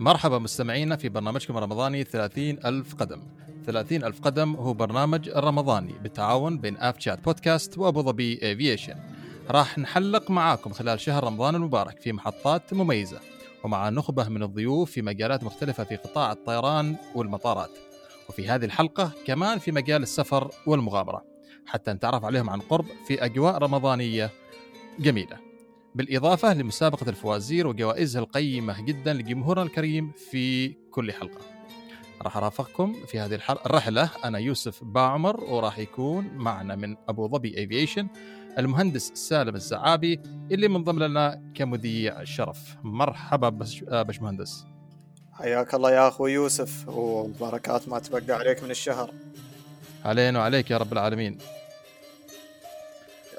مرحبا مستمعينا في برنامجكم الرمضاني 30 ألف قدم. 30 ألف قدم هو برنامج رمضاني بالتعاون بين آف شات بودكاست وأبو ظبي إيفيشن راح نحلق معاكم خلال شهر رمضان المبارك في محطات مميزة ومع نخبة من الضيوف في مجالات مختلفة في قطاع الطيران والمطارات. وفي هذه الحلقة كمان في مجال السفر والمغامرة حتى نتعرف عليهم عن قرب في أجواء رمضانية جميلة. بالإضافة لمسابقة الفوازير وجوائزها القيمة جدا لجمهورنا الكريم في كل حلقة. راح أرافقكم في هذه الرحلة. أنا يوسف باعمر وراح يكون معنا من أبو ظبي إيفيشن المهندس سالم الزعابي اللي منضم لنا كمذيع الشرف مرحبا بش باشمهندس حياك الله يا أخوي يوسف وبركات ما تبقى عليك من الشهر. علينا وعليك يا رب العالمين.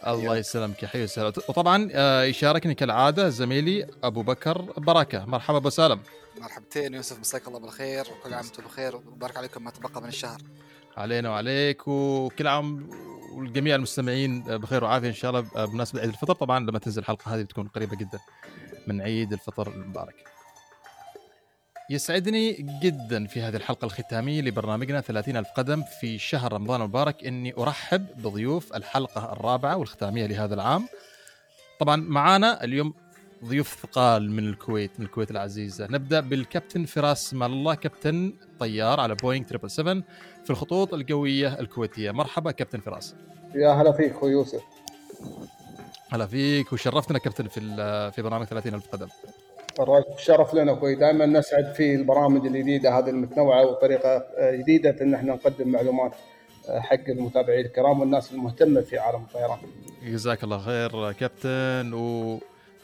الله يسلمك يا حي وسهلا. وطبعا آه، يشاركني كالعادة زميلي أبو بكر بركة. مرحبا أبو سالم. مرحبتين يوسف مساك الله بالخير وكل عام وأنتم بخير. وبارك عليكم ما تبقى من الشهر. علينا وعليك وكل عام والجميع المستمعين بخير وعافية إن شاء الله. بمناسبة عيد الفطر طبعا لما تنزل الحلقة هذه بتكون قريبة جدا من عيد الفطر المبارك. يسعدني جدا في هذه الحلقة الختامية لبرنامجنا 30 ألف قدم في شهر رمضان المبارك. أني أرحب بضيوف الحلقة الرابعة والختامية لهذا العام. طبعا معانا اليوم ضيوف ثقال من الكويت من الكويت العزيزة. نبدأ بالكابتن فراس مال الله كابتن طيار على بوينغ 777 في الخطوط الجوية الكويتية. مرحبا كابتن فراس. يا هلا فيك أخوي يوسف. هلا فيك وشرفتنا كابتن في في برنامج 30 ألف قدم. شرف لنا أخوي دائما نسعد في البرامج الجديدة هذه المتنوعة وطريقة جديدة في إن إحنا نقدم معلومات حق المتابعين الكرام والناس المهتمة في عالم الطيران. جزاك الله خير كابتن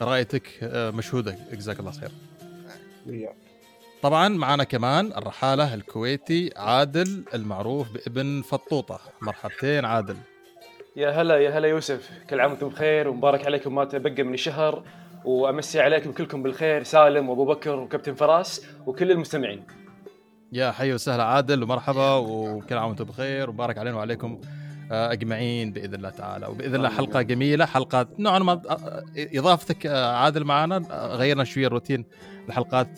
ورأيتك مشهودة جزاك الله خير. طبعا معنا كمان الرحالة الكويتي عادل المعروف بابن فطوطة مرحبتين عادل. يا هلا يا هلا يوسف كل عام وأنتم بخير ومبارك عليكم ما تبقى من الشهر وأمسي عليكم كلكم بالخير سالم وأبو بكر وكابتن فراس وكل المستمعين. يا حي وسهلا عادل ومرحبا وكل عام وأنتم بخير وبارك علينا وعليكم أجمعين بإذن الله تعالى وبإذن الله حلقة جميلة حلقة نوعا ما إضافتك عادل معنا غيرنا شوية الروتين الحلقات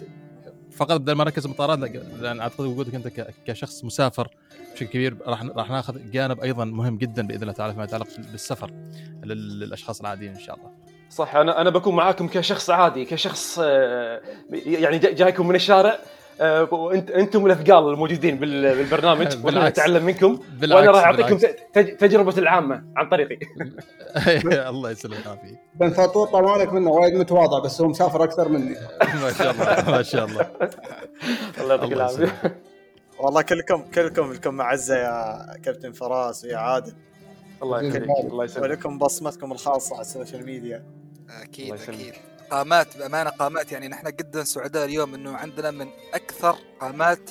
فقط بدل ما نركز مطارات لأن أعتقد وجودك أنت كشخص مسافر بشكل كبير راح راح ناخذ جانب أيضا مهم جدا بإذن الله تعالى فيما يتعلق بالسفر للأشخاص العاديين إن شاء الله. صح أنا أنا بكون معاكم كشخص عادي كشخص يعني جايكم من الشارع وانت أنتم الأثقال الموجودين بالبرنامج وأنا أتعلم منكم وأنا راح أعطيكم تجربة العامة عن طريقي. الله يسلمك العافية. بن فطوطه مالك منه وايد متواضع بس هو مسافر أكثر مني. ما شاء الله ما شاء الله. الله يعطيك العافية. والله كلكم كلكم لكم معزة يا كابتن فراس ويا عادل. الله يخليك. الله يسلمك. ولكم بصمتكم الخاصة على ال social media. أكيد أكيد قامات بأمانة قامات يعني نحن جدا سعداء اليوم إنه عندنا من أكثر قامات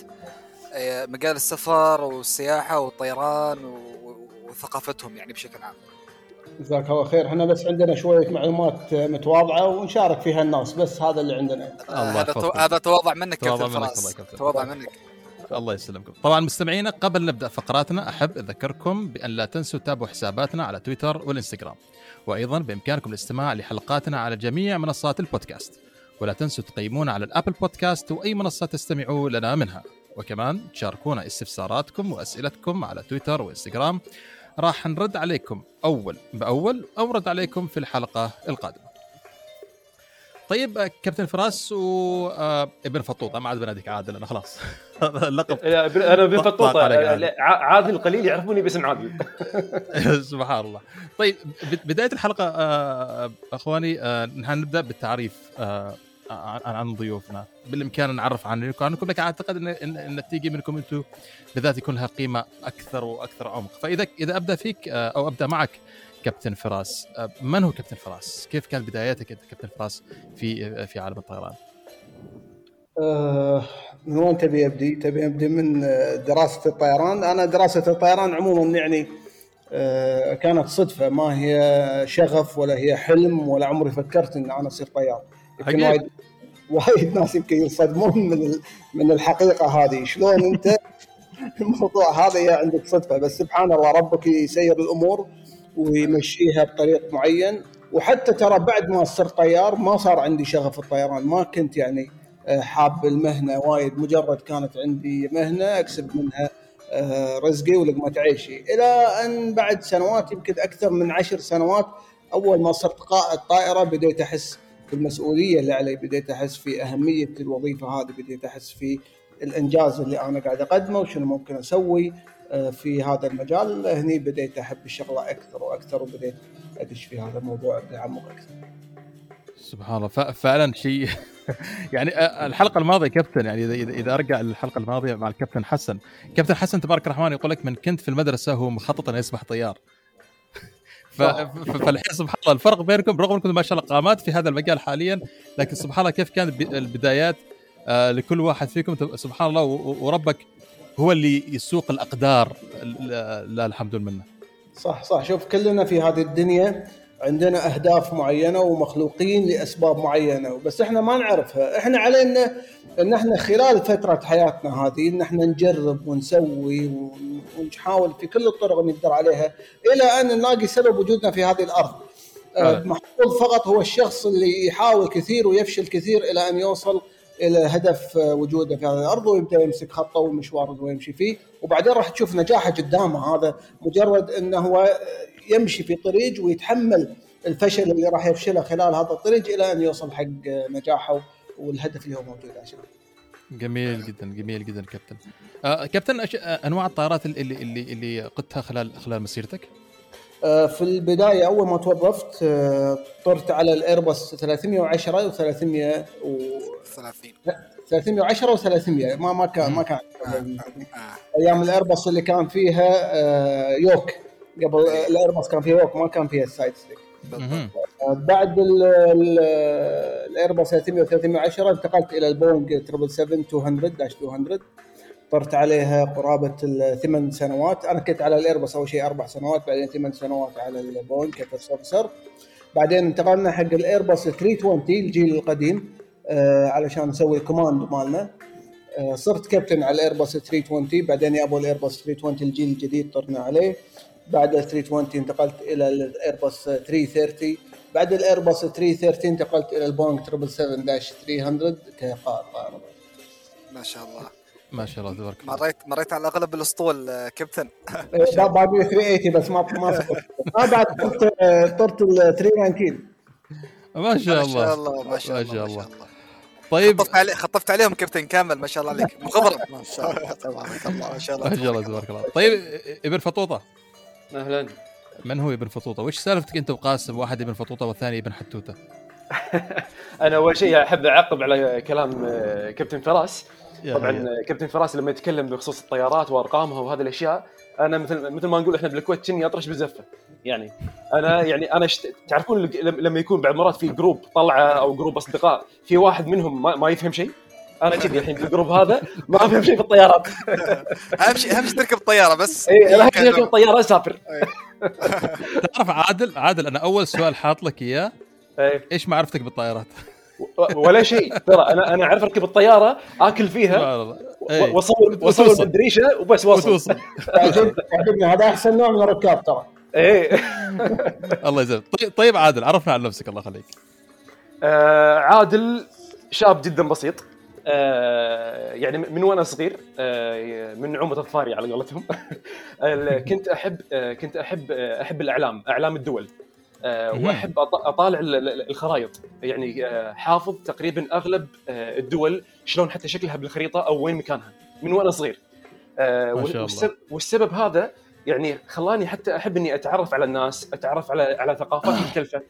مجال السفر والسياحة والطيران وثقافتهم يعني بشكل عام. جزاك الله خير إحنا بس عندنا شوية معلومات متواضعة ونشارك فيها الناس بس هذا اللي عندنا. هذا هذا تواضع منك كابتن فراس تواضع منك. الله يسلمكم. طبعا مستمعينا قبل نبدأ فقراتنا أحب أذكركم بأن لا تنسوا تتابعوا حساباتنا على تويتر والإنستغرام. وأيضا بإمكانكم الاستماع لحلقاتنا على جميع منصات البودكاست. ولا تنسوا تقيمونا على الأبل بودكاست وأي منصة تستمعوا لنا منها. وكمان تشاركونا استفساراتكم وأسئلتكم على تويتر وإنستغرام. راح نرد عليكم أول بأول أو نرد عليكم في الحلقة القادمة. طيب كابتن فراس وابن فطوطة. ما عاد بناديك عادل أنا خلاص. اللقب. أنا ابن فطوطة. عادل. القليل يعرفوني باسم عادل. سبحان الله. طيب بداية الحلقة أخواني نحن نبدأ بالتعريف عن ضيوفنا. بالإمكان نعرف عنكم عنكم لكن أعتقد ان ان تيجي منكم أنتم بالذات يكون لها قيمة أكثر وأكثر عمق. فاذا إذا أبدأ فيك أو أبدأ معك كابتن فراس. من هو كابتن فراس؟ كيف كانت بداياتك أنت كابتن فراس في في عالم الطيران؟ أه من وين تبي أبدي تبي أبدي من دراسة الطيران. أنا دراسة الطيران عموما يعني أه كانت صدفة. ما هي شغف ولا هي حلم ولا عمري فكرت إن أنا أصير طيار. يمكن وايد وايد ناس يمكن ينصدمون من من الحقيقة هذه. شلون أنت؟ الموضوع هذا عندك صدفة. بس سبحان الله ربك يسير الأمور. ويمشيها بطريق معين. وحتى ترى بعد ما صرت طيار ما صار عندي شغف الطيران. ما كنت يعني حاب المهنة وايد. مجرد كانت عندي مهنة أكسب منها رزقي ولقمة عيشي. إلى أن بعد سنوات يمكن أكثر من عشر سنوات أول ما صرت قائد طائرة بديت أحس بالمسؤولية اللي علي. بديت أحس في أهمية الوظيفة هذه. بديت أحس في الإنجاز اللي أنا قاعد أقدمه. وشنو ممكن أسوي؟ آه، في هذا المجال. هني بديت أحب الشغلة أكثر وأكثر وبديت أدش في هذا الموضوع بعمق أكثر. سبحان الله. فعلا شيء يعني آه، الحلقة الماضية كابتن يعني اذا اذا أرجع للحلقة الماضية مع الكابتن حسن. كابتن حسن تبارك الرحمن يقول لك من كنت في المدرسة هو مخطط انه يصبح طيار. فالحين سبحان الله الفرق بينكم رغم أنكم ما شاء الله قامات في هذا المجال حاليا لكن سبحان الله كيف كانت البدايات آه، لكل واحد فيكم سبحان الله وربك هو اللي يسوق الأقدار لا الحمد لله صح صح. شوف كلنا في هذه الدنيا عندنا أهداف معينة ومخلوقين لأسباب معينة بس إحنا ما نعرفها. إحنا علينا إن إحنا خلال فترة حياتنا هذه إن إحنا نجرب ونسوي ونحاول في كل الطرق اللي نقدر عليها إلى أن نلاقي سبب وجودنا في هذه الأرض. آه. محفوظ فقط هو الشخص اللي يحاول كثير ويفشل كثير إلى أن يوصل إلى هدف وجوده في هذه الأرض ويبدأ يمسك خطه والمشوار اللي يمشي فيه. وبعدين راح تشوف نجاحه قدامه. هذا مجرد إنه هو يمشي في طريق ويتحمل الفشل اللي راح يفشله خلال هذا الطريق إلى أن يوصل حق نجاحه والهدف اللي هو موجود عشان جميل جدا جميل جدا كابتن. آه كابتن أش... آه أنواع الطائرات اللي اللي اللي قدتها خلال خلال مسيرتك؟ في البداية أول ما توظفت آه طرت على الايرباص 310 و 300 و 30 310 و 300 ما ما كان ما كان. آه، آه. أيام الايرباص اللي كان فيها yoke. قبل الايرباص كان فيها yoke ما كان فيها ال side stick بعد الايرباص 300 و 310 انتقلت إلى البوينج 777 200 dash 200 طرت عليها قرابة الثمان سنوات. أنا كنت على الايرباص اول شيء أربع سنوات بعدين ثمان سنوات على البوينج ك first officer بعدين انتقلنا حق الايرباص 320 الجيل القديم آه علشان نسوي ال command مالنا. آه صرت كابتن على الايرباص 320 بعدين يا أبو الايرباص 320 الجيل الجديد طرنا عليه. بعد ال 320 انتقلت إلى الايرباص 330 بعد الايرباص 330 انتقلت إلى البونج 777 300 كقائد طائره ما شاء الله. ما شاء الله تبارك الله. مريت مريت على أغلب الأسطول آه، كابتن. باقي 380 بس ما ما ما بعد طرت طرت ال 319 ما شاء الله. ما شاء الله ما شاء الله, ما شاء الله. طيب. خطفت علي خطفت عليهم كابتن كامل ما شاء الله عليك. مخضرم ما شاء الله تبارك الله ما شاء الله. ما شاء الله تبارك الله. طيب إبن فطوطة. أهلا. من هو إبن فطوطة؟ وش سالفتك أنت وقاسم؟ واحد إبن فطوطة والثاني إبن حتوتة؟ أنا أول شيء أحب أعقب على كلام آه، كابتن فراس. طبعا. كابتن فراس لما يتكلم بخصوص الطيارات وارقامها وهذه الأشياء أنا مثل مثل ما نقول إحنا بالكويت كني اطرش بزفة. يعني أنا يعني أنا شت... تعرفون لما يكون بعض مرات في group طلعة أو group أصدقاء في واحد منهم ما, ما يفهم شيء؟ أنا كذي الحين في الجروب هذا ما أفهم شيء في الطيارات. أهم شيء أهم شيء تركب الطياره بس. اي اهم شيء اركب الطياره اسافر تعرف عادل عادل أنا أول سؤال حاط لك إياه. إيش معرفتك بالطائرات؟ ولا شيء. ترى أنا أنا أعرف أركب الطيارة آكل فيها واصور وأصور بالدريشه وبس وأصل. عجبني هذا أحسن نوع من الركاب ترى. إيه. الله يجزاك. طيب, طيب عادل عرفنا عن نفسك الله يخليك. آه عادل شاب جدا بسيط. آه يعني من وأنا صغير آه من نعومه الظفاري على قولتهم. كنت احب آه كنت احب آه أحب الإعلام إعلام الدول. واحب أطالع الخرائط. يعني آه، حافظ تقريبا أغلب آه، الدول شلون حتى شكلها بالخريطة أو وين مكانها من وأنا صغير. الله. والسبب هذا يعني خلاني حتى أحب إني أتعرف على الناس أتعرف على على ثقافات مختلفة.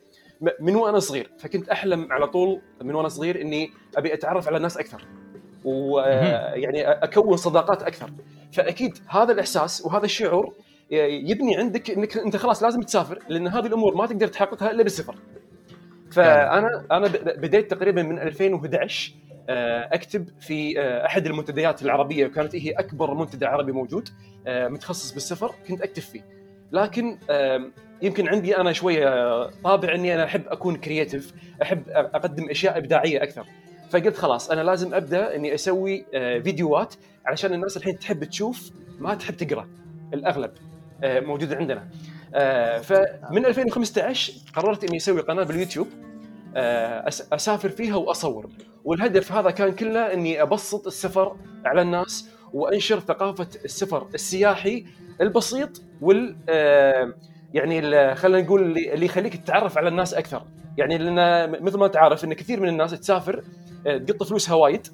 من وأنا صغير. فكنت أحلم على طول من وأنا صغير إني أبي أتعرف على الناس أكثر. ويعني أكون صداقات أكثر. فأكيد هذا الإحساس وهذا الشعور يبني عندك إنك أنت خلاص لازم تسافر لأن هذه الأمور ما تقدر تحققها إلا بالسفر. فأنا أنا بديت تقريبا من 2011 آه، أكتب في آه، أحد المنتديات العربية وكانت هي أكبر منتدى عربي موجود آه، متخصص بالسفر كنت أكتب فيه. لكن يمكن عندي أنا شوية طابع إني أنا أحب أكون كرييتيف، أحب أقدم أشياء إبداعية أكثر. فقلت خلاص أنا لازم أبدأ إني أسوي فيديوهات علشان الناس الحين تحب تشوف ما تحب تقرأ الأغلب. آه، موجودة عندنا. آه، فمن 2015 قررت إني أسوي قناة باليوتيوب. أسافر فيها وأصور. والهدف هذا كان كله إني أبسط السفر على الناس وأنشر ثقافة السفر السياحي البسيط وال يعني خلينا نقول اللي يخليك تتعرف على الناس أكثر. يعني لأن مثل ما تعرف إن كثير من الناس تسافر تقط فلوسها وايد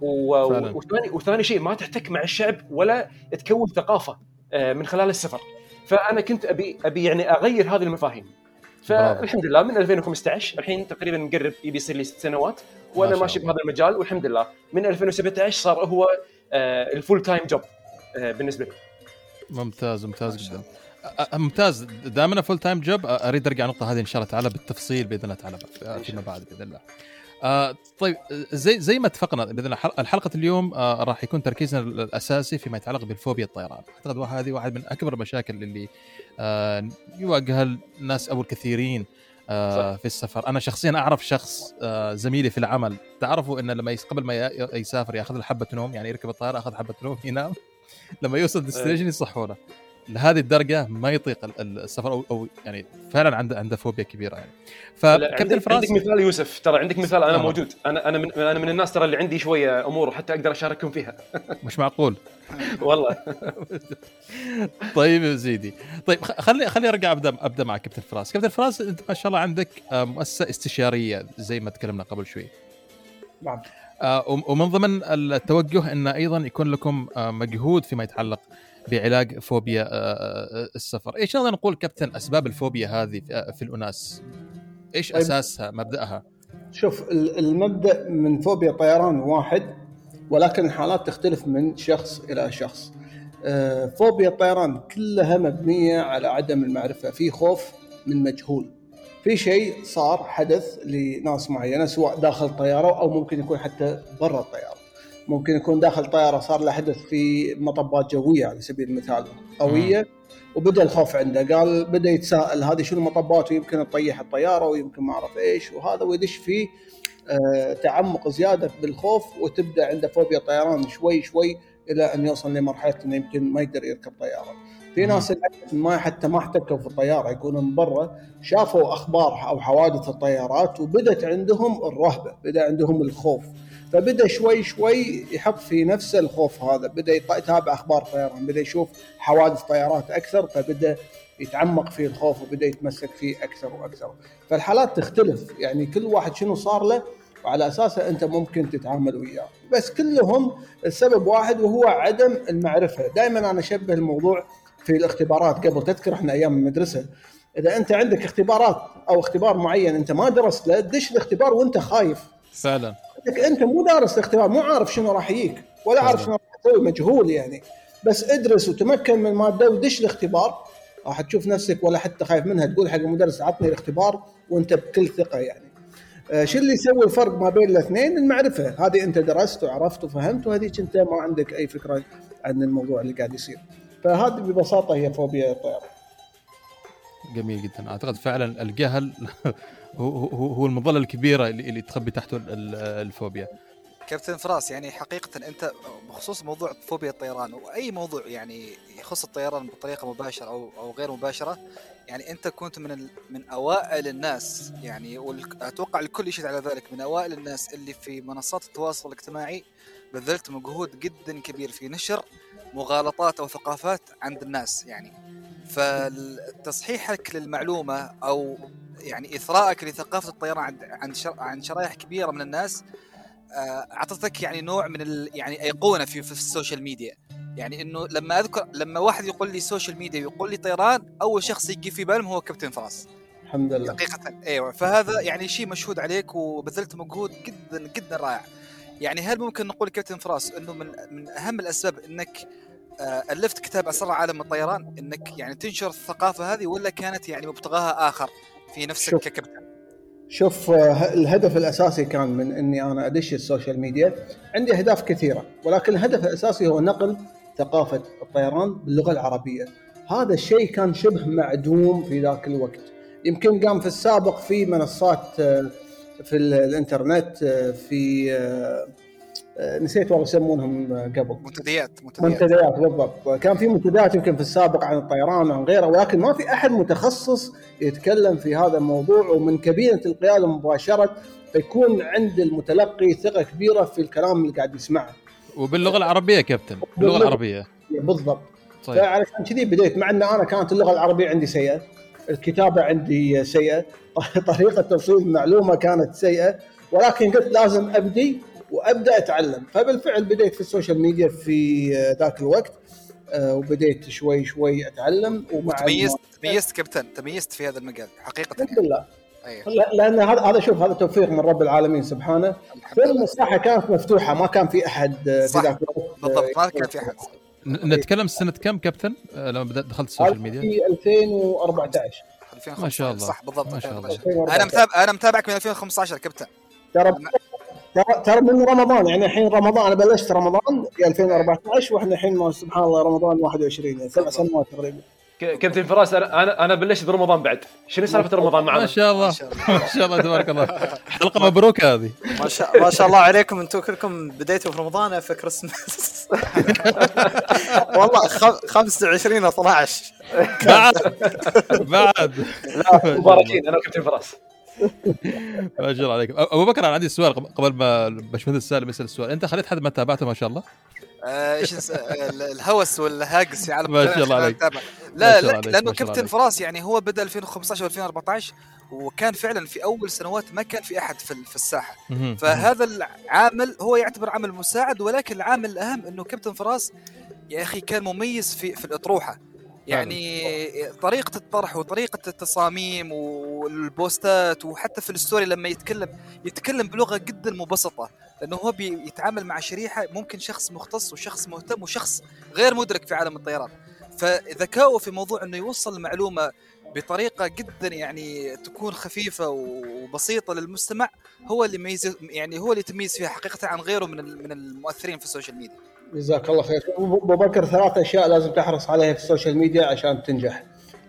وثاني وثاني شيء ما تحتك مع الشعب ولا تكون ثقافة. من خلال السفر. فأنا كنت ابي أبي يعني أغير هذه المفاهيم. فالحمد لله من 2015 الحين تقريبا مقرب يبي يصير لي ست سنوات وأنا ماشي بهذا المجال والحمد لله. من 2017 صار هو ال full time job بالنسبة لي. ممتاز ممتاز جدا. ممتاز. دائما full time job أريد أرجع النقطه هذه إن شاء الله تعالى بالتفصيل بإذن الله تعالى فيما بعد بإذن الله. آه طيب زي زي ما اتفقنا باذن الحلقة اليوم آه راح يكون تركيزنا الأساسي فيما يتعلق بالفوبيا الطيران. أعتقد هذه واحد من أكبر المشاكل اللي آه يواجهها الناس أو الكثيرين آه في السفر. أنا شخصيا أعرف شخص آه زميلي في العمل. تعرفوا إن لما قبل ما يسافر يأخذ حبة نوم يعني يركب الطياره ياخذ حبة نوم ينام. لما يوصل destination يصحونه. لهذه الدرجة ما يطيق السفر أو, أو يعني فعلا عنده عنده فوبيا كبيرة يعني. فكابتن فراس عندك مثال يوسف ترى عندك مثال أنا آه. موجود. أنا أنا من أنا من الناس ترى اللي عندي شوية أمور وحتى أقدر أشارككم فيها. مش معقول. والله. طيب يا سيدي طيب خلي خلي أرجع ابدا أبدأ مع كابتن فراس. كابتن فراس أنت ما شاء الله عندك مؤسسة استشارية زي ما تكلمنا قبل شوي. نعم. آه ومن ضمن التوجه إن أيضا يكون لكم مجهود فيما يتعلق بعلاج فوبيا السفر. إيش نقدر نقول كابتن أسباب الفوبيا هذه في الأناس؟ إيش طيب. أساسها مبدأها؟ شوف المبدأ من فوبيا طيران واحد ولكن الحالات تختلف من شخص إلى شخص. فوبيا الطيران كلها مبنية على عدم المعرفة في خوف من مجهول. في شيء صار حدث لناس معينة سواء داخل الطياره أو ممكن يكون حتى برا الطيارة. ممكن يكون داخل طيارة صار له حدث في مطبات جوية على سبيل المثال قوية وبدأ الخوف عنده قال بدأ يتساءل هذه شنو المطبات ويمكن تطيح الطيارة ويمكن ما أعرف إيش وهذا ويدش في آه تعمق زيادة بالخوف وتبدأ عنده فوبيا طيران شوي شوي إلى أن يوصل لمرحلة إنه يمكن ما يقدر يركب طيارة. في ناس ما حتى ما احتكوا في الطيارة يكونون برا شافوا أخبار أو حوادث الطيارات وبدت عندهم الرهبة، بدأ عندهم الخوف. فبدأ شوي شوي يحط في نفسه الخوف هذا بدأ يتابع أخبار طيران بدأ يشوف حوادث طيارات أكثر فبدأ يتعمق في الخوف وبدأ يتمسك فيه أكثر وأكثر. فالحالات تختلف يعني كل واحد شنو صار له وعلى اساسه أنت ممكن تتعامل وياه. بس كلهم السبب واحد وهو عدم المعرفة. دائما أنا أشبه الموضوع في الاختبارات. قبل تذكر إحنا أيام المدرسة إذا أنت عندك اختبارات أو اختبار معين أنت ما درست له دش الاختبار وأنت خايف. فعلا. أنت مو دارس الاختبار مو عارف شنو راح يجيك ولا عارف شنو راح تسوي مجهول يعني. بس ادرس وتمكن من الماده ودش الاختبار. راح تشوف نفسك ولا حتى خايف منها تقول حق المدرس عطني الاختبار وأنت بكل ثقة يعني. آه شو اللي يسوي الفرق ما بين الاثنين؟ المعرفة. هذه أنت درست وعرفت وفهمت وهذيك انت ما عندك أي فكرة عن الموضوع اللي قاعد يصير. فهذه ببساطة هي فوبيا الطيران جميل جدا. أعتقد فعلا الجهل هو هو المظلة الكبيرة اللي تخبي تحته الفوبيا. كابتن فراس يعني حقيقة أنت بخصوص موضوع فوبيا الطيران وأي موضوع يعني يخص الطيران بطريقة مباشرة أو أو غير مباشرة يعني أنت كنت من من أوائل الناس يعني وأتوقع الكل يشهد على ذلك من أوائل الناس اللي في منصات التواصل الاجتماعي بذلت مجهود جدا كبير في نشر مغالطات أو ثقافات عند الناس يعني فتصحيحك للمعلومة أو يعني اثرائك لثقافة الطيران عند عند عن شرائح كبيرة من الناس آه، أعطتك يعني نوع من ال يعني أيقونة في, في السوشيال ميديا. يعني إنه لما اذكر لما واحد يقول لي social media ويقول لي طيران أول شخص يجي في بالهم هو كابتن فراس. الحمد لله. حقيقه أيوه. فهذا يعني شيء مشهود عليك وبذلت مجهود جدا جدا رائع. يعني هل ممكن نقول كابتن فراس إنه من من أهم الأسباب إنك الفت كتاب اسرار عالم الطيران إنك يعني تنشر الثقافة هذه ولا كانت يعني مبتغاها آخر في نفسك شوف. ككابتن شوف آه، الهدف الأساسي كان من إني أنا أدش ال social media. عندي أهداف كثيرة ولكن الهدف الأساسي هو نقل ثقافة الطيران باللغة العربية. هذا الشيء كان شبه معدوم في ذاك الوقت. يمكن قام في السابق في منصات آه، في الإنترنت في آه، نسيت والله يسمونهم قبل. منتديات منتديات. منتديات بالضبط. كان في منتديات يمكن في السابق عن الطيران وعن غيره ولكن ما في أحد متخصص يتكلم في هذا الموضوع ومن كابينه القيادة مباشرة فيكون عند المتلقي ثقة كبيرة في الكلام اللي قاعد يسمعه. وباللغة العربية كابتن. باللغة العربية. بالضبط. طيب. فعلشان كذي بديت مع إن أنا كانت اللغة العربية عندي سيئة الكتابة عندي سيئة طريقة توصيل المعلومه كانت سيئة ولكن قلت لازم أبدي وابدا اتعلم فبالفعل بديت في ال social media في ذاك الوقت آه، وبديت شوي شوي اتعلم ومع تميزت تميزت كابتن تميزت في هذا المجال حقيقة الحمد لله. أيه. لأن هذا هذا شوف هذا توفيق من رب العالمين سبحانه. في المساحه كانت مفتوحة ما كان في أحد في ذاك الوقت بالضبط ما كان في أحد. نتكلم سنة كم كابتن؟ آه، لما دخلت ال social media؟ في 2014 ما شاء الله. صح بالضبط. ما شاء الله. أنا متابع أنا متابعك من 2015 كابتن. ترى ترى من رمضان يعني الحين رمضان أنا بلشت رمضان في 2014 وإحنا الحين سبحان الله رمضان 21 يعني سبع سنوات تقريبا. كابتن فراس أنا أنا بلشت برمضان بعد. شنو سالفة رمضان معنا؟ ما شاء الله. ما شاء الله. تبارك الله. حلقة مبروك هذه. ما شاء ما شاء الله عليكم. أنتم كلكم بديتوا في رمضان في كريسماس والله 25 12 بعد. بعد. لا مباركين. أنا وكابتن فراس. ما شاء الله عليك أبو بكر أنا عندي سؤال قبل ما باشمهندس سالم يسأل السؤال. أنت خليت حد ما تابعته ما شاء الله؟ آه، إيش الهوس والهاجس في عالم ما شاء الله عليك. لا لا لأنه كابتن فراس يعني هو بدأ 2015 و2014 وكان فعلا في أول سنوات ما كان في أحد في, في الساحة. فهذا العامل هو يعتبر عامل مساعد ولكن العامل الأهم إنه كابتن فراس يا أخي كان مميز في في الأطروحة. يعني طريقة الطرح وطريقة التصاميم والبوستات وحتى في الستوري لما يتكلم يتكلم بلغة جدا مبسطة لأنه هو بيتعامل مع شريحة ممكن شخص مختص وشخص مهتم وشخص غير مدرك في عالم الطيران فذكاؤه في موضوع أنه يوصل المعلومة بطريقة جدا يعني تكون خفيفة وبسيطة للمستمع هو اللي ميز يعني هو اللي يتميز فيها حقيقة عن غيره من من المؤثرين في ال social media. جزاك الله خير. أبو بكر ثلاث أشياء لازم تحرص عليها في ال social media عشان تنجح.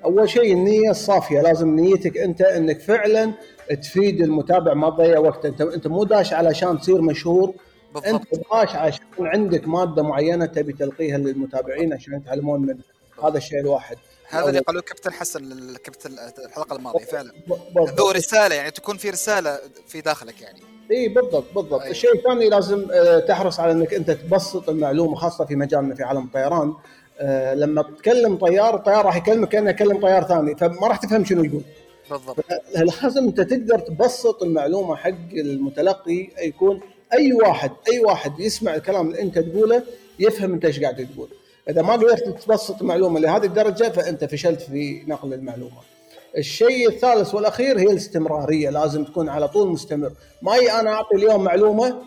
أول شيء النية الصافية لازم نيتك أنت إنك فعلا تفيد المتابع ما تضيع وقت. أنت أنت مو داش علشان تصير مشهور. بالضبط. أنت داش عشان عندك مادة معينة تبي تلقيها للمتابعين عشان يتعلمون منها. هذا الشيء الواحد. هذا اللي قالوه كابتن حسن كابتن الحلقة الماضية فعلا. ذو رسالة يعني تكون في رسالة في داخلك يعني. اي بالضبط بالضبط. أيه. الشيء الثاني لازم آه، تحرص على إنك أنت تبسط المعلومة خاصة في مجالنا في عالم الطيران. آه، لما تكلم طيار الطيار راح يكلمك كأنه يكلم طيار ثاني فما راح تفهم شنو يقول. بالضبط. لازم أنت تقدر تبسط المعلومة حق المتلقي يكون أي واحد أي واحد يسمع الكلام اللي أنت تقوله يفهم أنت إيش قاعد تقول. إذا ما قدرت تبسط المعلومة لهذه الدرجة فأنت فشلت في نقل المعلومة. الشيء الثالث والأخير هي الاستمرارية لازم تكون على طول مستمر. ما أنا أعطي اليوم معلومة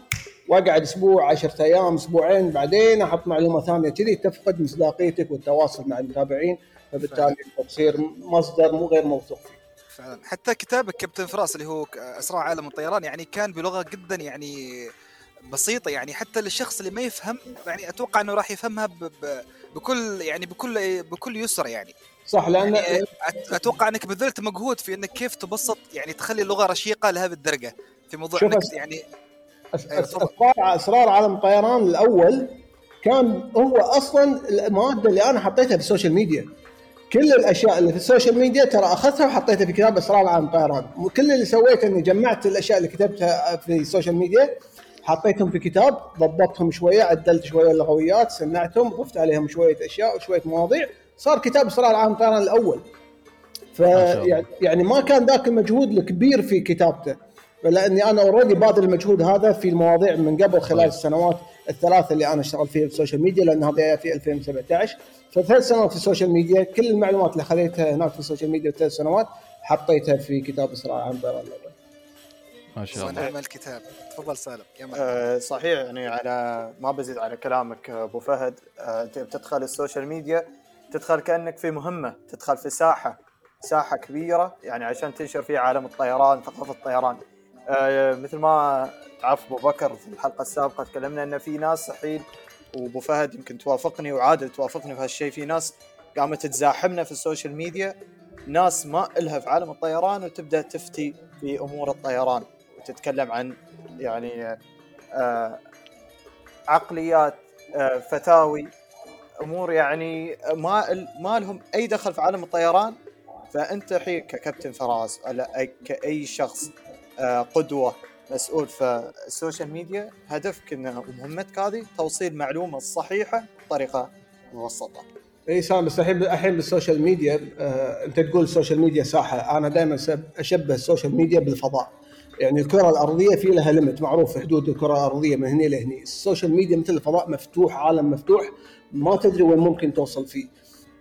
وأقعد أسبوع 10 أيام أسبوعين بعدين أحط معلومة ثانية كذي تفقد مصداقيتك والتواصل مع المتابعين فبالتالي تصير مصدر مو غير موثوق فيه. فعلا. حتى كتابك كابتن فراس اللي هو اسرار عالم الطيران يعني كان بلغة جدا يعني بسيطة يعني حتى للشخص اللي ما يفهم يعني أتوقع إنه راح يفهمها بكل يعني بكل بكل يسر يعني. صح لأن يعني أتوقع أنك بذلت مجهود في أنك كيف تبسط يعني تخلي اللغة رشيقة لهذه الدرجة في موضوع أنك يعني أسرار أسرار عالم الطيران الأول كان هو أصلا المادة اللي أنا حطيتها في ال social media. كل الأشياء اللي في ال social media ترى أخذتها وحطيتها في كتاب أسرار عالم الطيران كل اللي سويته إني جمعت الأشياء اللي كتبتها في ال social media حطيتهم في كتاب ضبطتهم شوية عدلت شوية اللغويات سمعتهم ضفت عليهم شوية أشياء وشوية مواضيع. صار كتاب اسرار العالم الطيران الأول. ف يعني ما كان ذاك المجهود الكبير في كتابته. لأني أنا already باذل المجهود هذا في المواضيع من قبل خلال طيب. السنوات الثلاثة اللي أنا اشتغل فيها في ال social media لأن هذا في 2017 فثلاث سنوات في ال social media كل المعلومات اللي خذيتها هناك في ال social media ثلاث سنوات حطيتها في كتاب اسرار العالم الطيران الأول. ما شاء الله. ونعم الكتاب تفضل سالم. يا أه صحيح يعني على ما بزيد على كلامك أبو فهد. أه بتدخل ال social media تدخل كأنك في مهمة تدخل في ساحة ساحة كبيرة يعني عشان تنشر فيها عالم الطيران ثقافة الطيران. آه مثل ما تعرف أبو بكر في الحلقة السابقة تكلمنا إن في ناس الحين وأبو فهد يمكن توافقني وعادل توافقني في هالشيء في ناس قامت تزاحمنا في ال social media ناس ما إلها في عالم الطيران وتبدأ تفتي في أمور الطيران وتتكلم عن يعني آه عقليات آه، فتاوي أمور يعني ما ما لهم أي دخل في عالم الطيران فأنت الحين ككابتن فراس ولا كأي شخص آه، قدوة مسؤول في السوشيال ميديا هدفك إنه ومهمتك هذه توصيل المعلومه الصحيحه بطريقة مبسطة. Awesome بس الحين الحين بالسوشيال ميديا آه أنت تقول السوشيال ميديا ساحة أنا دائما أشبه السوشيال ميديا بالفضاء يعني الكرة الأرضية في لها limit معروف حدود الكرة الأرضية من هنا لهني السوشيال ميديا مثل الفضاء مفتوح عالم مفتوح ما تدري وين ممكن توصل فيه.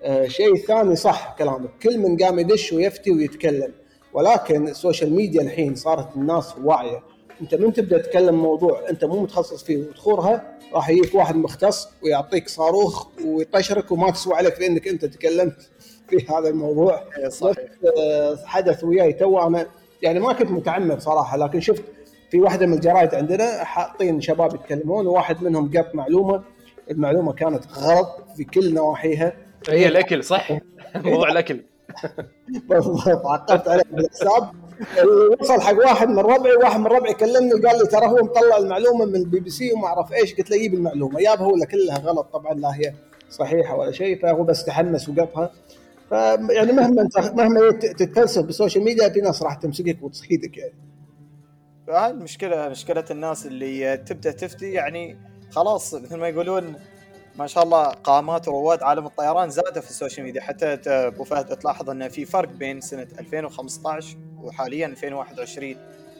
آه شيء ثاني صح كلامك. كل من قام يدش ويفتي ويتكلم. ولكن السوشيال ميديا الحين صارت الناس واعية. انت من تبدأ تتكلم موضوع انت مو متخصص فيه وتخورها راح يجيك واحد مختص ويعطيك صاروخ ويطشرك وما تسوى عليك في انك انت تكلمت في هذا الموضوع. إيه، صحيح. آه، حدثت وياي تو أنا يعني ما كنت متعمد صراحة لكن شفت في واحدة من الجرايد عندنا حاطين شباب يتكلمون وواحد منهم قط معلومة المعلومة كانت غلط في كل نواحيها. هي الأكل صح؟ موضوع الأكل. بالضبط عقبت عليه بالحساب. وصل حق واحد من ربعي واحد من ربعي كلمني وقال لي ترى هو مطلع المعلومة من البي بي سي وما أعرف إيش. قلت له جيب المعلومة. يابها ولا كلها غلط طبعا لا هي صحيحة ولا شيء فهو بس تحمس وقفها فيعني مهما انت مهما تتفلسف بالسوشيال ميديا في ناس راح تمسكك وتصيدك يعني. هاي المشكلة مشكلة الناس اللي تبدأ تفتي يعني خلاص مثل ما يقولون ما شاء الله قامات ورواد عالم الطيران زادوا في السوشيال ميديا. حتى أبو فهد تلاحظ انه في فرق بين سنة 2015 وحاليا 2021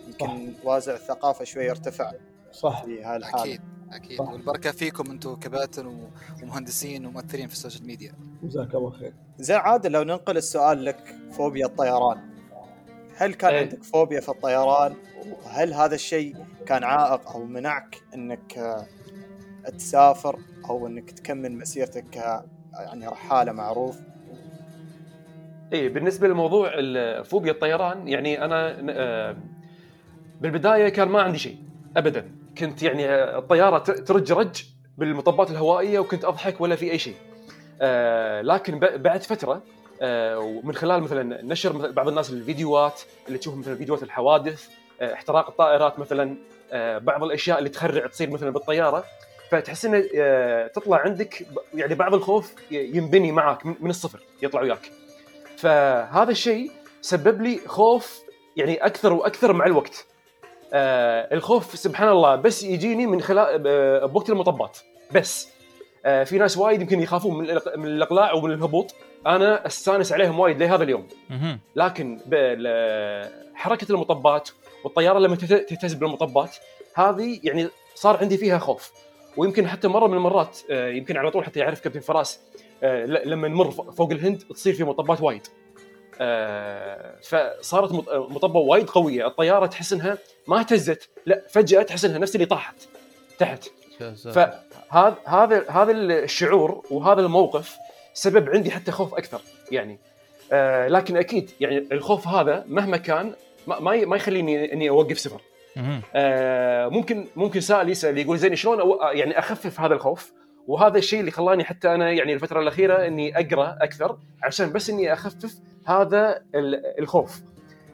يمكن وازع الثقافة شوي ارتفع صح. في هالحال أكيد أكيد. صح. والبركة فيكم أنتم كباتن ومهندسين ومؤثرين في السوشيال ميديا. جزاك الله خير. زين عادل لو ننقل السؤال لك فوبيا الطيران. هل كان أي. عندك فوبيا في الطيران؟ وهل هذا الشيء كان عائق أو منعك إنك تسافر أو أنك تكمل مسيرتك ك يعني رحاله معروف. إيه بالنسبة لموضوع فوبيا الطيران يعني أنا آه، بالبداية كان ما عندي شيء ابدا. كنت يعني الطيارة ترج رج بالمطبات الهوائية وكنت أضحك ولا في أي شيء. آه، لكن بعد فترة آه، ومن خلال مثلا نشر بعض الناس الفيديوهات اللي تشوف مثلا فيديوهات الحوادث احتراق الطائرات مثلا بعض الأشياء اللي تخرع تصير مثلا بالطيارة. فتحس إنه آه، تطلع عندك يعني بعض الخوف ينبني معك من الصفر يطلع وياك. فهذا الشيء سبب لي خوف يعني أكثر وأكثر مع الوقت. آه الخوف سبحان الله بس يجيني من خلال آه بوقت المطبات. بس آه في ناس وايد يمكن يخافون من من الإقلاع ومن الهبوط. أنا أستانس عليهم وايد لهذا اليوم. لكن حركة المطبات والطيارة لما تهتز بالمطبات هذه يعني صار عندي فيها خوف. ويمكن حتى مرة من المرات آه، يمكن على طول حتى يعرف كابتن فراس آه، لما نمر فوق الهند تصير في مطبات وايد. آه، فصارت مطبة وايد قوية الطيارة تحس إنها ما اهتزت لا فجأة تحس إنها نفس اللي طاحت تحت. فهذا هذا هذا الشعور وهذا الموقف سبب عندي حتى خوف أكثر يعني. لكن أكيد يعني الخوف هذا مهما كان ما ما يخليني إني أوقف سفر آه ممكن ممكن سائل يسأل يقول زين شلون يعني أخفف هذا الخوف؟ وهذا الشيء اللي خلاني حتى أنا يعني الفترة الأخيرة إني أقرأ أكثر عشان بس إني أخفف هذا الخوف.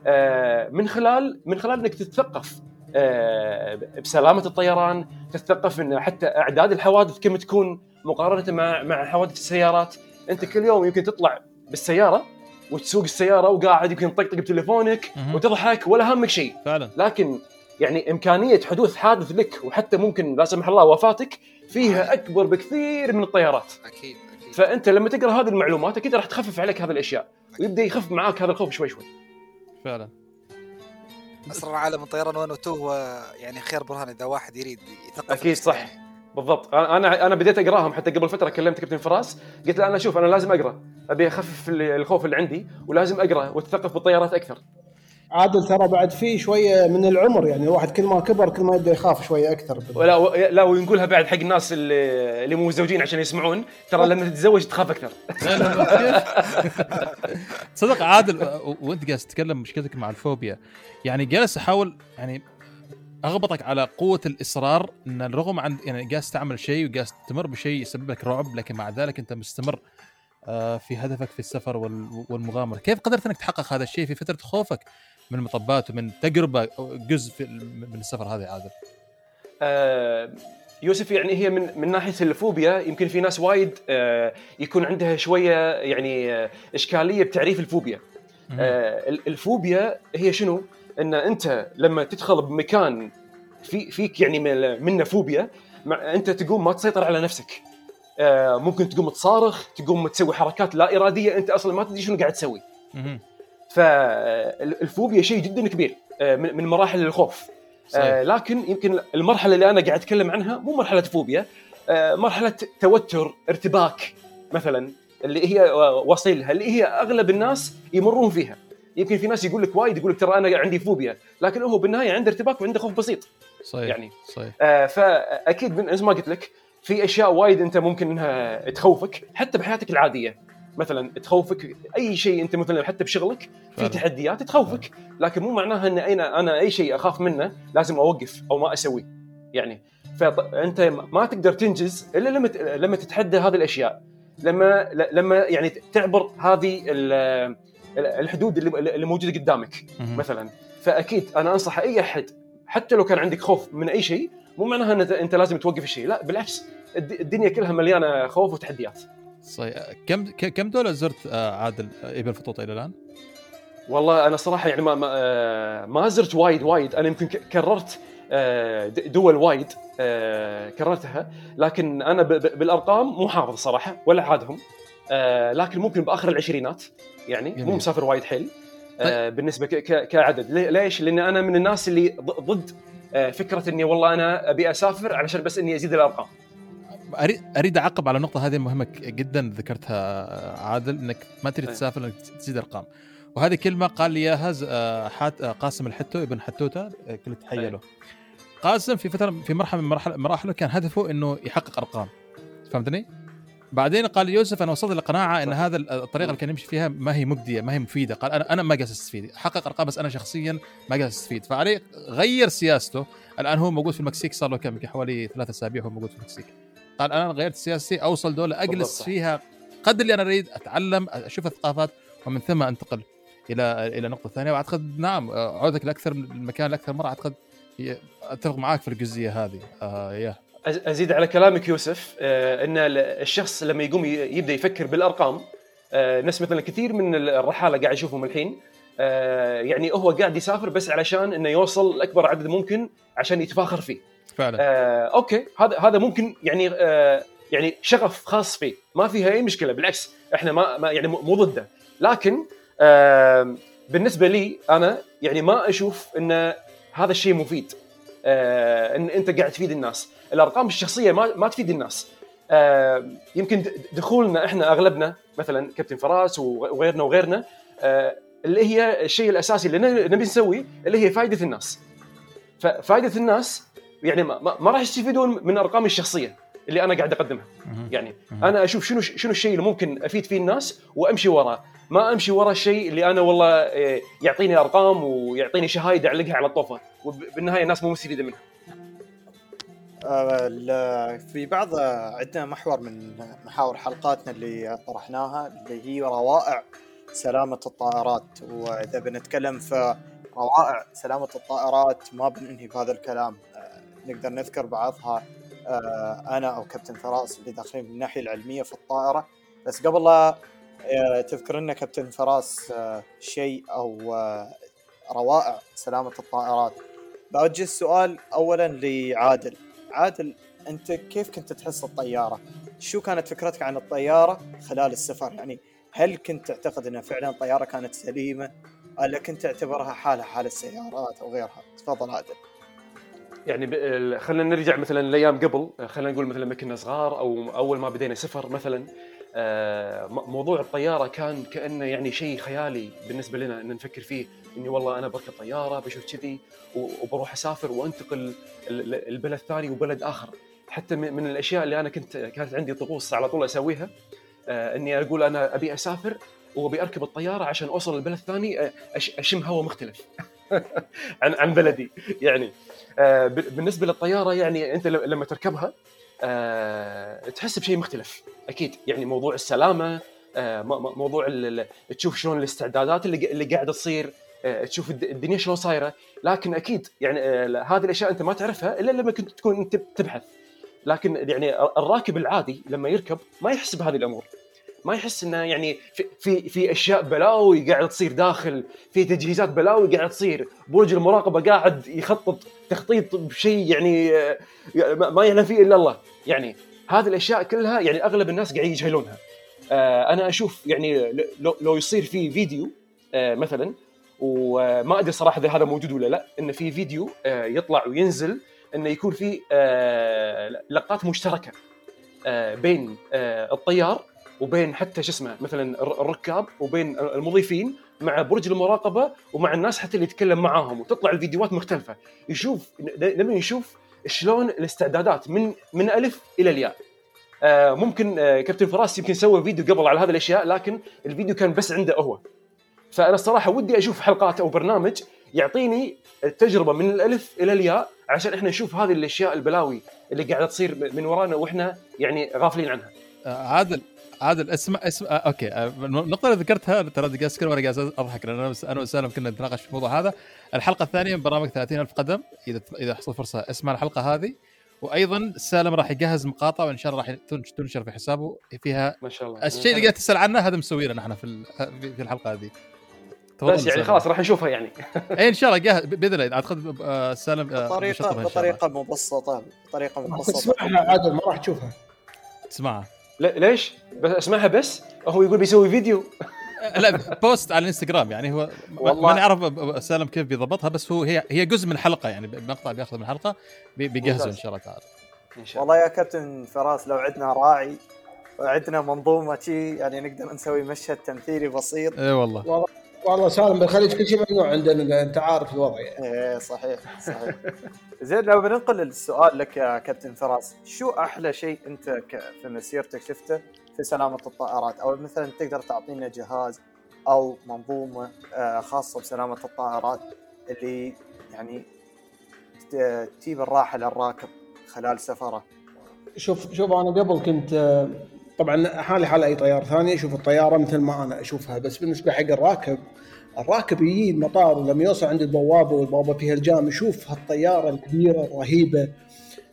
آه من خلال من خلال إنك تتثقف آه بسلامة الطيران تتثقف إن حتى أعداد الحوادث كم تكون مقارنة مع مع حوادث السيارات. أنت كل يوم يمكن تطلع بالسيارة وتسوق السيارة وقاعد يمكن تطقطق بتليفونك وتضحك ولا همك شيء. فعلا. لكن يعني إمكانية حدوث حادث لك وحتى ممكن لا سمح الله وفاتك فيها أكبر بكثير من الطيارات. أكيد أكيد. فأنت لما تقرأ هذه المعلومات أكيد راح تخفف عليك هذه الأشياء ويبدأ يخف معاك هذا الخوف شوي شوي. فعلا. اسرار عالم الطيران 1 و 2 هو يعني خير برهان إذا واحد يريد يثقف أكيد صح. يعني. بالضبط. أنا أنا بديت أقرأهم حتى قبل فترة كلمت كابتن فراس. قلت له أنا شوف أنا لازم أقرأ. أبي أخفف الخوف اللي عندي ولازم أقرأ وأتثقف بالطيارات أكثر. عادل ترى بعد في شوية من العمر يعني الواحد كل ما كبر كل ما يبدأ يخاف شوية أكثر. لا لا ونقولها بعد حق الناس اللي, اللي مو متزوجين عشان يسمعون. ترى لما تتزوج تخاف أكثر. صدق عادل وأنت جالس تتكلم مشكلتك مع الفوبيا. يعني جالس احاول يعني أغبطك على قوة الإصرار إن الرغم عن يعني جالس تعمل شيء وجالس تمر بشيء يسبب لك رعب لكن مع ذلك أنت مستمر آه، في هدفك في السفر والمغامرة، كيف قدرت إنك تحقق هذا الشيء في فترة خوفك؟ من المطبات ومن تجربة جزء من السفر هذا عادل؟ أه يوسف يعني هي من من ناحية الفوبيا يمكن في ناس وايد آه، يكون عندها شوية يعني آه، إشكالية بتعريف الفوبيا. آه، الفوبيا هي شنو؟ إن أنت لما تدخل بمكان في فيك يعني منه فوبيا أنت تقوم ما تسيطر على نفسك. ممكن تقوم تصارخ تقوم تسوي حركات لا إرادية أنت أصلا ما تدري شنو قاعد تسوي. فالفوبيا شيء جدا كبير من مراحل الخوف. صحيح. آه لكن يمكن المرحلة اللي أنا قاعد أتكلم عنها مو مرحلة فوبيا آه مرحلة توتر ارتباك مثلا اللي هي وصيلها اللي هي أغلب الناس يمرون فيها. يمكن في ناس يقول لك وايد يقول لك ترى أنا عندي فوبيا لكن هو بالنهاية عنده ارتباك وعنده خوف بسيط. صحيح يعني. صحيح. آه فأكيد من ما قلت لك في أشياء وايد أنت ممكن إنها تخوفك حتى بحياتك العادية. مثلا تخوفك أي شيء أنت مثلا حتى بشغلك في تحديات تخوفك. لكن مو معناها إن أنا أنا أي شيء أخاف منه لازم أوقف أو ما اسويه يعني فانت ما تقدر تنجز إلا لما لما تتحدى هذه الأشياء. لما لما يعني تعبر هذه الحدود اللي, اللي موجودة قدامك مثلا. فأكيد أنا أنصح أي أحد حتى لو كان عندك خوف من أي شيء مو معناها إن أنت لازم توقف الشيء. لا بالعكس. الدنيا كلها مليانة خوف وتحديات. صحيح. كم كم دوله زرت آه، عادل آه، ابن فطوطه إلى الآن؟ والله أنا صراحة يعني ما ما, آه، ما زرت وايد وايد. أنا يمكن كررت دول وايد كررتها. لكن أنا بالأرقام مو حافظ صراحة ولا عادهم. لكن ممكن بآخر العشرينات يعني. مو مسافر وايد حيل. طيب. بالنسبة كعدد. ليش؟ لأن أنا من الناس اللي ضد فكرة إني والله أنا أبي أسافر علشان بس إني أزيد الأرقام. اريد أريد أعقب على النقطه هذه مهمه جدا ذكرتها عادل إنك ما تريد تسافر إنك تزيد أرقام. وهذه كلمة قال لي إياها آه، حات آه، قاسم الحتو ابن حتوتة آه، كل تحية له. قاسم في فترة في مرحلة من مراحله كان هدفه إنه يحقق أرقام. فهمتني؟ بعدين قال يوسف أنا وصلت لقناعة إن هذا الطريقة اللي كان يمشي فيها ما هي مجدية ما هي مفيدة. قال أنا أنا ما قاعد استفيد احقق أرقام بس أنا شخصيا ما قاعد استفيد فعليه غير سياسته. الآن هو موجود في المكسيك صار له كم حوالي ثلاثة أسابيع هو موجود في المكسيك. قال أنا غيرت سياستي أوصل دولة أجلس فيها قدر اللي أنا أريد أتعلم أشوف الثقافات ومن ثم أنتقل إلى إلى نقطة ثانية. وأعتقد نعم عودك لأكثر من المكان لأكثر مرة. أعتقد أتفق معاك في الجزئية هذه. آه يا. أزيد على كلامك يوسف آه إن الشخص لما يقوم يبدأ يفكر بالأرقام آه ناس مثلا كثير من الرحالة قاعد اشوفهم الحين. آه يعني هو قاعد يسافر بس علشان إنه يوصل لأكبر عدد ممكن عشان يتفاخر فيه. فعلا. آه أوكي. هذا هذا ممكن يعني آه يعني شغف خاص فيه. ما فيها أي مشكلة. بالعكس إحنا ما, ما يعني مو ضده. لكن آه بالنسبة لي أنا يعني ما أشوف إن هذا الشيء مفيد. آه إن أنت قاعد تفيد الناس. الأرقام الشخصية ما ما تفيد الناس. آه يمكن دخولنا إحنا أغلبنا مثلا كابتن فراس وغيرنا وغيرنا آه اللي هي الشيء الأساسي اللي نبي نسويه اللي هي فائده الناس. ففائده الناس يعني ما, ما راح يستفيدون من أرقامي الشخصية اللي أنا قاعد أقدمها. يعني أنا أشوف شنو شنو الشيء اللي ممكن أفيد فيه الناس وأمشي وراه. ما أمشي ورا الشيء اللي أنا والله إيه، يعطيني أرقام ويعطيني شهايد أعلقها على الطوفة. وبالنهايه الناس مو مستفيدة منها. آه، في بعض عندنا محور من محاور حلقاتنا اللي طرحناها اللي هي روائع سلامة الطائرات. وإذا بنتكلم في روائع سلامة الطائرات ما بننهي بهذا الكلام. نقدر نذكر بعضها آه، أنا أو كابتن فراس اللي داخلين من الناحية العلمية في الطائرة بس قبل لا آه، تذكر لنا كابتن فراس آه، شيء أو روائع سلامة الطائرات بوجه السؤال اولا لعادل عادل أنت كيف كنت تحس الطيارة؟ شو كانت فكرتك عن الطيارة خلال السفر؟ يعني هل كنت تعتقد إن فعلا الطيارة كانت سليمة؟ ولا كنت تعتبرها حالها حال السيارات أو غيرها؟ تفضل عادل. يعني خلينا نرجع مثلا لأيام قبل. خلينا نقول مثلا لما كنا صغار أو أول ما بدينا سفر مثلا. آه، موضوع الطيارة كان كأنه يعني شيء خيالي بالنسبة لنا إن نفكر فيه إني والله أنا بركب طيارة بشوف كذي وبروح أسافر وأنتقل البلد ثاني وبلد آخر. حتى من الأشياء اللي أنا كنت كانت عندي طقوس على طول أسويها. آه، إني أقول أنا أبي أسافر وأبي أركب الطيارة عشان أوصل لبلد ثاني آه، أشم هواء مختلف. عن عن بلدي. يعني آه، بالنسبة للطيارة يعني أنت لما تركبها آه، تحس بشيء مختلف. أكيد يعني موضوع السلامة آه، موضوع تشوف شلون الاستعدادات اللي اللي قاعدة تصير تشوف الدنيا شلون صايرة. لكن أكيد يعني هذه الأشياء أنت ما تعرفها إلا لما كنت تكون أنت تبحث لكن يعني الراكب العادي لما يركب ما يحس بهذه الأمور. ما يحس إنه يعني في في في أشياء بلاوي قاعدة تصير داخل في تجهيزات بلاوي قاعدة تصير. برج المراقبة قاعد يخطط تخطيط بشيء يعني ما يعلم فيه إلا الله. يعني هذه الأشياء كلها يعني أغلب الناس قاعدين يجهلونها. آه، أنا أشوف يعني لو, لو يصير في فيديو آه، مثلا وما أدري صراحة إذا هذا موجود ولا لا انه في فيديو آه، يطلع وينزل إنه يكون في لقطات مشتركة بين الطيار وبين حتى شو اسمه مثلا الركاب وبين المضيفين مع برج المراقبة ومع الناس حتى اللي يتكلم معاهم وتطلع الفيديوهات مختلفة. يشوف لما يشوف شلون الاستعدادات من من ألف إلى الياء. آه ممكن آه كابتن فراس يمكن سوى فيديو قبل على هذه الأشياء لكن الفيديو كان بس عنده هو. فأنا الصراحة ودي أشوف حلقات أو برنامج يعطيني التجربة من الألف إلى الياء عشان إحنا نشوف هذه الأشياء البلاوي اللي قاعدة تصير من ورانا وإحنا يعني غافلين عنها. آه عادل. عادل اسمع اسمع آه أوكي. آه النقطة اللي ذكرتها ترى أسكر وأنا قاعد أضحك لأن أنا وسالم كنا نتناقش في الموضوع هذا. الحلقة الثانية من برنامج 30000 قدم إذا إذا حصل فرصة اسمع الحلقة هذه. وأيضا سالم راح يجهز مقاطع وإن شاء الله راح تنشر في حسابه. فيها ما شاء الله. الشيء اللي قاعد تسأل عنه هذا مسوينه نحن في في الحلقة هذه. بس يعني خلاص راح نشوفها يعني. اي إن شاء الله جاهز بإذن الله. أعتقد آه، سالم بطريقه بطريقه مبسطة بطريقه مبسطة. تسمعها عادل ما راح تشوفها. تسمعها. ليش؟ بس اسمعها بس. هو يقول بيسوي فيديو. لا بوست على الانستغرام. يعني هو والله. ما نعرف سالم كيف بيضبطها بس هو هي هي جزء من الحلقة. يعني مقطع بياخذ من الحلقة بيجهزه إن شاء الله تعالى. إن شاء الله والله يا كابتن فراس لو عندنا راعي وعندنا منظومة شي يعني نقدر نسوي مشهد تمثيلي بسيط. إي والله. والله سالم بالخليج كل شيء ممنوع عندنا أنت عارف الوضع يعني. إيه صحيح صحيح. زين لو بننقل السؤال لك يا كابتن فراس شو أحلى شيء أنت في مسيرتك شفته في سلامة الطائرات؟ أو مثلا تقدر تعطينا جهاز أو منظومة آه، خاصة بسلامة الطائرات اللي يعني تجيب الراحة للراكب خلال سفره؟ شوف شوف أنا قبل كنت طبعا حالي حال أي طيار ثاني أشوف الطيارة مثل ما أنا أشوفها. بس بالنسبة حق الراكب الراكب يجي المطار ولما يوصل عند البوابة والبوابة فيها الجام يشوف هالطيارة الكبيرة الرهيبة.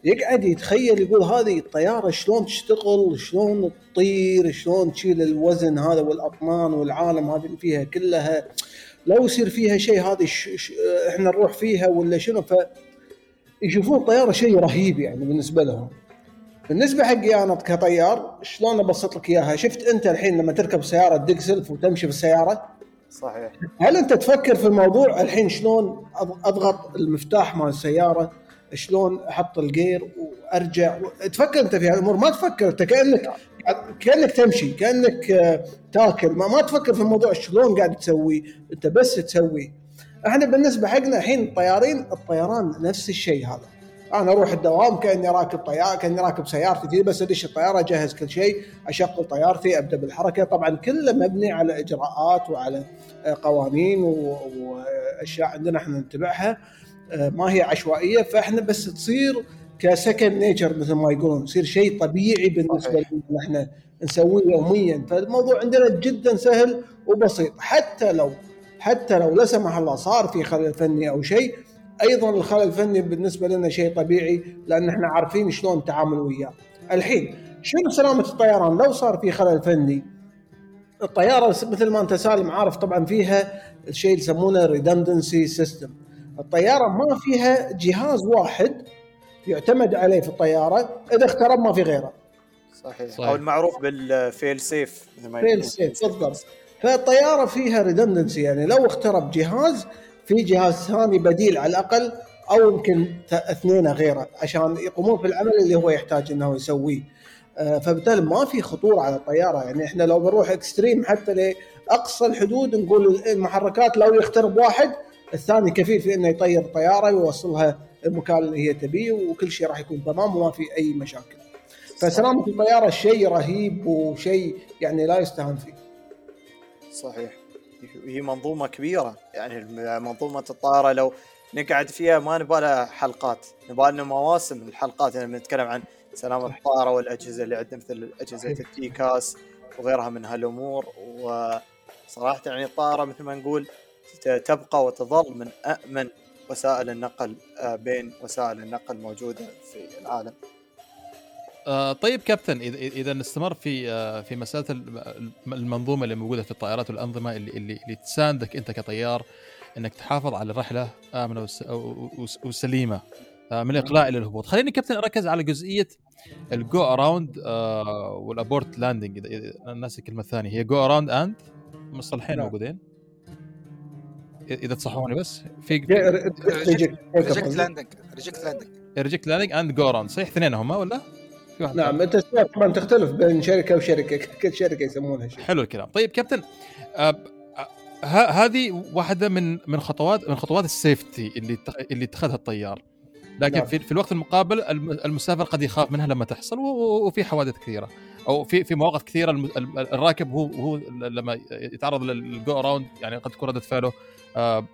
يقعد يتخيل يقول هذه الطيارة شلون تشتغل شلون تطير شلون تشيل الوزن هذا والأطنان والعالم هذه اللي فيها كلها. لو يصير فيها شيء هذه إحنا نروح فيها ولا شنو ف يشوفون الطيارة شيء رهيب يعني بالنسبة لهم. بالنسبة حقي أنا كطيار شلون أبسط لك إياها؟ شفت أنت الحين لما تركب سيارة تدق سلف وتمشي في السيارة؟ صحيح. هل أنت تفكر في الموضوع الحين شلون أضغط المفتاح مال السيارة؟ شلون أحط الجير وأرجع؟ تفكر أنت في هالامور ما تفكر أنت كأنك كأنك تمشي كأنك آه، تاكل. ما, ما تفكر في الموضوع شلون قاعد تسوي أنت بس تسوي. إحنا بالنسبة حقنا الحين الطيارين الطيران نفس الشيء هذا. أنا أروح الدوام كاني راكب طياره كاني راكب سيارتي بس ادش الطيارة اجهز كل شيء اشغل طيارتي ابدا بالحركة. طبعا كله مبني على اجراءات وعلى آه، قوانين واشياء عندنا إحنا نتبعها. آه، ما هي عشوائية فاحنا بس تصير ك second nature مثل ما يقولون تصير شيء طبيعي بالنسبة لنا إحنا نسويه يوميا. فالموضوع عندنا جدا سهل وبسيط. حتى لو حتى لو لا سمح الله صار في خلل فني أو شيء أيضا الخلل الفني بالنسبة لنا شيء طبيعي لأن إحنا عارفين شلون نتعامل وياه. الحين شنو سلامة الطيران؟ لو صار في خلل فني الطيارة مثل ما أنت سالم عارف طبعا فيها الشيء اللي يسمونه redundancy system الطيارة ما فيها جهاز واحد يعتمد عليه في الطيارة إذا اخترب ما في غيره. صحيح, صحيح. أو المعروف بال fail safe fail safe بالضبط. فالطيارة فيها redundancy يعني لو اخترب جهاز في جهاز ثاني بديل على الأقل أو يمكن اثنين غيره عشان يقومون في العمل اللي هو يحتاج إنه يسويه آه، فبالتالي ما في خطورة على الطيارة يعني إحنا لو بنروح extreme حتى لأقصى الحدود نقول المحركات لو يخترب واحد الثاني كفيل في إنه يطير الطياره ويوصلها المكان اللي هي تبيه وكل شيء راح يكون تمام وما في أي مشاكل. فسلامة الطيارة شيء رهيب وشيء يعني لا يستهان فيه. صحيح. هي منظومة كبيرة. يعني منظومه الطائره لو نقعد فيها ما نبغى حلقات. نبغى لنا مواسم الحلقات. يعني بنتكلم عن سلامه الطائره والأجهزة اللي عندنا مثل أجهزة التيكاس وغيرها من هالأمور. وصراحة يعني الطائره مثل ما نقول تبقى وتظل من امن وسائل النقل آه، بين وسائل النقل موجوده في العالم. آه طيب كابتن اذا إذا نستمر في آه في مسألة المنظومة اللي موجودة في الطائرات والأنظمة اللي اللي, اللي تساندك أنت كطيار إنك تحافظ على الرحلة آمنة وسليمة آه من الإقلاع إلى الهبوط. خليني كابتن أركز على جزئية ال go around وال abort landing إذا ناسي الكلمة الثانية. هي go around and مصطلحين نعم. موجودين؟ إذا تصحوني بس. في reject landing reject landing reject landing and go around صحيح اثنين هم ولا؟ في واحد نعم انت طبعا تختلف بين شركة وشركة كل شركة يسمونها شيء. حلو الكلام. طيب كابتن آه هذه واحدة من من خطوات من خطوات ال safety اللي اللي اتخذها الطيار. لكن نعم. في, في الوقت المقابل المسافر قد يخاف منها لما تحصل وفي حوادث كثيرة. أو في في مواقف كثيرة الراكب هو هو لما يتعرض لل go around يعني قد تكون ردة فعله آه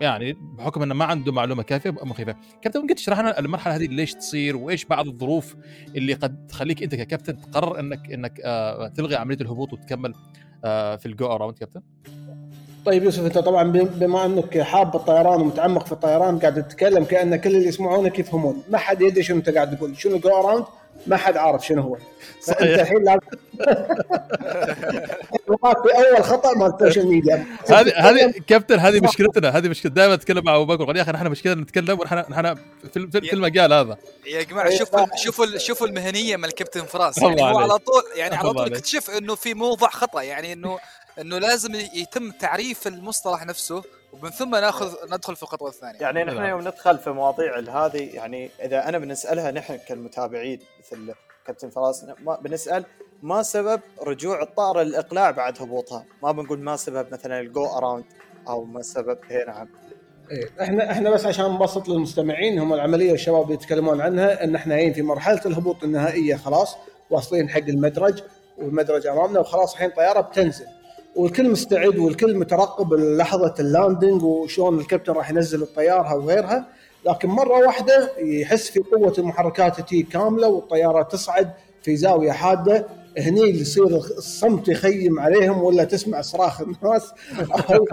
يعني بحكم إنه ما عنده معلومة كافية مخيفه كابتن ممكن تشرح لنا المرحلة هذه ليش تصير وإيش بعض الظروف اللي قد تخليك أنت ككابتن تقرر إنك إنك آه تلغي عملية الهبوط وتكمل آه في ال go around كابتن؟ طيب يوسف أنت طبعا بما أنك حاب الطيران ومتعمق في الطيران قاعد تتكلم كأن كل اللي يسمعونك يفهمون. ما حد يدري شنو أنت قاعد تقول. شنو go around؟ ما حد عارف شنو هو. صحيح. انت الحين لازم في أول خطأ مال السوشيال ميديا هذه هذه كابتن هذه مشكلتنا هذه مشكلة. دائما أتكلم مع أبو بكر. يا أخي نحن مشكلتنا نتكلم ونحن نحن في, في المجال هذا. يا جماعة شوفوا شوفوا شوفوا المهنية مال الكابتن فراس. يعني هو على طول يعني على طول اكتشف إنه في موضع خطأ. يعني انه إنه لازم يتم تعريف المصطلح نفسه. ومن ثم ناخذ ندخل في الخطوة الثانية. يعني نحن يوم ندخل في مواضيع هذه يعني إذا أنا بنسألها نحن كالمتابعين مثل كابتن فراس ما بنسأل ما سبب رجوع الطائرة للإقلاع بعد هبوطها؟ ما بنقول ما سبب مثلا ال go around أو ما سبب هي نعم. إيه إحنا إحنا بس عشان نبسط للمستمعين هم العملية الشباب يتكلمون عنها إن إحنا جايين في مرحلة الهبوط النهائية خلاص واصلين حق المدرج والمدرج أمامنا وخلاص الحين طيارة بتنزل. والكل مستعد والكل مترقب لحظة ال landing وشلون الكابتن راح ينزل الطيارة وغيرها لكن مرة واحدة يحس في قوة المحركات تي كاملة والطيارة تصعد في زاوية حادة هني يصير الصمت يخيم عليهم ولا تسمع صراخ الناس أو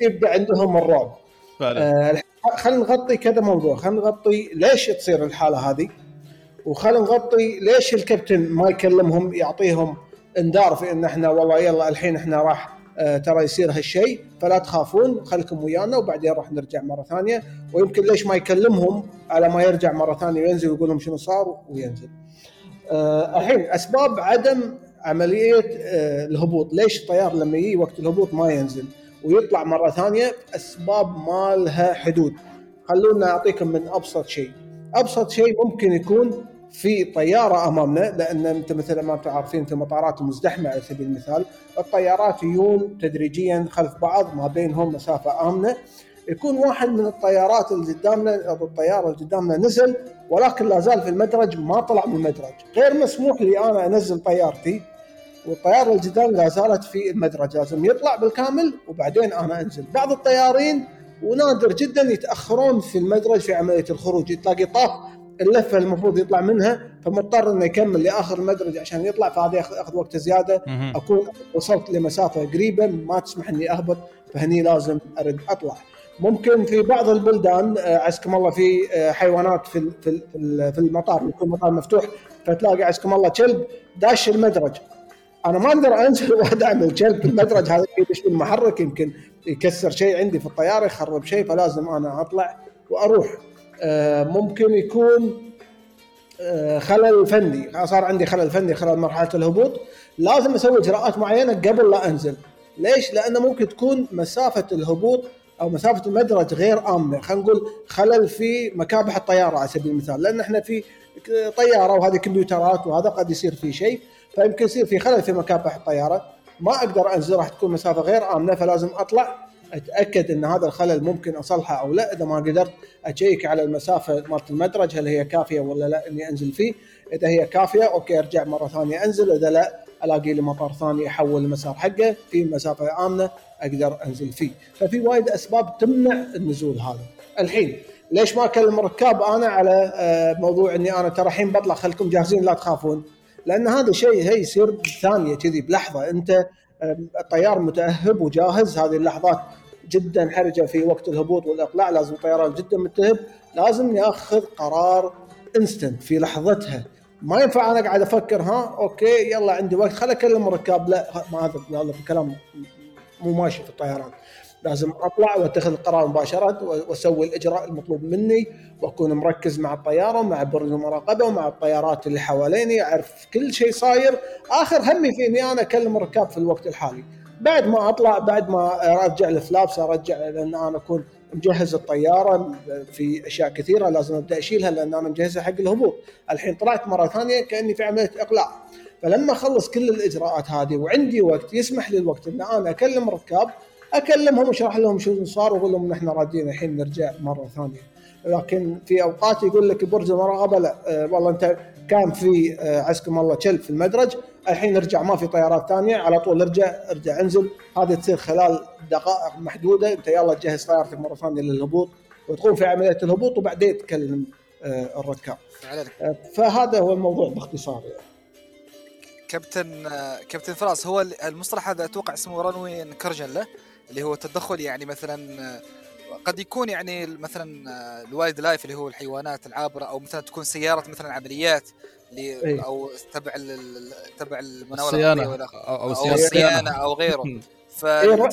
يبدأ عندهم الرعب. آه خلينا نغطي كذا موضوع خلينا نغطي ليش تصير الحالة هذه وخلينا نغطي ليش الكابتن ما يكلمهم يعطيهم اندار في إن إحنا والله يلا الحين إحنا راح آه ترى يصير هالشيء فلا تخافون خليكم ويانا وبعدين راح نرجع مرة ثانية ويمكن ليش ما يكلمهم على ما يرجع مرة ثانية وينزل ويقول لهم شنو صار وينزل. آه الحين أسباب عدم عملية آه الهبوط، ليش الطيار لما يجي وقت الهبوط ما ينزل ويطلع مرة ثانية؟ أسباب ما لها حدود. خلونا أعطيكم من أبسط شيء. أبسط شيء ممكن يكون في طيارة أمامنا لأن أنت مثل ما أنتم عارفين في المطارات المزدحمه على سبيل المثال الطيارات يجون تدريجيا خلف بعض ما بينهم مسافة آمنة. يكون واحد من الطيارات اللي قدامنا أو الطيارة اللي قدامنا نزل ولكن لا زال في المدرج ما طلع من المدرج. غير مسموح لي أنا أنزل طيارتي والطيارة اللي قدام لا زالت في المدرج لازم يطلع بالكامل وبعدين أنا أنزل. بعض الطيارين ونادر جدا يتأخرون في المدرج في عملية الخروج. تلاقي طاف اللفة المفروض يطلع منها فمضطر إنه يكمل لآخر المدرج عشان يطلع فهذا ياخذ وقت زيادة. أكون وصلت لمسافة قريبة ما تسمح إني أهبط فهني لازم أرد أطلع. ممكن في بعض البلدان آه، عزكم الله في آه، حيوانات في في في المطار يكون المطار مفتوح فتلاقي عزكم الله كلب داش المدرج. أنا ما أقدر أنزل وأدعم الكلب في المدرج هذا يدش المحرك يمكن يكسر شيء عندي في الطيارة يخرب شيء فلازم أنا أطلع وأروح. ممكن يكون آه، خلل فني. صار عندي خلل فني خلال مرحلة الهبوط. لازم أسوي إجراءات معينة قبل لا أنزل. ليش؟ لأنه ممكن تكون مسافة الهبوط أو مسافة المدرج غير آمنة. خلينا نقول خلل في مكابح الطيارة على سبيل المثال. لأن إحنا في طيارة وهذه كمبيوترات وهذا قد يصير في شيء فيمكن يصير في خلل في مكابح الطيارة. ما أقدر أنزل راح تكون مسافة غير آمنة فلازم أطلع أتأكد إن هذا الخلل ممكن أصلحه أو لا. إذا ما قدرت أشيك على المسافة مالت المدرج هل هي كافية ولا لا إني أنزل فيه. إذا هي كافية أوكي أرجع مرة ثانية أنزل. إذا لا ألاقي لي مطار ثاني يحول المسار حقه. في مسافة آمنة أقدر أنزل فيه. ففي وايد أسباب تمنع النزول هذا. الحين ليش ما أكلم الركاب أنا على آه، موضوع إني أنا ترى الحين بطلع خلكم جاهزين لا تخافون. لأن هذا شيء هي يصير ثانية كذي بلحظة. أنت الطيار متأهب وجاهز هذه اللحظات جدا حرجة في وقت الهبوط والإقلاع لازم الطيران جدا متهب لازم ياخذ قرار instant في لحظتها. ما ينفع أنا قاعد أفكر ها okay يلا عندي وقت خل أكلم الركاب. لا ما هذا الكلام مو ماشي في الطيران. لازم أطلع وأتخذ القرار مباشرة وأسوي الإجراء المطلوب مني وأكون مركز مع الطيارة مع برج المراقبة ومع الطيارات اللي حواليني أعرف كل شيء صاير. آخر همي في اني أنا أكلم الركاب في الوقت الحالي. بعد ما أطلع بعد ما أرجع ال flaps أرجع لأن أنا أكون مجهز الطيارة في أشياء كثيرة لازم أبدأ أشيلها لأن أنا مجهزها حق الهبوط. الحين طلعت مرة ثانية كأني في عملية إقلاع. فلما أخلص كل الإجراءات هذه وعندي وقت يسمح لي الوقت إن أنا أكلم ركاب أكلمهم واشرح لهم شو صار وأقول لهم نحن راجعين الحين نرجع مرة ثانية. لكن في أوقات يقول لك برج المراقبه لا أه والله أنت كان في أه عزكم الله كلب في المدرج. الحين نرجع ما في طيارات ثانية. على طول ارجع ارجع انزل. هذه تصير خلال دقائق محدودة. انت يلا تجهز طيارتك مرة ثانية للهبوط وتقوم في عملية الهبوط وبعدين تكلم أه الركاب. أه فهذا هو الموضوع باختصار يعني. كابتن كابتن فراس هو المصطلح هذا أتوقع اسمه runway incursion له اللي هو تدخل يعني مثلا قد يكون يعني مثلا ال wildlife اللي هو الحيوانات العابرة أو مثلا تكون سيارة مثلا عمليات اللي أو تبع تبع المناولة الصيانة. أو, أو, الصيانه أو غيره. ف أيوه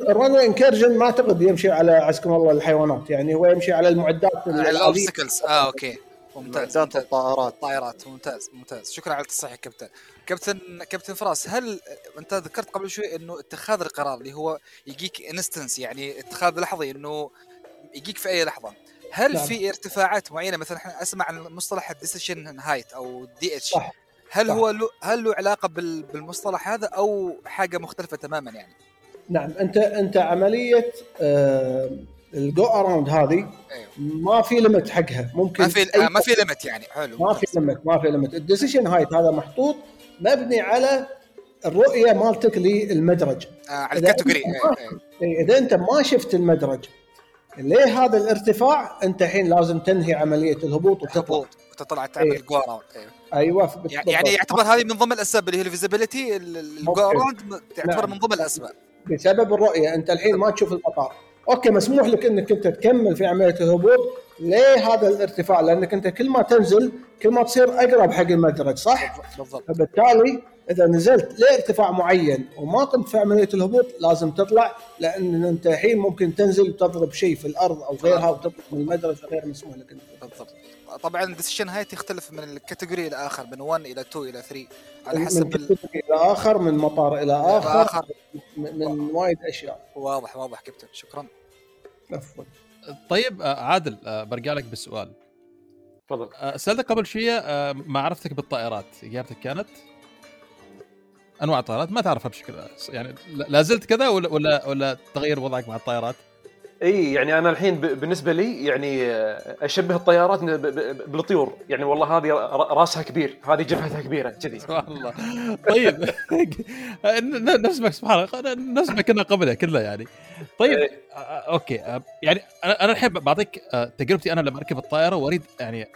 ال runway incursion ما أعتقد يمشي على عزكم الله الحيوانات. يعني هو يمشي على المعدات على ال obstacles آه okay. ممتاز ممتاز. الطائرات طائرات. ممتاز ممتاز. شكرا على التصحيح كابتن. كابتن كابتن فراس هل أنت ذكرت قبل شوي إنه اتخاذ القرار اللي هو يجيك instance يعني اتخاذ لحظي إنه يجيك في أي لحظة هل نعم. في ارتفاعات معينة؟ مثلا إحنا أسمع عن مصطلح ال decision height أو DH صح. هل صح. هو له هل له علاقة بالمصطلح هذا أو حاجة مختلفة تماما يعني؟ نعم. أنت أنت عملية آه ال go-around هذه أيوه. ما في limit حقها. ممكن ما في أي ما في limit يعني. حلو. ما في limit ما في limit ال decision height هذا محطوط مبني على الرؤية مالتك للمدرج. آه على ال category إذا أنت ما شفت المدرج ليه هذا الارتفاع؟ أنت الحين لازم تنهي عملية الهبوط وتطلع. وتطلع تعمل ال go-around. أيوه. يعني يعتبر هذه من ضمن الأسباب اللي هي ال visibility ال go-around تعتبر نعم. من ضمن الأسباب. بسبب الرؤية أنت الحين ما تشوف المطار okay مسموح لك إنك أنت تكمل في عملية الهبوط ليه هذا الارتفاع؟ لأنك أنت كل ما تنزل كل ما تصير أقرب حق المدرج صح؟ بالضبط فبالتالي إذا نزلت لارتفاع معين وما قمت في عملية الهبوط لازم تطلع لأن أنت الحين ممكن تنزل وتضرب شيء في الأرض أو غيرها وتطلع من المدرج غير مسموح لك بالضبط طبعا ال decision height يختلف من ال category إلى آخر من 1 إلى 2 إلى 3 على حسب من ال... إلى آخر من مطار إلى آخر, آخر. من, من وايد أشياء. واضح واضح كابتن. شكرا. عفوا. طيب عادل برجع لك بالسؤال. تفضل. سألتك قبل شوية معرفتك بالطائرات إجابتك كانت؟ أنواع الطائرات ما تعرفها بشكل يعني لا زلت كذا ولا ولا ولا تغير وضعك مع الطائرات؟ إي يعني أنا الحين بالنسبة لي يعني أشبه الطيارات بالطيور. يعني والله هذه راسها كبير هذه جبهتها كبيرة كذي. سبحان الله طيب نفس سبحان الله. نفس ما كنا قبلها كلها يعني. طيب. okay. يعني أنا الحين بعطيك تجربتي أنا لما اركب الطائرة وأريد يعني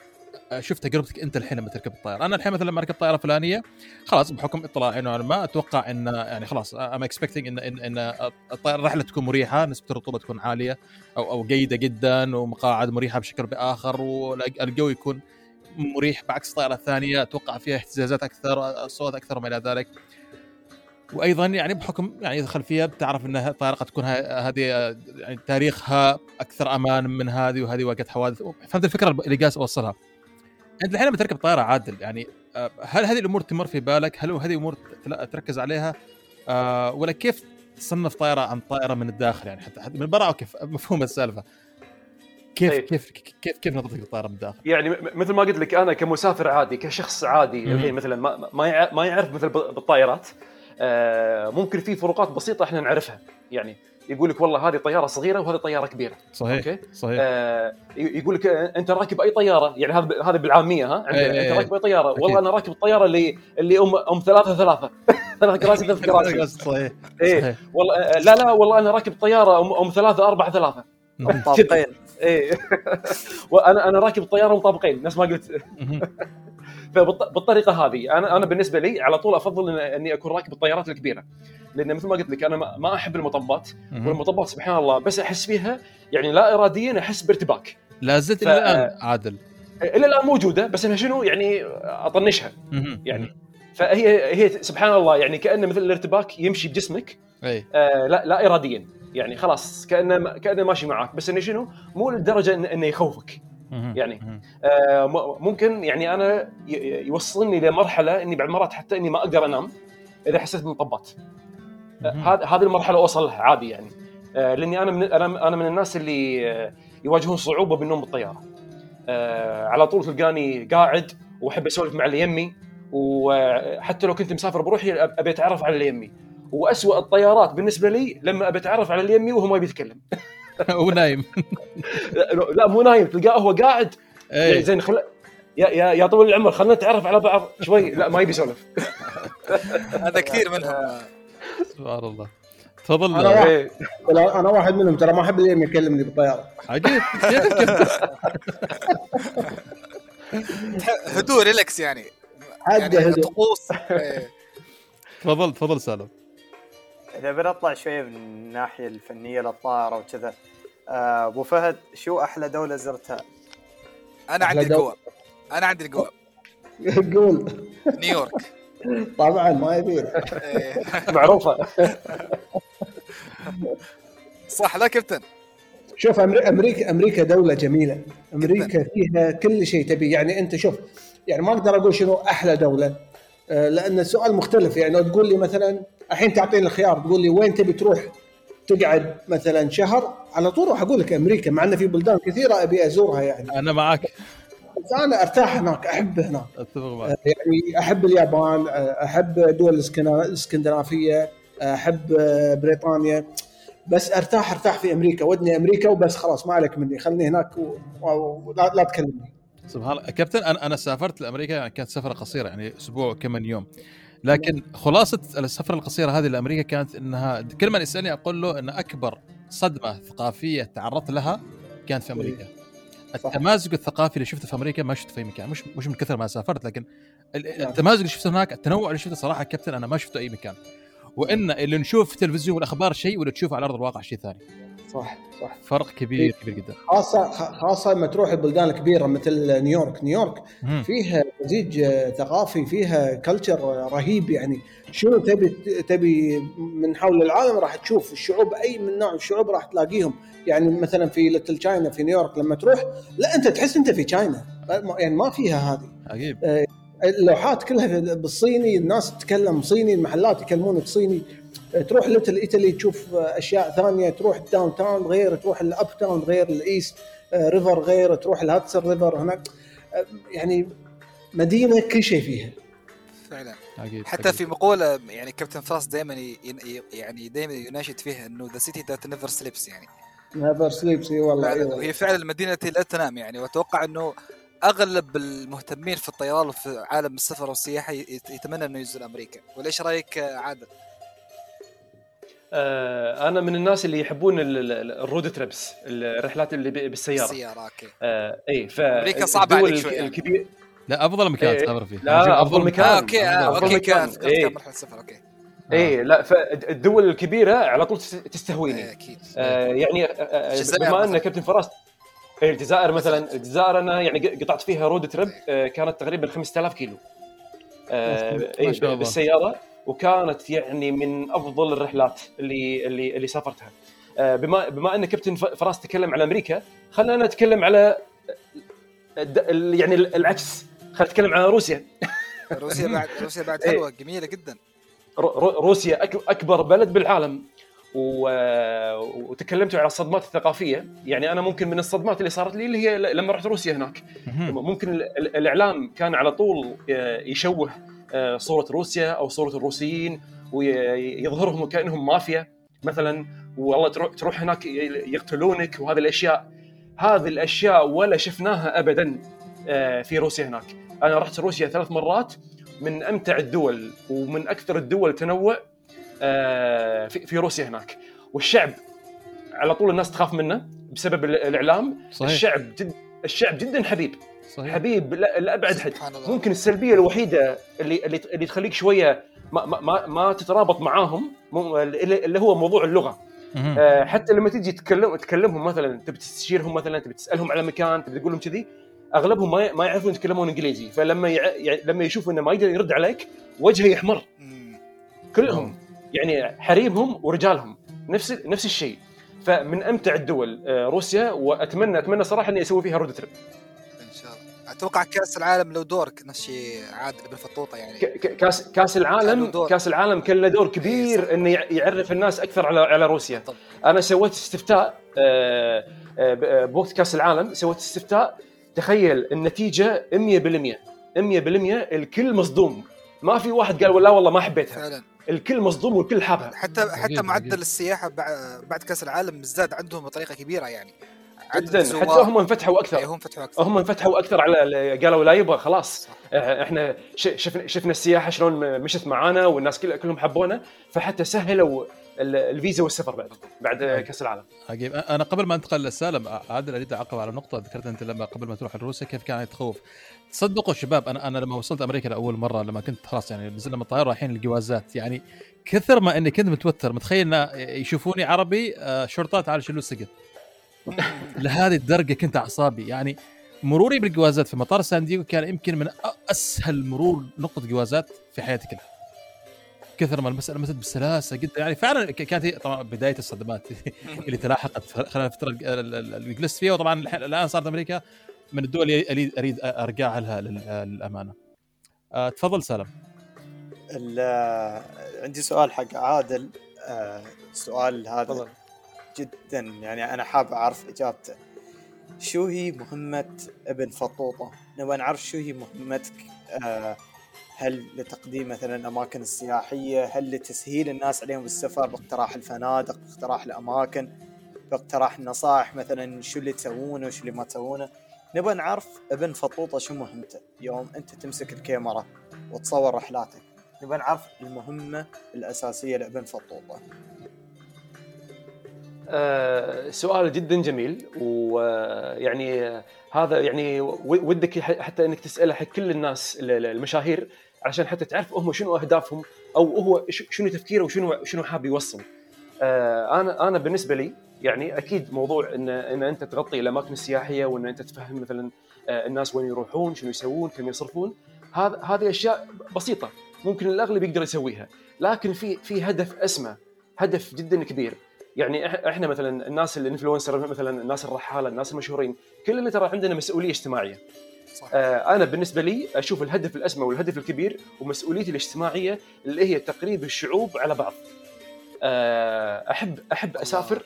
شوف تجربتك انت الحين لما تركب الطائرة. أنا الحين مثلا لما أركب طائرة فلانية خلاص بحكم اطلاعي نوعا ما أتوقع إن يعني خلاص I'm expecting إن إن, إن الطائرة الرحلة تكون مريحة نسبة الرطوبة تكون عالية أو أو جيدة جدا ومقاعد مريحة بشكل بآخر والجو يكون مريح. بعكس الطائرة الثانية أتوقع فيها اهتزازات أكثر صوت أكثر وما إلى ذلك. وأيضا يعني بحكم يعني الخلفيه بتعرف إن الطائرة قد تكون هذه يعني تاريخها أكثر أمان من هذه وهذه واجهت حوادث. فهمت الفكرة اللي قاس أوصلها؟ انت الحين لما تركب طائرة عادل يعني آه، هل هذه الأمور تمر في بالك؟ هل هذه امور تركز عليها؟ آه، ولا كيف تصنف طائرة عن طائرة من الداخل يعني حتى, من برا okay مفهوم السالفة كيف طيب. كيف كيف كيف نظرتك للطائره من الداخل؟ يعني مثل ما قلت لك أنا كمسافر عادي كشخص عادي الحين مثلا ما ما يعرف مثل بالطائرات آه، ممكن في فروقات بسيطة إحنا نعرفها يعني يقول لك والله هذه طيارة صغيرة وهذه طيارة كبيرة. صحيح okay؟ صحيح. آه يقول لك أنت راكب أي طيارة؟ يعني هذا هذا بالعامية ها؟ أي أنت راكب أي طيارة؟ أكيد. والله أنا راكب الطياره اللي اللي ام أم ثلاثة ثلاثة. ثلاث كراسي ثلاث كراسي. صحيح إيه والله لا لا والله أنا راكب طيارة ام أم ثلاثة أربعة ثلاثة. مطابقين. إيه. وأنا أنا راكب الطياره مطابقين نفس ما قلت. فبالطريقه هذه أنا أنا بالنسبة لي على طول أفضل إني أكون راكب الطيارات الكبيرة. لأن مثل ما قلت لك أنا ما أحب المطبات. والمطبات سبحان الله بس أحس فيها يعني لا اراديا أحس بارتباك. لا زلت ف... إلى الآن عادل. إلى الآن موجودة بس انها شنو يعني أطنشها. يعني فهي هي سبحان الله يعني كانه مثل الارتباك يمشي بجسمك. أي. آه لا لا اراديا. يعني خلاص كأنه كأنه ماشي معاك بس أنه شنو؟ مو لدرجة إنه, يخوفك. يعني. آه ممكن يعني أنا يوصلني لمرحلة إني بعد مرات حتى إني ما أقدر أنام إذا حسيت بمطبات هذه هذه المرحلة أوصل لها عادي يعني. آه لأني أنا من أنا أنا من الناس اللي آه يواجهون صعوبة بالنوم بالطيارة. آه على طول تلقاني قاعد وأحب أسولف مع اللي يمي وحتى لو كنت مسافر بروحي أبي أتعرف على اللي يمي. واسوء الطيارات بالنسبة لي لما أبي أتعرف على اللي يمي وهو ما بيتكلم هو نايم. لا مو نايم تلقاه هو قاعد. أي. زين خل... يا يا يا طويل العمر خلينا نتعرف على بعض شوي. لا ما يبي يسولف. هذا كثير منهم. سبحان الله. تفضل. أنا واحد إيه. لا، أنا واحد منهم ترى ما أحب اللي يكلمني بالطيارة. عجيب هدوء ريلاكس يعني. يعني هدوء. طقوس. إيه. تفضل تفضل سالم. إذا بنطلع شوية من الناحية الفنية للطائرة وكذا آه، أبو فهد شو أحلى دولة زرتها؟ أنا عندي القوة. أنا عندي القوة. قول. نيويورك. طبعا ما يبين إيه. معروفة. صح لا كابتن؟ شوف أمري- أمريكا أمريكا دولة جميلة. أمريكا فيها كل شيء تبي. يعني أنت شوف يعني ما أقدر أقول شنو أحلى دولة. لأن السؤال مختلف. يعني لو تقول لي مثلا الحين تعطيني الخيار تقول لي وين تبي تروح؟ تقعد مثلا شهر على طول راح أقول لك أمريكا مع إن في بلدان كثيرة أبي أزورها يعني. أنا معك بس أنا أرتاح هناك أحب هناك. أتفق معك. يعني أحب اليابان أحب دول الإسكندنافية أحب بريطانيا. بس أرتاح أرتاح في أمريكا. ودني أمريكا وبس خلاص ما عليك مني. خلني هناك و- ولا لا تكلمني. سبحان الله. كابتن أنا أنا سافرت لأمريكا يعني كانت سفرة قصيرة يعني أسبوع كم يوم. لكن خلاصة السفرة القصيرة هذه لأمريكا كانت إنها كل من يسألني أقول له إن أكبر صدمة ثقافية تعرضت لها كانت في أمريكا. صح. التمازج الثقافي اللي شفته في أمريكا ما شفته في أي مكان مش مش من كثر ما سافرت لكن ال- التمازج اللي شفته هناك التنوع اللي شفته صراحة كابتن أنا ما شفته أي مكان. وإن اللي نشوف في التلفزيون والاخبار شيء واللي تشوفه على أرض الواقع شيء ثاني. صح صح. فرق كبير كبير جدا. خاصة خاصة لما تروح البلدان الكبيرة مثل نيويورك. نيويورك مم. فيها مزيج آه، ثقافي فيها كلتشر رهيب. يعني شنو تبي تبي من حول العالم راح تشوف الشعوب أي من نوع الشعوب راح تلاقيهم. يعني مثلا في Little China في نيويورك لما تروح لا أنت تحس أنت في China يعني ما فيها هذه. عجيب. اللوحات كلها بالصيني الناس تتكلم صيني المحلات يكلمونك صيني. تروح Little Italy تشوف أشياء ثانية تروح ال downtown غير تروح ال uptown غير ال East River غير تروح ال Hudson River هناك. آه، يعني مدينة كل شيء فيها. فعلا. عجيب حتى عجيب. في مقولة يعني كابتن فراس دائما يعني دائما يناشد فيها إنه the city that never sleeps يعني. never sleeps إي والله وهي فعلا المدينة التي لا تنام يعني. وأتوقع إنه أغلب المهتمين في الطيران وفي عالم السفر والسياحة يت- يتمنى إنه يزور أمريكا. ولا إيش رأيك آه، عادل؟ آه، أنا من الناس اللي يحبون ال- ال- ال road trips الرحلات اللي ب- بالسيارة السيارة okay آه، اي ف أمريكا صعبة الدول عليك شوي يعني. الكبير لا أفضل مكان إيه. تسافر فيه لا، أفضل مكان. okay آه أفضل okay مكان. إيه. السفر okay اي لا فالدول الكبيرة على طول تست- تستهويني إيه، أكيد آه، يعني آه، آه، بما أن مثلاً. كابتن فراس الجزائر مثلا الجزائر أنا يعني قطعت فيها رود تريب آه، كانت تقريبا 5000 كيلو آه، ما شاء الله. بالسيارة وكانت يعني من أفضل الرحلات اللي اللي اللي سافرتها. آه، بما بما أن كابتن ف- فراس تكلم على أمريكا خلينا نتكلم على يعني العكس. خلينا نتكلم على روسيا. روسيا بعد روسيا بعد إيه. حلوة جميلة جدا. رو- رو- روسيا أكبر بلد بالعالم. و... وتكلمتوا على الصدمات الثقافية. يعني أنا ممكن من الصدمات اللي صارت لي اللي هي لما رحت روسيا هناك. ممكن ال- ال- الإعلام كان على طول آه، يشوه صورة روسيا أو صورة الروسيين ويظهرهم كأنهم مافيا مثلا والله تروح تروح هناك يقتلونك وهذه الأشياء. هذه الأشياء ولا شفناها ابدا آه، في روسيا هناك. أنا رحت روسيا ثلاث مرات من أمتع الدول ومن أكثر الدول تنوع آه، في روسيا هناك. والشعب على طول الناس تخاف منه بسبب ال- الإعلام. صحيح. الشعب جد الشعب جدا حبيب. صحيح. حبيب لا- لابعد حد. سبحان الله. ممكن السلبية الوحيدة اللي اللي اللي تخليك شوية ما ما ما, ما تترابط معاهم اللي اللي هو موضوع اللغة. آه، حتى لما تيجي تكلم تكلمهم مثلا تبي تستشيرهم مثلا تبي تسألهم على مكان تبي تقول لهم كذي أغلبهم ما ما يعرفون يتكلمون إنجليزي. فلما يع... لما يشوف إنه ما يقدر يرد عليك وجهه يحمر. كلهم. يعني حريمهم ورجالهم. نفس نفس الشيء. فمن أمتع الدول آه، روسيا وأتمنى أتمنى صراحة إني أسوي فيها رود تريب أتوقع كأس العالم له دور نفس الشيء عادل بن فطوطه يعني. كاس كأس العالم كأس العالم كان له دور كبير إيه إنه يعرف الناس أكثر على على روسيا. طب. أنا سويت استفتاء آه، آه، بوقت كأس العالم سويت استفتاء. تخيل النتيجة 100% 100% الكل مصدوم. ما في واحد قال لا والله ما حبيتها. فعلا. الكل مصدوم والكل حابها. حتى حتى معدل السياحة بعد كأس العالم زاد عندهم بطريقة كبيرة يعني. جدا حتى هم انفتحوا أكثر. هم فتحوا أكثر. هم انفتحوا أكثر على قالوا لا يبغى خلاص. صح. إحنا شفنا شفنا السياحة شلون مشت معانا والناس كلهم حبونا فحتى سهلوا الفيزا والسفر بعد بعد كأس العالم. عجيب. أنا قبل ما أنتقل للسالم عادل أريد أعقب على نقطة ذكرت أنت لما قبل ما تروح لروسيا كيف كانت تخوف. تصدقوا شباب أنا أنا لما وصلت أمريكا لأول مرة لما كنت خلاص يعني نزلنا من الطياره رايحين الجوازات يعني كثر ما إني كنت متوتر متخيل يشوفوني عربي آه، شرطات على شلو السقف لهذه الدرجة كنت أعصابي. يعني مروري بالجوازات في مطار سان دييغو كان يمكن من أسهل مرور نقطة جوازات في حياتي كلها. كثر ما المسألة مشت بسلاسة جدا. يعني فعلا كانت هي طبعا بداية الصدمات اللي تلاحقت خلال الفترة اللي جلست فيها. وطبعا الآن صارت أمريكا من الدول اللي أريد أرجع لها للأمانة. أه تفضل سلام. عندي سؤال حق عادل. أه سؤال هذا. جدا. يعني أنا حاب أعرف إجابته. شو هي مهمة ابن فطوطة؟ نبغى نعرف شو هي مهمتك أه هل لتقديم مثلا الأماكن السياحية؟ هل لتسهيل الناس عليهم بالسفر باقتراح الفنادق باقتراح الأماكن باقتراح النصائح مثلا شو اللي تسوونه وشو اللي ما تسوونه؟ نبغى نعرف ابن فطوطة شو مهمته. يوم أنت تمسك الكاميرا وتصور رحلاتك نبغى نعرف المهمة الأساسية لابن فطوطة. أه سؤال جدا جميل ويعني هذا يعني ودك حتى إنك تسأله حق كل الناس المشاهير عشان حتى تعرف هم شنو أهدافهم أو هو شنو تفكيره وشنو شنو حاب يوصل. آه أنا أنا بالنسبة لي يعني أكيد موضوع ان إن أنت تغطي الأماكن السياحية وإن أنت تفهم مثلا آه الناس وين يروحون، شنو يسوون، كم يصرفون، هذا هذه أشياء بسيطة ممكن الأغلب يقدر يسويها، لكن في في هدف أسمى، هدف جدا كبير. يعني إحنا مثلا الناس ال influencer مثلا الناس الرحالة، الناس المشهورين، كلنا ترى عندنا مسؤولية اجتماعية. صح. آه أنا بالنسبة لي أشوف الهدف الأسمى والهدف الكبير ومسؤوليتي الاجتماعية اللي هي تقريب الشعوب على بعض. آه أحب أحب أسافر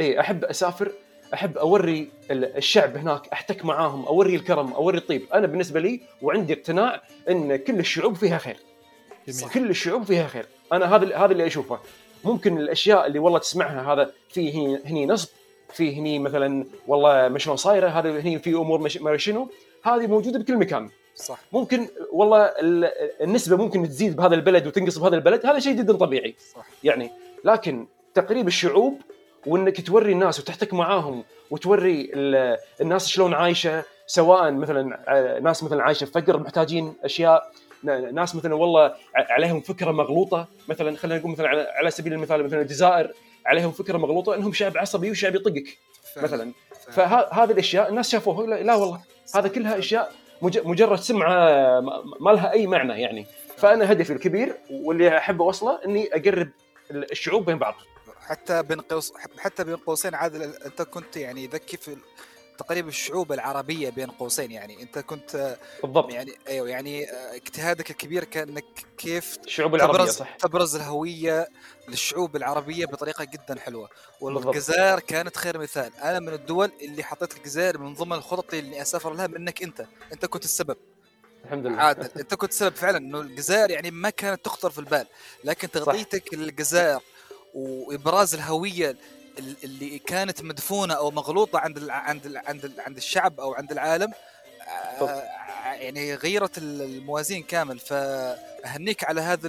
اي أحب أسافر أحب أوري الشعب هناك أحتك معاهم أوري الكرم أوري الطيب أنا بالنسبة لي وعندي اقتناع إن كل الشعوب فيها خير جميل. كل الشعوب فيها خير أنا هذا هذا اللي أشوفه ممكن الأشياء اللي والله تسمعها هذا في هني, هني نصب في هني مثلا والله ما شلون صايرة هذا هني في أمور ما شنو هذه موجودة بكل مكان. صح. ممكن والله النسبة ممكن تزيد بهذا البلد وتنقص بهذا البلد هذا شيء جدا طبيعي. صح. يعني لكن تقريب الشعوب وإنك توري الناس وتحتك معاهم وتوري الناس شلون عايشة سواء مثلا ناس مثلا عايشة في فقر محتاجين أشياء ناس مثلا والله عليهم فكرة مغلوطة مثلا خلينا نقول مثلا على سبيل المثال مثلا الجزائر عليهم فكرة مغلوطة إنهم شعب عصبي وشعب يطقك مثلا. فهذه الأشياء الناس شافوها لا والله هذا كلها أشياء مجرد سمعة ما لها أي معنى يعني. فأنا هدفي الكبير واللي أحب أوصله إني أقرب الشعوب بين بعض. حتى بين قوس حتى بين قوسين عادل أنت كنت يعني ذكي في تقريبا الشعوب العربية بين قوسين يعني. أنت كنت بالضبط. يعني أيوه يعني اجتهادك الكبير كان انك كيف الشعوب العربية تبرز صح تبرز الهوية للشعوب العربية بطريقة جدا حلوة. والجزائر كانت خير مثال. أنا من الدول اللي حطيت الجزائر من ضمن خططي اللي أسافر لها منك أنت. أنت كنت السبب. الحمد لله. عادل أنت كنت السبب فعلا. إنه الجزائر يعني ما كانت تخطر في البال. لكن تغطيتك للجزائر وإبراز الهوية اللي كانت مدفونة أو مغلوطة عند ال عند ال عند ال عند الشعب أو عند العالم آه، يعني غيرت الموازين كامل. فأهنيك على هذا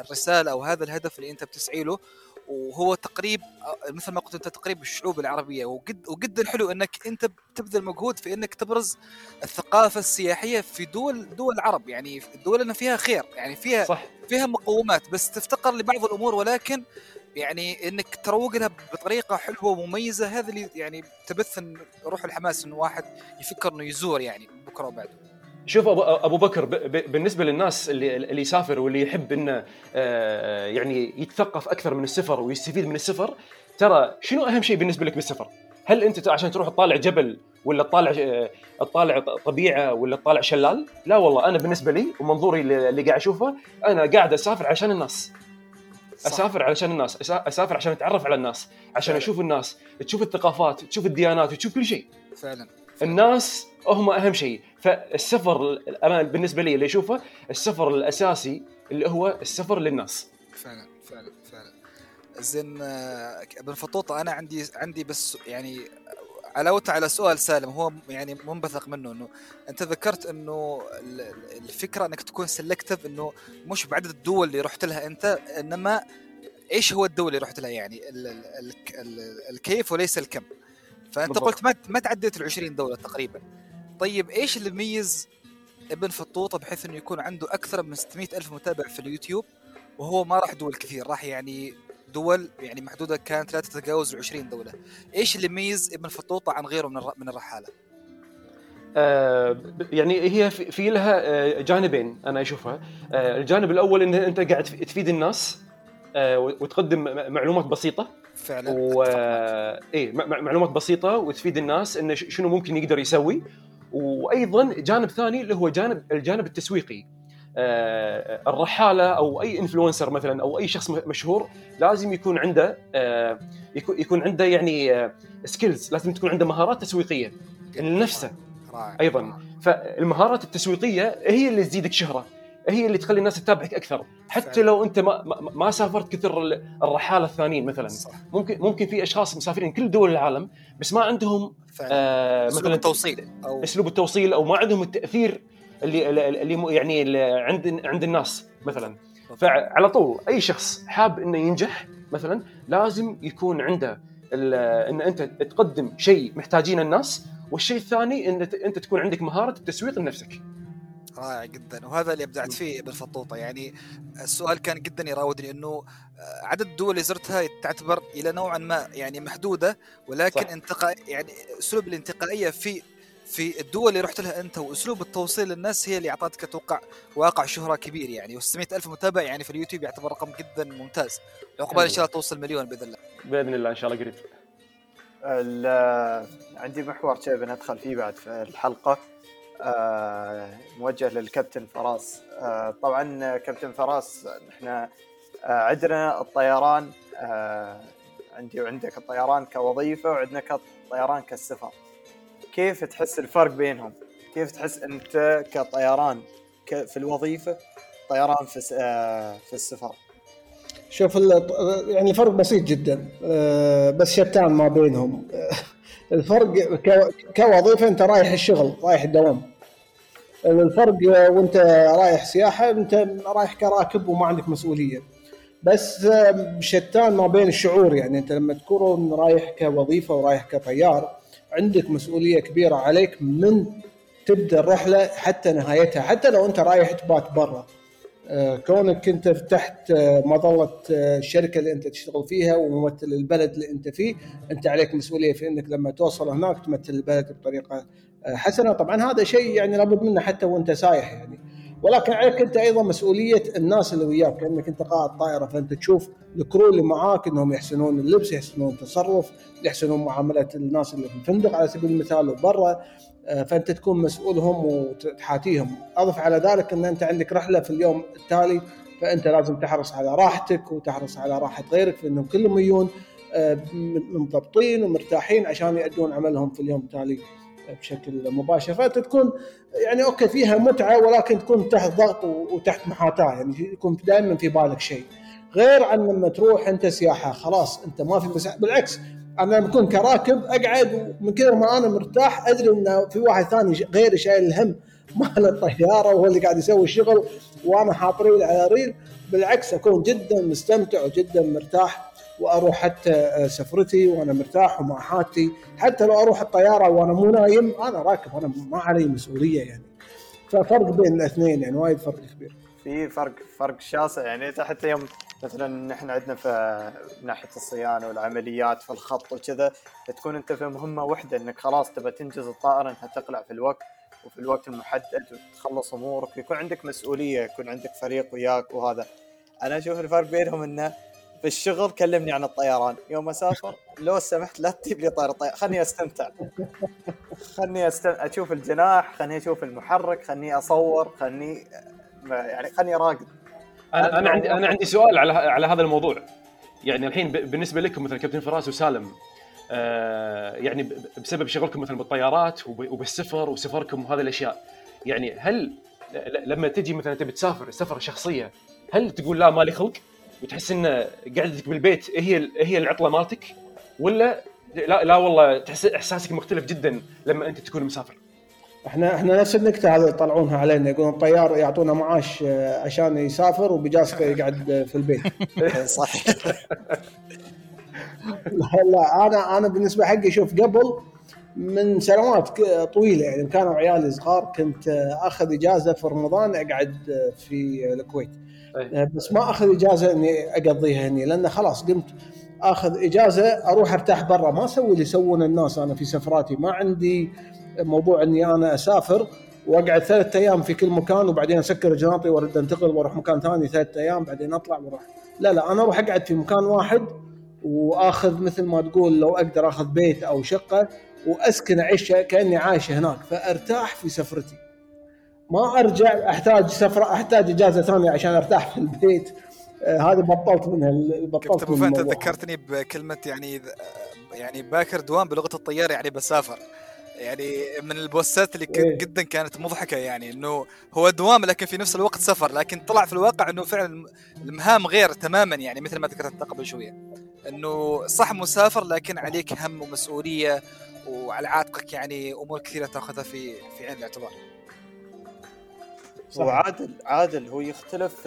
الرسالة أو هذا الهدف اللي أنت بتسعي له وهو تقريب آه، مثل ما قلت أنت تقريب الشعوب العربية. وجد وجدا حلو أنك أنت بتبذل مجهود في أنك تبرز الثقافة السياحية في دول دول العرب. يعني الدول اللي فيها خير يعني فيها صح. فيها مقومات. بس تفتقر لبعض الأمور ولكن يعني إنك تروق لها بطريقة حلوة ومميزة هذا اللي يعني تبث روح الحماس انه واحد يفكر إنه يزور يعني بكرة وبعده شوف أبو أبو بكر بالنسبة للناس اللي اللي يسافر واللي يحب إنه آه، يعني يتثقف أكثر من السفر ويستفيد من السفر ترى شنو أهم شيء بالنسبة لك بالسفر؟ هل أنت عشان تروح تطالع جبل ولا تطالع آه، تطالع طبيعة ولا تطالع شلال؟ لا والله أنا بالنسبة لي ومنظوري اللي قاعد أشوفه أنا قاعد أسافر عشان الناس. صح. أسافر علشان الناس، أسافر عشان أتعرف على الناس، عشان فعلا. أشوف الناس، تشوف الثقافات، تشوف الديانات، تشوف كل شيء. فعلا. الناس هم أهم شيء فالسفر أنا بالنسبة لي اللي أشوفه السفر الأساسي اللي هو السفر للناس فعلا فعلا فعلا زين آه، ابن فطوطه أنا عندي عندي بس يعني علاوته على سؤال سالم هو يعني منبثق منه إنه أنت ذكرت إنه الفكرة إنك تكون سلكتيف إنه مش بعدد الدول اللي رحت لها أنت إنما إيش هو الدول اللي رحت لها؟ يعني ال ال ال الكيف وليس الكم. فأنت بالضبط. قلت ما ما تعديت ال 20 دولة تقريبا. طيب إيش اللي يميز ابن فطوطة بحيث إنه يكون عنده أكثر من 600 ألف متابع في اليوتيوب وهو ما راح دول كثير راح يعني دول يعني محدودة كانت لا تتجاوز ال 20 دولة. إيش اللي يميز ابن فطوطه عن غيره من من الرحالة؟ آه يعني هي في لها آه جانبين أنا أشوفها. آه الجانب الأول إن أنت قاعد تفيد الناس وتقدم معلومات بسيطة. فعلا. و اي معلومات بسيطة وتفيد الناس انه شنو ممكن يقدر يسوي. وأيضا جانب ثاني اللي هو جانب الجانب التسويقي. الرحالة أو أي انفلونسر مثلا أو أي شخص مشهور لازم يكون عنده آه يكون عنده يعني آه سكيلز لازم تكون عنده مهارات تسويقية لنفسه. أيضا. فالمهارات التسويقية هي اللي تزيدك شهرة هي اللي تخلي الناس تتابعك أكثر. حتى لو أنت ما ما سافرت كثر الرحالة الثانيين مثلا. صح. ممكن ممكن في أشخاص مسافرين كل دول العالم بس ما عندهم آه مثلا اسلوب التوصيل أو أسلوب التوصيل أو ما عندهم التأثير اللي اللي يعني اللي عند عند الناس مثلا. فعلى طول أي شخص حاب إنه ينجح مثلا لازم يكون عنده إن أنت تقدم شيء محتاجينه الناس والشيء الثاني إن أنت تكون عندك مهارة التسويق لنفسك. رائع جدا. وهذا اللي أبدعت فيه ابن فطوطه يعني السؤال كان جدا يراودني إنه عدد الدول اللي زرتها تعتبر إلى نوعا ما يعني محدودة ولكن صح. انتقاء يعني أسلوب الانتقائية في في الدول اللي رحت لها أنت وأسلوب التوصيل للناس هي اللي أعطتك أتوقع واقع شهرة كبير يعني و600 ألف متابع يعني في اليوتيوب يعتبر رقم جدا ممتاز. عقبال إن شاء الله توصل مليون بإذن الله. بإذن الله إن شاء الله قريب. عندي محور شيء بندخل فيه بعد في الحلقة. آه، موجه للكابتن فراس. آه، طبعا كابتن فراس إحنا آه، عندنا الطيران. عندي وعندك الطيران كوظيفة وعندنا الطيران كالسفر. كيف تحس الفرق بينهم؟ كيف تحس أنت كطيران في الوظيفة طيران في في السفر؟ شوف يعني الفرق بسيط جدا بس شتان ما بينهم. الفرق كوظيفة أنت رايح الشغل رايح الدوام. الفرق وأنت رايح سياحة أنت رايح كراكب وما عندك مسؤولية. بس شتان ما بين الشعور يعني أنت لما تكون رايح كوظيفة ورايح كطيار عندك مسؤولية كبيرة عليك من تبدأ الرحلة حتى نهايتها. حتى لو أنت رايح تبات برا. آه، كونك أنت تحت آه، مظلة آه، الشركة اللي أنت تشتغل فيها وممثل البلد اللي أنت فيه أنت عليك مسؤولية في إنك لما توصل هناك تمثل البلد بطريقة حسنة. طبعا هذا شيء يعني لابد منه حتى وأنت سايح يعني. ولكن عليك انت أيضا مسؤولية الناس اللي وياك كانك انت قائد طائرة فأنت تشوف الكرو اللي معاك إنهم يحسنون اللبس يحسنون التصرف يحسنون معاملة الناس اللي في الفندق على سبيل المثال وبرا آه، فأنت تكون مسؤولهم وتحاتيهم. أضف على ذلك إن أنت عندك رحلة في اليوم التالي فأنت لازم تحرص على راحتك وتحرص على راحة غيرك فإنهم كلهم يجون آه، منضبطين ومرتاحين عشان يؤدون عملهم في اليوم التالي. بشكل مباشر. فانت تكون يعني أوكي فيها متعة ولكن تكون تحت ضغط وتحت محاتاه يعني يكون دائما في بالك شيء. غير عن لما تروح أنت سياحة خلاص أنت ما في مساحة. بالعكس أنا لما أكون كراكب أقعد ومن كثر ما أنا مرتاح أدري انه في واحد ثاني غيري شايل الهم مال الطيارة وهو اللي قاعد يسوي الشغل وأنا حاط ريل على ريل. بالعكس أكون جدا مستمتع وجدا مرتاح. وأروح حتى آه، سفرتي وأنا مرتاح ومع حالتي. حتى لو أروح الطيارة وأنا مو نايم أنا راكب أنا ما علي مسؤولية يعني. ففرق بين الاثنين يعني وايد فرق كبير. في فرق فرق شاسع يعني. حتى يوم مثلا نحن عندنا في ناحية الصيانة والعمليات في الخط وكذا تكون أنت في مهمة واحدة إنك خلاص تبى تنجز الطائرة إنها تقلع في الوقت وفي الوقت المحدد وتخلص أمورك. ويكون عندك مسؤولية يكون عندك فريق وياك وهذا. أنا أشوف الفرق بينهم إنه في الشغل كلمني عن الطيران. يوم أسافر لو سمحت لا تجيب لي طائره طير خلني أستمتع. خلني استمتع أشوف الجناح خلني أشوف المحرك خلني أصور خلني يعني خلني راقد. أنا أنا عندي أنا عندي سؤال على على هذا الموضوع. يعني الحين بالنسبة لكم مثلا كابتن فراس وسالم آه يعني بسبب شغلكم مثلا بالطيارات وبالسفر وسفركم وهذه الأشياء يعني هل لما تجي مثلا تبي تسافر سفره شخصية هل تقول لا مالي خلق؟ وتحس ان قعدتك بالبيت هي هي العطلة مالتك؟ ولا لا لا والله تحس إحساسك مختلف جدا لما أنت تكون مسافر. إحنا إحنا نفس النكته هذه يطلعونها علينا يقولون الطيار يعطونا معاش آه، عشان يسافر وبجاسكة يقعد في البيت. صح لا, لا أنا أنا بالنسبة حقي شوف قبل من سنوات طويلة يعني كانوا عيالي صغار كنت آه، آخذ إجازة في رمضان أقعد آه، في الكويت. بس ما أخذ إجازة إني أقضيها هني لأن خلاص قمت أخذ إجازة أروح أرتاح برا. ما أسوي اللي يسوونه الناس أنا في سفراتي. ما عندي موضوع إني أنا أسافر وأقعد ثلاثة أيام في كل مكان وبعدين أسكر جناطي وارد أنتقل وأروح مكان ثاني ثلاثة أيام بعدين أطلع وأروح. لا لا أنا أروح أقعد في مكان واحد وأخذ مثل ما تقول لو أقدر أخذ بيت أو شقة وأسكن أعيش كأني عايش هناك فأرتاح في سفرتي. ما أرجع أحتاج سفرة أحتاج إجازة ثانية عشان أرتاح في البيت آه هذه بطلت منها بطلت ابو فهد ذكرتني بكلمة يعني يعني باكر دوام بلغة الطيار يعني بسافر يعني من البوستات اللي إيه؟ جدا كانت مضحكة يعني إنه هو دوام لكن في نفس الوقت سفر لكن طلع في الواقع إنه فعلا المهام غير تماما يعني مثل ما ذكرت قبل شوية إنه صح مسافر لكن عليك هم ومسؤولية وعلى عاتقك يعني أمور كثيرة تأخذها في في عين الاعتبار. وعادل عادل هو يختلف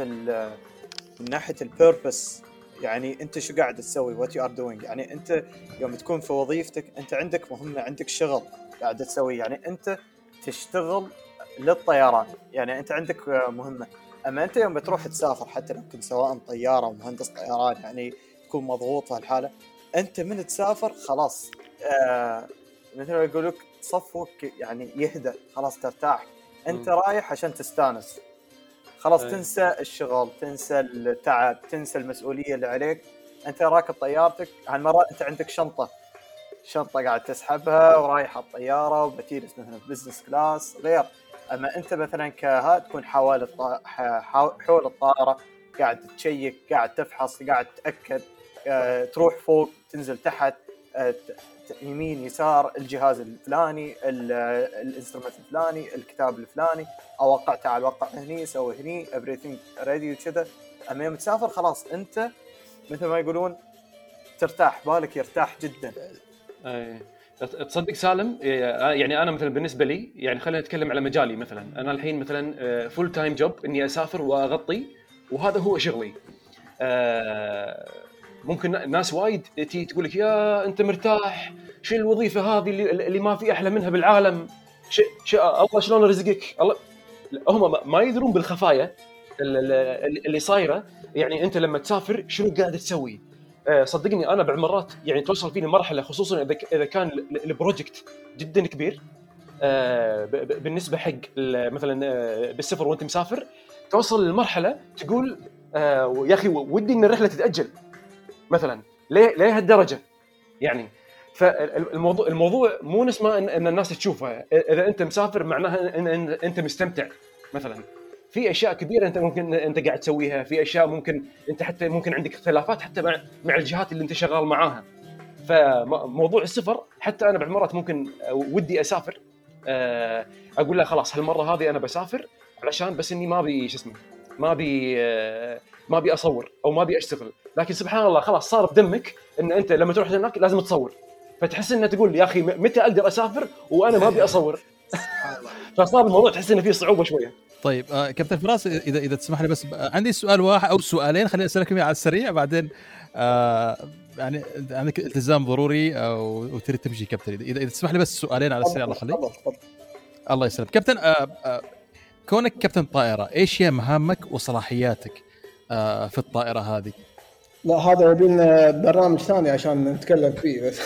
من ناحية ال purpose يعني انت شو قاعد تسوي؟ what you are doing يعني انت يوم تكون في وظيفتك انت عندك مهمة عندك شغل قاعد تسويه. يعني انت تشتغل للطيران. يعني انت عندك مهمة. أما انت يوم بتروح تسافر حتى لو كنت سواء طيارة أو مهندس طيران يعني تكون مضغوط في الحاله انت من تسافر خلاص آه مثل ما يقول لك صفوك يعني يهدى خلاص ترتاح. انت. رايح عشان تستانس خلاص أي. تنسى الشغل تنسى التعب تنسى المسؤولية اللي عليك انت راكب طيارتك هالمرة انت عندك شنطة شنطة قاعد تسحبها ورايح على الطيارة وبتجلس مثلا في business class غير أما أنت مثلا كها تكون حوالي الط... حول الطائرة قاعد تشيك قاعد تفحص قاعد تأكد أه، تروح فوق تنزل تحت أه، يمين يسار الجهاز الفلاني ال instrument الفلاني الكتاب الفلاني. اوقع تعال وقع هني سوي هني everything ready وكذا. أما يوم تسافر خلاص أنت مثل ما يقولون ترتاح بالك يرتاح جدا. أي. تصدق سالم يعني أنا مثلا بالنسبة لي يعني خلينا نتكلم على مجالي مثلا. أنا الحين مثلا full time job إني أسافر وأغطي وهذا هو شغلي. آه، ممكن ناس وايد تي تقول لك يا أنت مرتاح. شو الوظيفة هذه اللي, اللي ما في أحلى منها بالعالم؟ شي الله شلون رزقك الله هم ما يدرون بالخفايا اللي صايرة. يعني أنت لما تسافر شنو قاعد تسوي؟ آه، صدقني أنا بعض المرات يعني توصل فيني مرحلة خصوصا إذا إذا كان ال project جدا كبير آه، بالنسبة حق مثلا آه، بالسفر وأنت مسافر توصل للمرحلة تقول يا أخي ودي إن الرحلة تتأجل. مثلا. ليه ليه هالدرجة؟ يعني فالموضوع الموضوع مو نفس ما إن الناس تشوفها إذا أنت مسافر معناها ان أنت مستمتع مثلا. في أشياء كبيرة أنت ممكن أنت قاعد تسويها. في أشياء ممكن أنت حتى ممكن عندك اختلافات حتى مع مع الجهات اللي أنت شغال معاها. فموضوع السفر حتى أنا بعض المرات ممكن ودي أسافر. آه، أقول له خلاص هالمرة هذه أنا بسافر علشان بس إني ما أبي شو اسمه ما ابي آه، ما ابي أصور أو ما ابي أشتغل. لكن سبحان الله خلاص صار بدمك إن أنت لما تروح هناك لازم تصور. فتحس إنه تقول يا أخي متى أقدر أسافر وأنا ما أبي أصور؟ فصار الموضوع تحس إنه فيه صعوبة شوية. طيب آه كابتن فراس إذا إذا تسمح لي بس آه، عندي سؤال واحد أو سؤالين خليني أسألك على السريع بعدين آه يعني عندك التزام ضروري أو وتريد تمشي كابتن. إذا إذا تسمح لي بس سؤالين على السريع الله يخليك. الله يسلمك. كابتن آه آه كونك كابتن طائرة إيش هي مهامك وصلاحياتك آه، في الطائرة هذه؟ لا هذا يبي لنا برنامج ثاني عشان نتكلم فيه بس.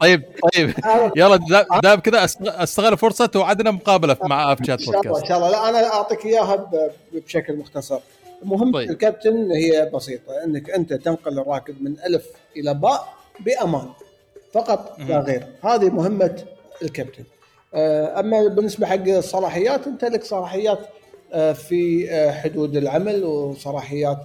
طيب طيب. يلا دام كذا أستغل فرصة وعدنا مقابلة مع اف شات بودكاست إن شاء الله. لا أنا أعطيك إياها بشكل مختصر. المهم طيب. الكابتن هي بسيطة إنك أنت تنقل الراكب من ألف إلى باء بأمان فقط لا غير. هذه مهمة الكابتن. أما بالنسبة حق الصلاحيات أنت لك صلاحيات آه، في آه، حدود العمل وصلاحيات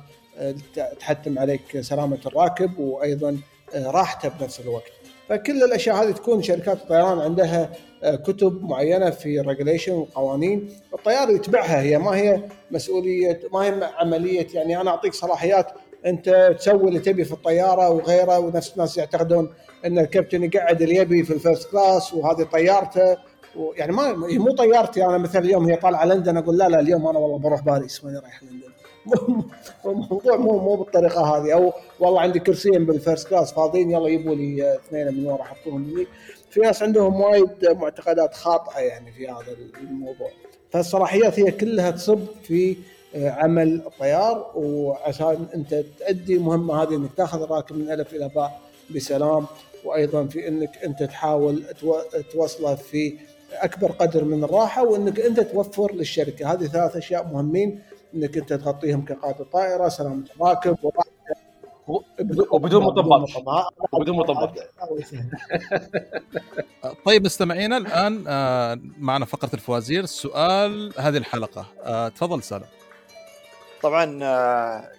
تحتم عليك سلامة الراكب وأيضا راحته بنفس الوقت. فكل الأشياء هذه تكون شركات الطيران عندها كتب معينة في ريجليشن وقوانين الطيار يتبعها هي ما هي مسؤولية ما هي عملية يعني أنا أعطيك صلاحيات أنت تسوي اللي تبي في الطيارة وغيره ونفس الناس يعتقدون إن الكابتن يقعد اللي يبي في ال first class وهذه طيارته يعني ما هي مو طيارتي أنا مثلا اليوم هي طالعة لندن أقول لا لا اليوم أنا والله بروح باريس ماني رايح لندن. الموضوع مو مو بالطريقة هذه. أو والله عندي كرسيين بال first class فاضيين يلا ييبوا لي اثنين من ورا حطوهم لي في ناس عندهم وايد معتقدات خاطئة يعني في هذا الموضوع. فالصلاحيات هي كلها تصب في آه، عمل الطيار وعشان أنت تؤدي المهمه هذه إنك تاخذ الراكب من ألف إلى باء بسلام وأيضا في إنك أنت تحاول توصله في أكبر قدر من الراحة وإنك أنت توفر للشركة. هذه ثلاث أشياء مهمين إنك أنت تغطيهم كقائد الطائره سلامة الراكب وبدون مطبات. وبدون مطبات. طيب مستمعينا الآن آه، معنا فقرة الفوازير. سؤال هذه الحلقة. آه، تفضل سالم. طبعا آه،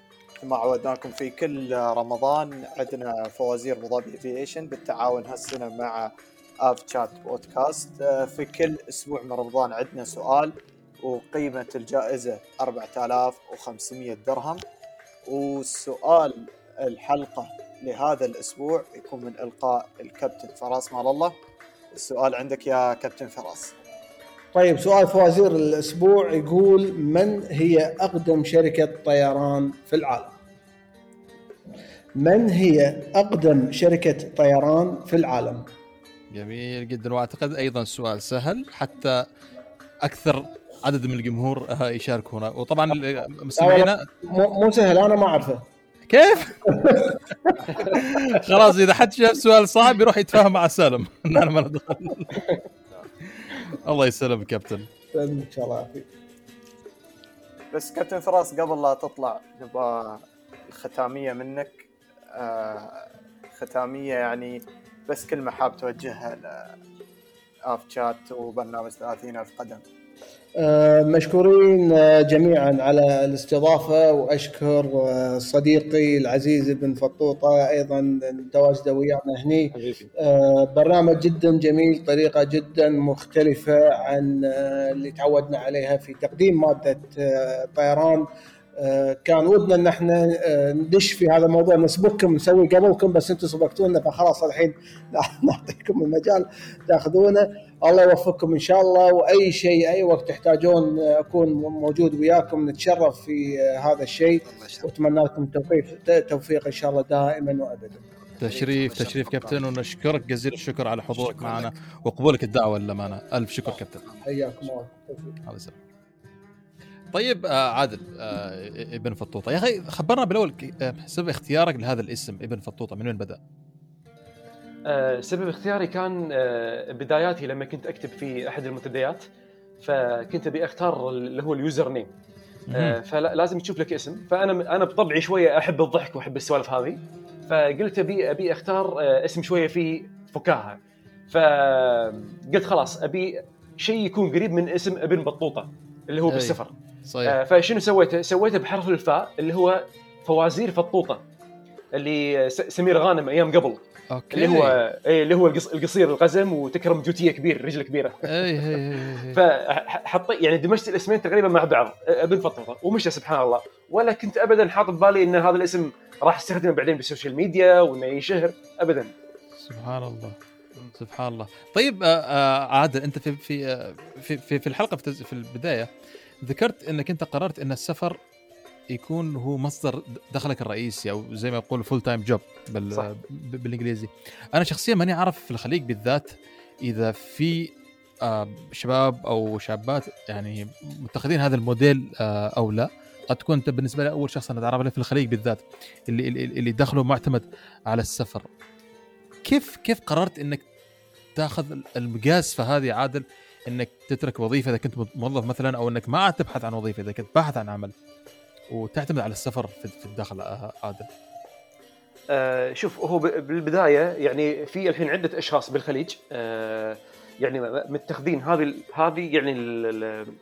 كما عودناكم في كل رمضان عندنا فوازير ابو ظبي aviation بالتعاون هالسنة مع اب شات بودكاست في كل أسبوع من رمضان عندنا سؤال وقيمة الجائزة 4500 درهم والسؤال الحلقة لهذا الأسبوع يكون من إلقاء الكابتن فراس مال الله السؤال عندك يا كابتن فراس طيب سؤال فوازير الأسبوع يقول من هي أقدم شركة طيران في العالم؟ من هي أقدم شركة طيران في العالم؟ جميل جدا. وأعتقد أيضا سؤال سهل حتى أكثر عدد من الجمهور يشاركون وطبعا مستمعينا مو سهل أنا ما أعرفه. كيف؟ خلاص إذا حد شاف سؤال صعب يروح يتفاهم مع سالم. أنا ما ندخل. الله يسلمك كابتن. إن شاء الله يعافيك. بس كابتن فراس قبل لا تطلع نبغى الختاميه منك. آه ختامية يعني بس كلمه حاب توجهها ل اف شات وبرنامج 30000 قدم. آه، مشكورين جميعا على الاستضافة وأشكر آه، صديقي العزيز ابن فطوطة أيضا تواجده ويانا هني. برنامج جدا جميل طريقة جدا مختلفة عن اللي تعودنا عليها في تقديم مادة طيران. كان ودنا إن إحنا ندش في هذا الموضوع. نسبقكم نسوي قبلكم بس أنتم سبقتونا فخلاص الحين نعطيكم المجال تأخذونه. الله يوفقكم إن شاء الله وأي شيء أي وقت تحتاجون أكون موجود وياكم نتشرف في هذا الشيء. وأتمنى لكم التوفيق توفيق إن شاء الله دائما وابدا. تشريف تشريف كابتن ونشكرك جزيل الشكر على حضورك معنا. وقبولك الدعوة للامانه ألف شكر كابتن. حياكم الله. طيب آه عادل آه ابن فطوطة. يا أخي خبرنا بالأول آه، سبب اختيارك لهذا الاسم ابن فطوطة من وين بدأ؟ آه، سبب اختياري كان آه، بداياتي لما كنت أكتب في أحد المنتديات فكنت أبي أختار اللي هو ال user name آه، فلازم تشوف لك اسم. فأنا أنا بطبعي شوية أحب الضحك وأحب السوالف هذه فقلت ابي أبي أختار اسم شوية فيه فكاهة. فقلت خلاص أبي شيء يكون قريب من اسم ابن بطوطة اللي هو بالسفر صحيح. فشنو سويته؟ سويته بحرف الفاء اللي هو فوازير فطوطة اللي سمير غانم أيام قبل. okay. اللي هو اي اللي هو القصير القزم وتكرم جوتية كبير رجل كبيرة. أي أي فحطيت يعني دمجت الاسمين تقريبا مع بعض. ابن فطوطة ومشى سبحان الله. ولا كنت ابدا حاطط ببالي إن هذا الاسم راح أستخدمه بعدين بال social media وإنه ينشهر. ابدا. سبحان الله. سبحان الله. طيب آه، آه، عادل أنت في في آه، في في, في الحلقة في البداية ذكرت إنك أنت قررت إن السفر يكون هو مصدر دخلك الرئيسي أو زي ما يقول full time job بالإنجليزي. أنا شخصيا ماني أعرف في الخليج بالذات إذا في آه، شباب أو شابات يعني متخذين هذا الموديل آه، أو لا. قد تكون انت بالنسبة لي أول شخص أنا أتعرف عليه في الخليج بالذات اللي اللي, اللي دخله معتمد على السفر. كيف كيف قررت إنك تاخذ الخطوة هذه عادل؟ إنك تترك وظيفة إذا كنت موظف مثلا أو إنك ما عاد تبحث عن وظيفة إذا كنت باحث عن عمل وتعتمد على السفر في الدخل آه، عادل آه شوف هو بالبداية يعني في الحين عدة أشخاص بالخليج آه يعني متخذين هذه هذه يعني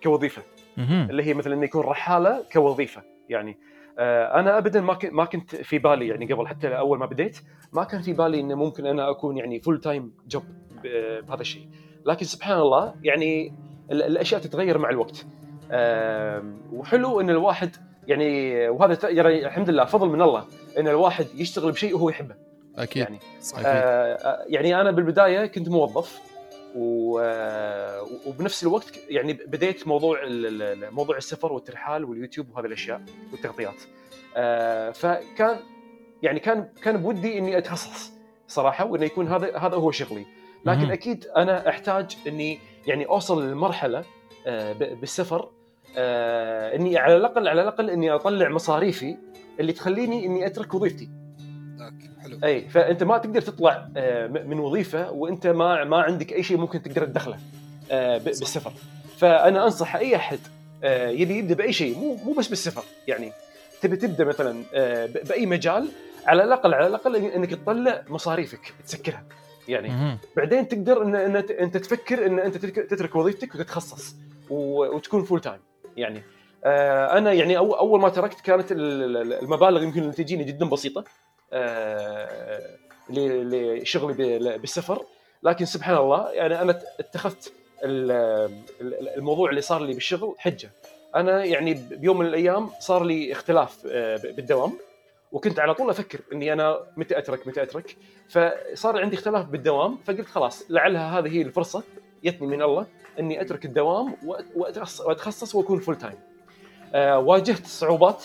كوظيفة. اللي هي مثلا إنه يكون رحالة كوظيفة. يعني آه أنا ابدا ما كنت ما كنت في بالي يعني قبل حتى أول ما بديت ما كان في بالي إنه ممكن أنا أكون يعني full time job بهذا الشيء. لكن سبحان الله يعني الأشياء تتغير مع الوقت. آه وحلو إن الواحد يعني وهذا يعني الحمد لله فضل من الله إن الواحد يشتغل بشيء وهو يحبه. أكيد يعني صحيح. آه يعني أنا بالبداية كنت موظف وبنفس الوقت يعني بديت موضوع موضوع السفر والترحال واليوتيوب وهذه الأشياء والتغطيات. آه فكان يعني كان كان بودي إني أتخصص صراحة وإنه يكون هذا هذا هو شغلي. لكن أكيد أنا أحتاج إني يعني أوصل للمرحلة آه بالسفر آه إني على الأقل على الأقل إني أطلع مصاريفي اللي تخليني إني أترك وظيفتي. حلو. أي فأنت ما تقدر تطلع آه من وظيفة وأنت ما ما عندك أي شيء ممكن تقدر تدخله بالسفر فأنا أنصح أي أحد يبي يبدأ بأي شيء مو مو بس بالسفر يعني. تبي تبدأ مثلا بأي مجال على الأقل على الأقل إنك تطلع مصاريفك تسكرها. يعني بعدين تقدر ان, إن انت تفكر إن أنت تترك وظيفتك وتتخصص وتكون full time يعني آه أنا يعني أول ما تركت كانت المبالغ يمكن اللي تجيني جدا بسيطة آه لشغلي بالسفر. لكن سبحان الله يعني أنا اتخذت الموضوع اللي صار لي بالشغل حجة. أنا يعني بيوم من الأيام صار لي اختلاف آه، بالدوام. وكنت على طول أفكر إني أنا متى أترك متى أترك فصار عندي اختلاف بالدوام فقلت خلاص لعلها هذه هي الفرصة جتني من الله إني أترك الدوام وأتخصص وأكون full time. أه واجهت صعوبات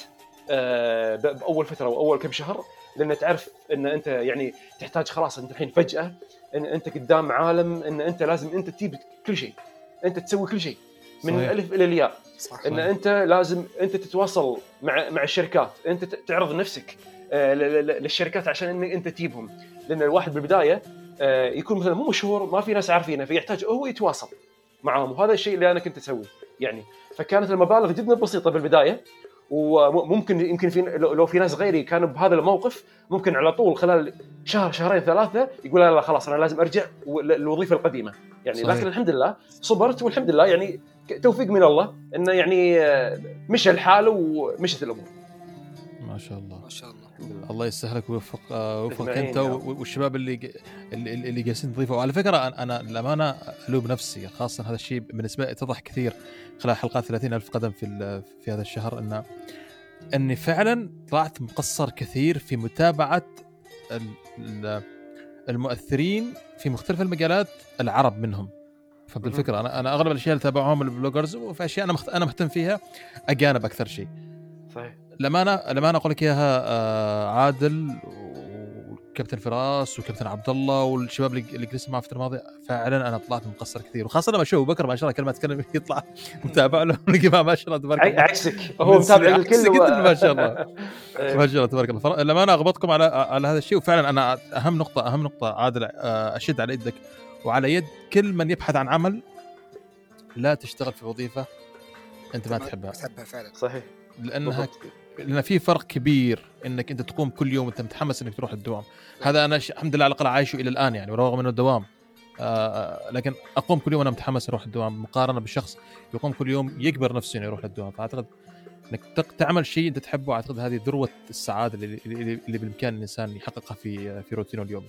أه بأول فترة وأول كم شهر لأن تعرف إن أنت يعني تحتاج خلاص أنت الحين فجأة إن أنت قدام عالم إن أنت لازم أنت تجيب كل شيء أنت تسوي كل شيء من صحيح. الألف إلى الياء. صح. إن أنت لازم أنت تتواصل مع مع الشركات. أنت تعرض نفسك آه، للشركات عشان إن أنت تجيبهم. لأن الواحد بالبداية آه، يكون مثلا مو مشهور ما في ناس عارفينه فيحتاج هو يتواصل معهم وهذا الشيء اللي أنا كنت اسويه يعني. فكانت المبالغ جدا بسيطة بالبداية وممكن يمكن في لو في ناس غيري كانوا بهذا الموقف ممكن على طول خلال شهر شهرين ثلاثة يقول لا لا خلاص أنا لازم أرجع للوظيفة القديمة. يعني صحيح. لكن الحمد لله صبرت والحمد لله يعني توفيق من الله إنه يعني آه، مشى الحال ومشت الأمور. ما شاء الله. ما شاء الله. الله يسهلك ويوفق آه، ويوفقك أنت والشباب اللي اللي, اللي جالسين تضيفوا. وعلى فكرة أنا للأمانة ألوم نفسي خاصة هذا الشيء بالنسبة لي اتضح كثير خلال حلقات 30 ألف قدم في في هذا الشهر انه إني فعلا طلعت مقصر كثير في متابعة المؤثرين في مختلف المجالات العرب منهم. فهمت الفكرة أنا أنا أغلب الأشياء اللي اتابعهم البلوجرز وفي أشياء أنا أنا مهتم فيها أجانب أكثر شيء. صحيح. لما أنا لما أنا أقول لك إياها آه، عادل وكابتن فراس وكابتن عبد الله والشباب اللي جلست معه الفترة الماضية فعلا أنا طلعت مقصر كثير. وخاصة لما أشوف بكر ما شاء الله كل ما اتكلم يطلع متابع له ما شاء الله تبارك الله. عكسك. هو متابع الكل. ما شاء الله. ما شاء الله تبارك الله. لما أنا أغبطكم على على هذا الشيء وفعلا أنا أهم نقطه أهم نقطة عادل آه، أشد على يدك وعلى يد كل من يبحث عن عمل لا تشتغل في وظيفة أنت ما تحبها. تحبها فعلا. صحيح. لأنها لأن في فرق كبير إنك أنت تقوم كل يوم وأنت متحمس إنك تروح الدوام. هذا أنا ش... الحمد لله على الأقل عايشه إلى الآن يعني ورغم انه دوام آه, آه، لكن أقوم كل يوم وأنا متحمس أروح الدوام. مقارنة بشخص يقوم كل يوم يجبر نفسه إنه يروح للدوام. فأعتقد إنك تعمل شيء أنت تحبه أعتقد هذه ذروة السعادة اللي, اللي, اللي بالإمكان الإنسان يحققها في في روتينه اليومي.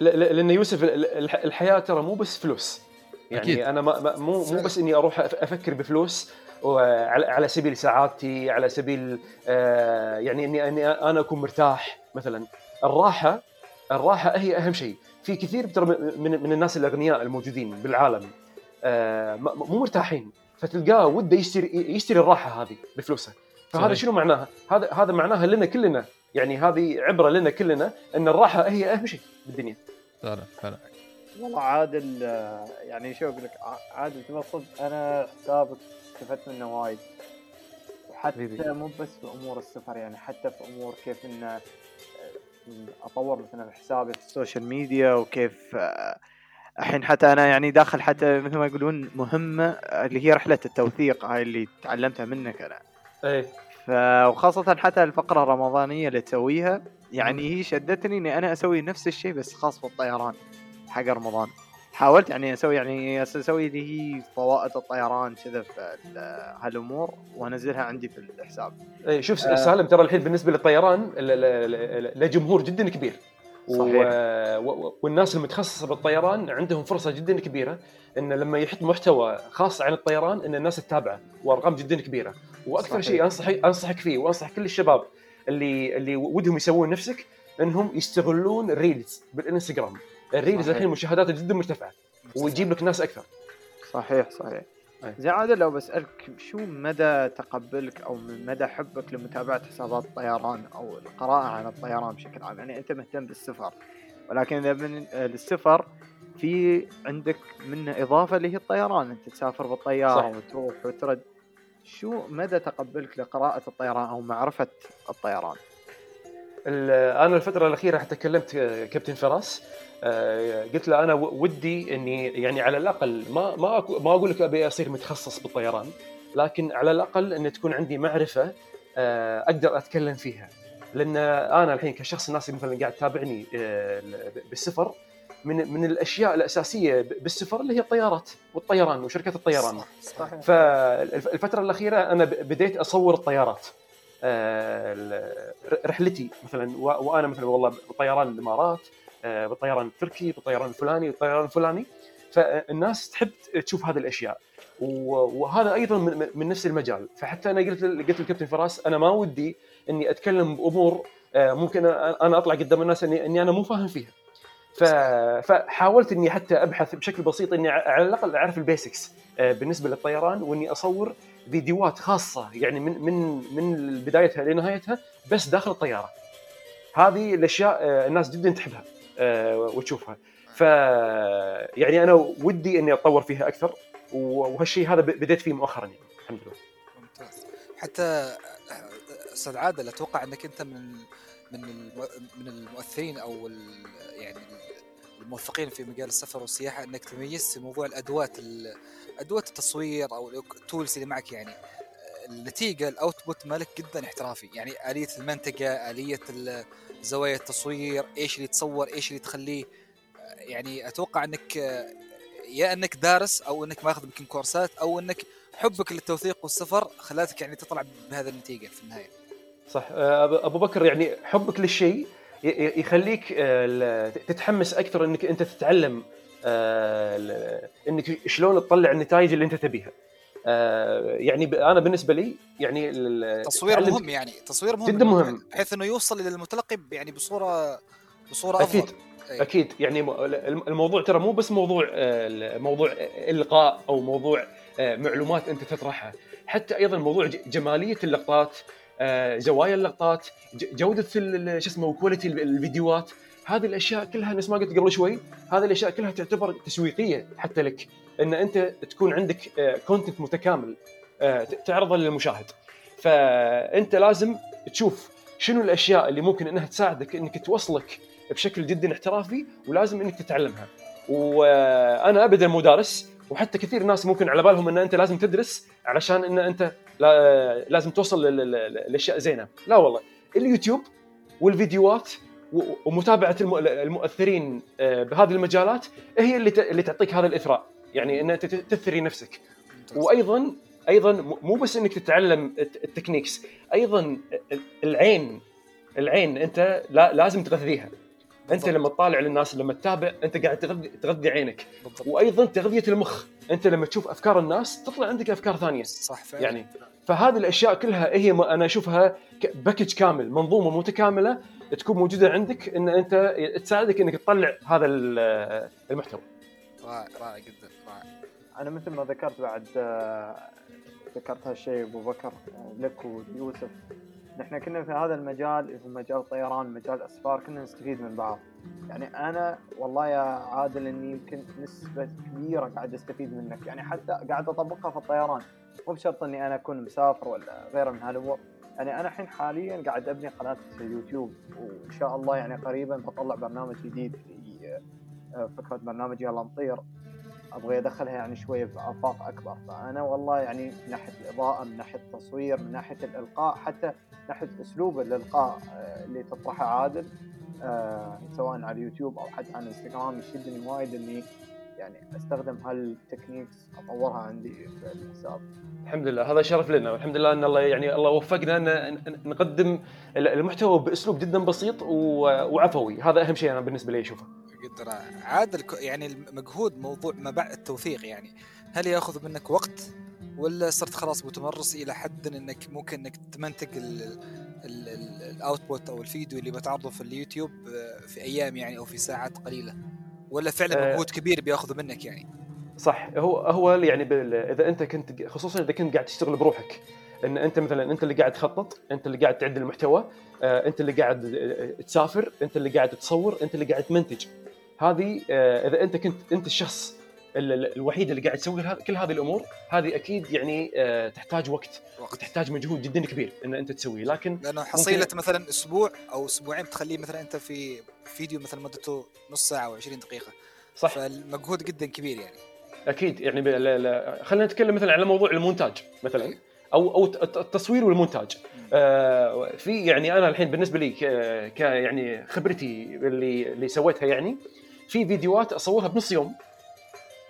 لأن يوسف الحياة ترى مو بس فلوس. يعني أكيد. أنا ما مو مو بس إني أروح أفكر بفلوس على سبيل سعادتي على سبيل آه، يعني اني إني أنا أكون مرتاح مثلا. الراحة الراحة هي أهم شيء. في كثير من من الناس الأغنياء الموجودين بالعالم آه، مو مرتاحين. فتلقاه وده يشتري يشتري الراحة هذه بفلوسه. فهذا صحيح. شنو معناها؟ هذا هذا معناها لنا كلنا. يعني هذه عبرة لنا كلنا إن الراحة هي أهم شيء بالدنيا. فعلا فعلا والله عادل يعني شو أقول لك عادل تبغى صدق أنا حسابك استفدت منه وايد. حتى مو بس في أمور السفر يعني حتى في أمور كيف إن آه، أطور مثلا حسابي في السوشيال ميديا وكيف آه، الحين حتى أنا يعني داخل حتى مثل ما يقولون مهمة اللي هي رحلة التوثيق هاي اللي تعلمتها منك أنا. إيه. ف وخاصة حتى الفقرة الرمضانية اللي تسويها. يعني هي شدتني إني أنا أسوي نفس الشيء بس خاص بالطيران حق رمضان حاولت يعني أسوي يعني أسوي اللي هي فوائد الطيران كذا في هالأمور وأنزلها عندي في الحساب. اي شوف آه سالم ترى الحين بالنسبة للطيران له جمهور جدا كبير. صحيح. و... والناس المتخصصة بالطيران عندهم فرصة جدا كبيرة إن لما يحط محتوى خاص عن الطيران إن الناس تتابعه وأرقام جدا كبيرة وأكثر شيء انصح أنصحك فيه وأنصح كل الشباب اللي اللي ودهم يسوون نفسك إنهم يستغلون ال reels بالإنستغرام. ال reels الحين مشاهداته جدا مرتفعة ويجيب لك ناس أكثر. صحيح صحيح. زين عادل لو بسألك شو مدى تقبلك أو مدى حبك لمتابعة حسابات الطيران أو القراءة عن الطيران بشكل عام؟ يعني أنت مهتم بالسفر ولكن إذا من السفر في عندك منه إضافة اللي هي الطيران. أنت تسافر بالطيارة صح. وتروح وترد شو مدى تقبلك لقراءة الطيران أو معرفة الطيران؟ أنا الفترة الأخيرة حتى كلمت كابتن فراس آه، قلت له أنا ودي إني يعني على الأقل ما ما ما أقول لك أبي أصير متخصص بالطيران لكن على الأقل إن تكون عندي معرفة آه، أقدر أتكلم فيها لأن أنا الحين كشخص الناس مثلا قاعد تتابعني آه، بالسفر من من الأشياء الأساسية بالسفر اللي هي الطيارات والطيران وشركات الطيران. صحيح. فالفترة الأخيرة أنا بديت أصور الطيارات. رحلتي مثلا وأنا مثلا والله بطيران الإمارات آه، بالطيران التركي بالطيران الفلاني بالطيران الفلاني. فالناس تحب تشوف هذه الأشياء. وهذا أيضا من نفس المجال. فحتى أنا قلت قلت للكابتن فراس أنا ما ودي إني أتكلم بأمور آه، ممكن أنا أطلع قدام الناس اني إني أنا مو فاهم فيها. فحاولت إني حتى أبحث بشكل بسيط إني على الأقل أعرف البيسكس آه، بالنسبة للطيران وإني أصور فيديوهات خاصة يعني من من من بدايتها لنهايتها بس داخل الطيارة. هذه الأشياء الناس جدا تحبها آه، وتشوفها. ف يعني أنا ودي إني أتطور فيها أكثر وهالشيء هذا بديت فيه مؤخرا يعني الحمد لله. ممتاز. حتى أستاذ عادل أتوقع إنك أنت من من من المؤثرين أو يعني الموفقين في مجال السفر والسياحة انك تميزت في موضوع الأدوات أدوات التصوير أو ال tools اللي معك. يعني النتيجة ال output مالك جدا احترافي. يعني آلية المنتجة آلية زوايا التصوير إيش اللي تصور إيش اللي تخليه. يعني أتوقع إنك يا إنك دارس أو إنك ماخذ يمكن كورسات أو إنك حبك للتوثيق والسفر خلاتك يعني تطلع بهذا النتيجة في النهاية. صح. أبو بكر يعني حبك للشيء يخليك آه، تتحمس أكثر إنك أنت تتعلم آه، إنك شلون تطلع النتائج اللي أنت تبيها. آه، يعني أنا بالنسبة لي يعني تصوير مهم يعني تصوير مهم جدا مهم. بحيث إنه يوصل للمتلقي يعني بصوره بصورة أفضل. أكيد. أي. أكيد. يعني الموضوع ترى مو بس موضوع آه، موضوع إلقاء أو موضوع آه، معلومات أنت تطرحها. حتى أيضا موضوع جمالية اللقطات زوايا اللقطات جودة شو اسمه quality الفيديوهات. هذه الأشياء كلها نفس ما قلت قبل شوي هذه الأشياء كلها تعتبر تسويقية حتى لك إن أنت تكون عندك content آه، متكامل آه، تعرضه للمشاهد. فأنت لازم تشوف شنو الأشياء اللي ممكن إنها تساعدك إنك توصلك بشكل جدا احترافي ولازم إنك تتعلمها. وأنا ابدا مو دارس وحتى كثير ناس ممكن على بالهم إن أنت لازم تدرس علشان إن أنت لازم توصل للأشياء زينة. لا والله. اليوتيوب والفيديوهات ومتابعة المؤثرين آه، بهذه المجالات هي اللي اللي تعطيك هذا الإثراء. يعني إن أنت تثري نفسك. وأيضا أيضا مو بس إنك تتعلم التكنيكس أيضا العين العين أنت لازم تغذيها. انت لما تطالع للناس لما تتابع انت قاعد تغذي تغذي عينك. بالضبط. وأيضا تغذية المخ. انت لما تشوف افكار الناس تطلع عندك افكار ثانية. صح فعلا. يعني فهذه الأشياء كلها هي أنا أشوفها باكج كامل منظومة متكاملة تكون موجودة عندك إن أنت تساعدك إنك تطلع هذا المحتوى. رائع رائع جدا رائع. أنا مثل ما ذكرت بعد آه، ذكرت هالشيء أبو بكر آه، لك ويوسف. نحن كنا في هذا المجال في مجال الطيران مجال الاسفار كنا نستفيد من بعض. يعني أنا والله يا عادل إني يمكن نسبة كبيرة قاعد أستفيد منك. يعني حتى قاعد أطبقها في الطيران. مو بشرط إني أنا أكون مسافر ولا غيره من هالامور يعني أنا الحين حاليا قاعد أبني قناة يوتيوب وإن شاء الله يعني قريبا بطلع برنامج جديد في آه، فكرة برنامج يلا نطير. أبغى أدخلها يعني شوية بافاق أكبر. فأنا والله يعني من ناحية الإضاءة من ناحية التصوير من ناحية الإلقاء حتى ناحيه اسلوب الالقاء آه، اللي تطرحه عادل آه سواء على اليوتيوب أو حتى على الانستغرام يشدني وايد إني يعني أستخدم هالتكنيكس أطورها عندي في الحساب. الحمد لله هذا شرف لنا والحمد لله إن الله يعني الله وفقنا ان نقدم المحتوى بأسلوب جدا بسيط وعفوي هذا أهم شيء أنا بالنسبة لي أشوفه. قدر عادل يعني المجهود موضوع ما بعد التوثيق يعني هل يأخذ منك وقت ولا صرت خلاص متمرس إلى حد إنك ممكن إنك تمنتج الاوتبوت أو الفيديو اللي بتعرضه في اليوتيوب آه، في أيام يعني أو في ساعات قليلة؟ ولا فعلا آه. مجهود كبير بياخذ منك يعني؟ صح. هو هو يعني إذا أنت كنت خصوصا إذا كنت قاعد تشتغل بروحك إن أنت مثلا أنت اللي قاعد تخطط أنت اللي قاعد تعد المحتوى آه، أنت اللي قاعد تسافر أنت اللي قاعد تصور أنت اللي قاعد تمنتج. هذه إذا أنت كنت أنت الشخص الوحيد اللي قاعد تسوي كل هذه الأمور هذه أكيد يعني آه، تحتاج وقت وقت. تحتاج مجهود جدا كبير إن أنت تسويه. لكن لأنه حصيلة ممكن... مثلا أسبوع أو أسبوعين تخليه مثلا أنت في فيديو مثلا مدته نص ساعة أو 20 دقيقة. صح. فالمجهود جدا كبير يعني. أكيد يعني خلينا نتكلم مثلا على موضوع المونتاج مثلا أو أو التصوير والمونتاج. آه في يعني أنا الحين بالنسبة لي ك, ك يعني خبرتي اللي اللي سويتها يعني في فيديوهات أصورها بنص يوم.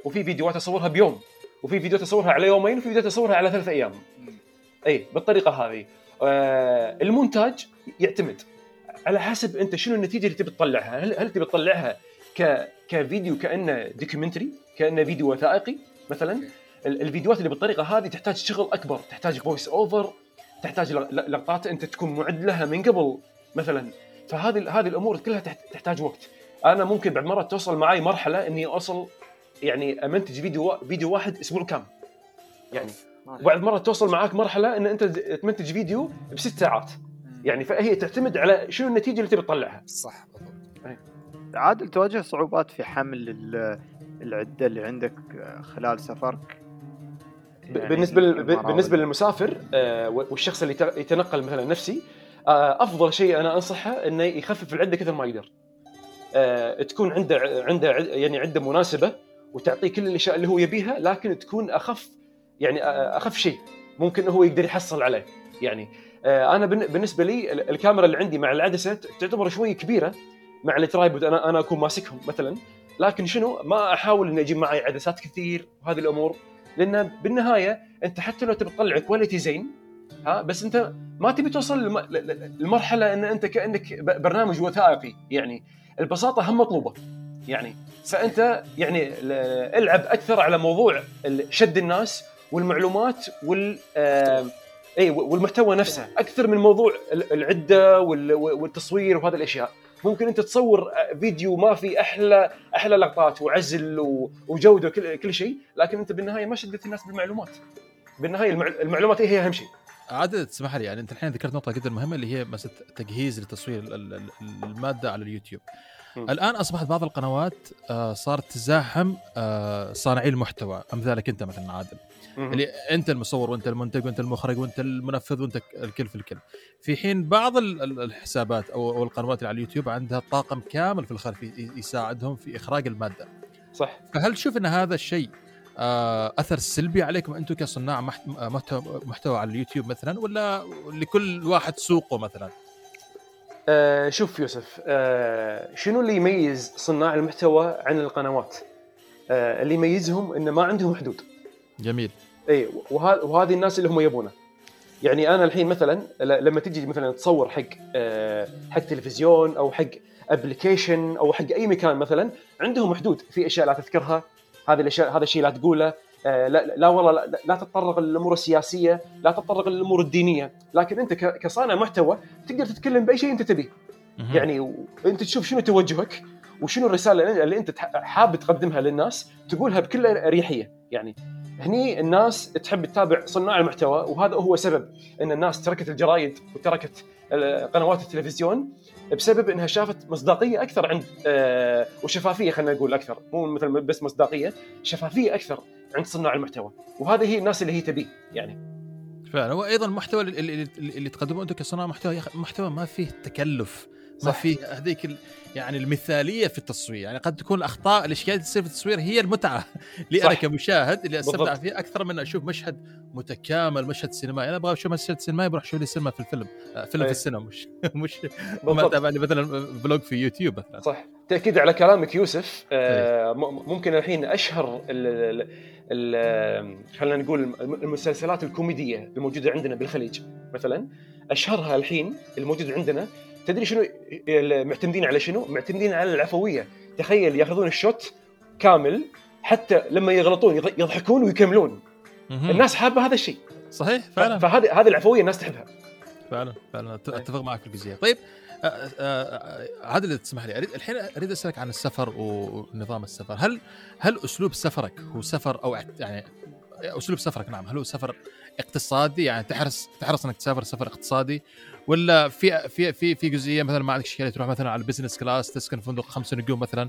وفي فيديوهات اصورها بيوم وفي فيديوهات اصورها على يومين وفي فيديوهات اصورها على ثلاث أيام. اي بالطريقة هذه. آه المونتاج يعتمد على حسب أنت شنو النتيجة اللي تبي تطلعها. هل, هل تبي تطلعها ك كفيديو كأنه documentary كأنه فيديو وثائقي مثلا؟ الفيديوهات اللي بالطريقة هذه تحتاج شغل أكبر تحتاج voice over تحتاج لقطات أنت تكون معد لها من قبل مثلا. فهذه هذه الأمور كلها تحتاج وقت. أنا ممكن بعد مرة توصل معي مرحلة إني أوصل يعني امنتج فيديو فيديو واحد أسبوع كامل. يعني وبعد مره توصل معاك مرحلة إن أنت تمنتج فيديو بست ساعات. يعني فهي تعتمد على شنو النتيجة اللي تبي تطلعها. صح بالضبط. عادل تواجه صعوبات في حمل العدة اللي عندك خلال سفرك؟ يعني بالنسبة بالنسبة للمسافر آه، والشخص اللي يتنقل مثلا نفسي آه، أفضل شيء أنا أنصحه إنه يخفف العدة كثر ما يقدر. آه، تكون عنده عنده يعني عدة مناسبة وتعطيه كل الأشياء اللي هو يبيها لكن تكون أخف يعني أخف شيء. ممكن هو يقدر يحصل عليه. يعني أنا بالنسبة لي الكاميرا اللي عندي مع العدسة تعتبر شوي كبيرة مع الترايبود. أنا أنا أكون ماسكهم مثلا. لكن شنو؟ ما أحاول إني أجيب معي عدسات كثير وهذه الأمور. لأن بالنهاية أنت حتى لو تبي تطلع كواليتي زين ها بس أنت ما تبي توصل لمرحلة إن أنت كأنك برنامج وثائقي. يعني البساطة هم مطلوبة. يعني. فأنت يعني العب أكثر على موضوع شد الناس والمعلومات وال إي والمحتوى نفسه. أكثر من موضوع العدة والتصوير وهذه الأشياء. ممكن أنت تصور فيديو ما في أحلى أحلى لقطات وعزل وجودة وكل كل شيء لكن أنت بالنهاية ما شدت الناس بالمعلومات. بالنهاية المعلومات هي أهم شيء. عادة تسمح لي يعني أنت الحين ذكرت نقطة جدا مهمة اللي هي مسألة تجهيز لتصوير المادة على اليوتيوب. م. الآن أصبحت بعض القنوات آه، صارت تزاحم آه، صانعي المحتوى أمثالك أنت مثلا عادل م. اللي أنت المصور وأنت المنتج وأنت المخرج وأنت المنفذ وأنت الكل في الكل في حين بعض الحسابات أو القنوات اللي على اليوتيوب عندها طاقم كامل في الخلف يساعدهم في إخراج المادة صح فهل تشوف إن هذا الشيء آه، أثر سلبي عليكم أنتم كصناع محتوى على اليوتيوب مثلا ولا لكل واحد سوقه مثلا؟ آه شوف يوسف آه شنو اللي يميز صناع المحتوى عن القنوات؟ آه اللي يميزهم إنه ما عندهم حدود. جميل. إي وهذه الناس اللي هم يبونه. يعني أنا الحين مثلا لما تجي مثلا تصور حق آه حق تلفزيون أو حق application أو حق أي مكان مثلا عندهم حدود في أشياء لا تذكرها هذه الأشياء هذا الشيء لا تقوله لا, لا والله لا, لا تتطرق للأمور السياسية، لا تتطرق للأمور الدينية، لكن أنت كصانع محتوى تقدر تتكلم بأي شيء أنت تبيه. يعني أنت تشوف شنو توجهك وشنو الرسالة اللي أنت حاب تقدمها للناس تقولها بكل أريحية. يعني هني الناس تحب تتابع صناع المحتوى وهذا هو سبب إن الناس تركت الجرايد وتركت قنوات التلفزيون بسبب إنها شافت مصداقية أكثر عند آه وشفافية خلينا نقول أكثر. مو مثل بس مصداقية شفافية أكثر. عند صناع المحتوى. وهذه هي الناس اللي هي تبيه يعني. فعلا. وأيضا المحتوى اللي, اللي, اللي تقدموه أنتم كصناع محتوى محتوى ما فيه تكلف ما في هذيك يعني المثالية في التصوير. يعني قد تكون الأخطاء الاشكاليات اللي تصير في التصوير هي المتعة. اللي أنا كمشاهد اللي أستمتع فيها أكثر من أشوف مشهد متكامل مشهد سينمائي. أنا أبغى أشوف مشهد سينمائي بروح أشوف لي سينما في الفيلم آه، فيلم أيه. في السينما مش مش ما أتابع لي مثلا vlog في يوتيوب مثلا. صح. تأكيد على كلامك يوسف آه أيه. ممكن الحين أشهر خلينا نقول المسلسلات الكوميدية الموجودة عندنا بالخليج مثلا أشهرها الحين الموجوده عندنا تدري شنو معتمدين على شنو؟ معتمدين على العفوية. تخيل يأخذون ال shot كامل حتى لما يغلطون يضحكون ويكملون. الناس حابة هذا الشيء. صحيح فعلا. فهذه هذه العفوية الناس تحبها. فعلا فعلا. أتفق معك في الجزئية. طيب عادل تسمح لي الحين أريد أسألك عن السفر ونظام السفر. هل هل أسلوب سفرك هو سفر أو يعني أسلوب سفرك نعم هل هو سفر اقتصادي؟ يعني تحرص تحرص إنك تسافر سفر اقتصادي؟ ولا في في في في جزئية مثلا ما عندك اشكاليه تروح مثلا على ال business class تسكن فندق خمس نجوم مثلا.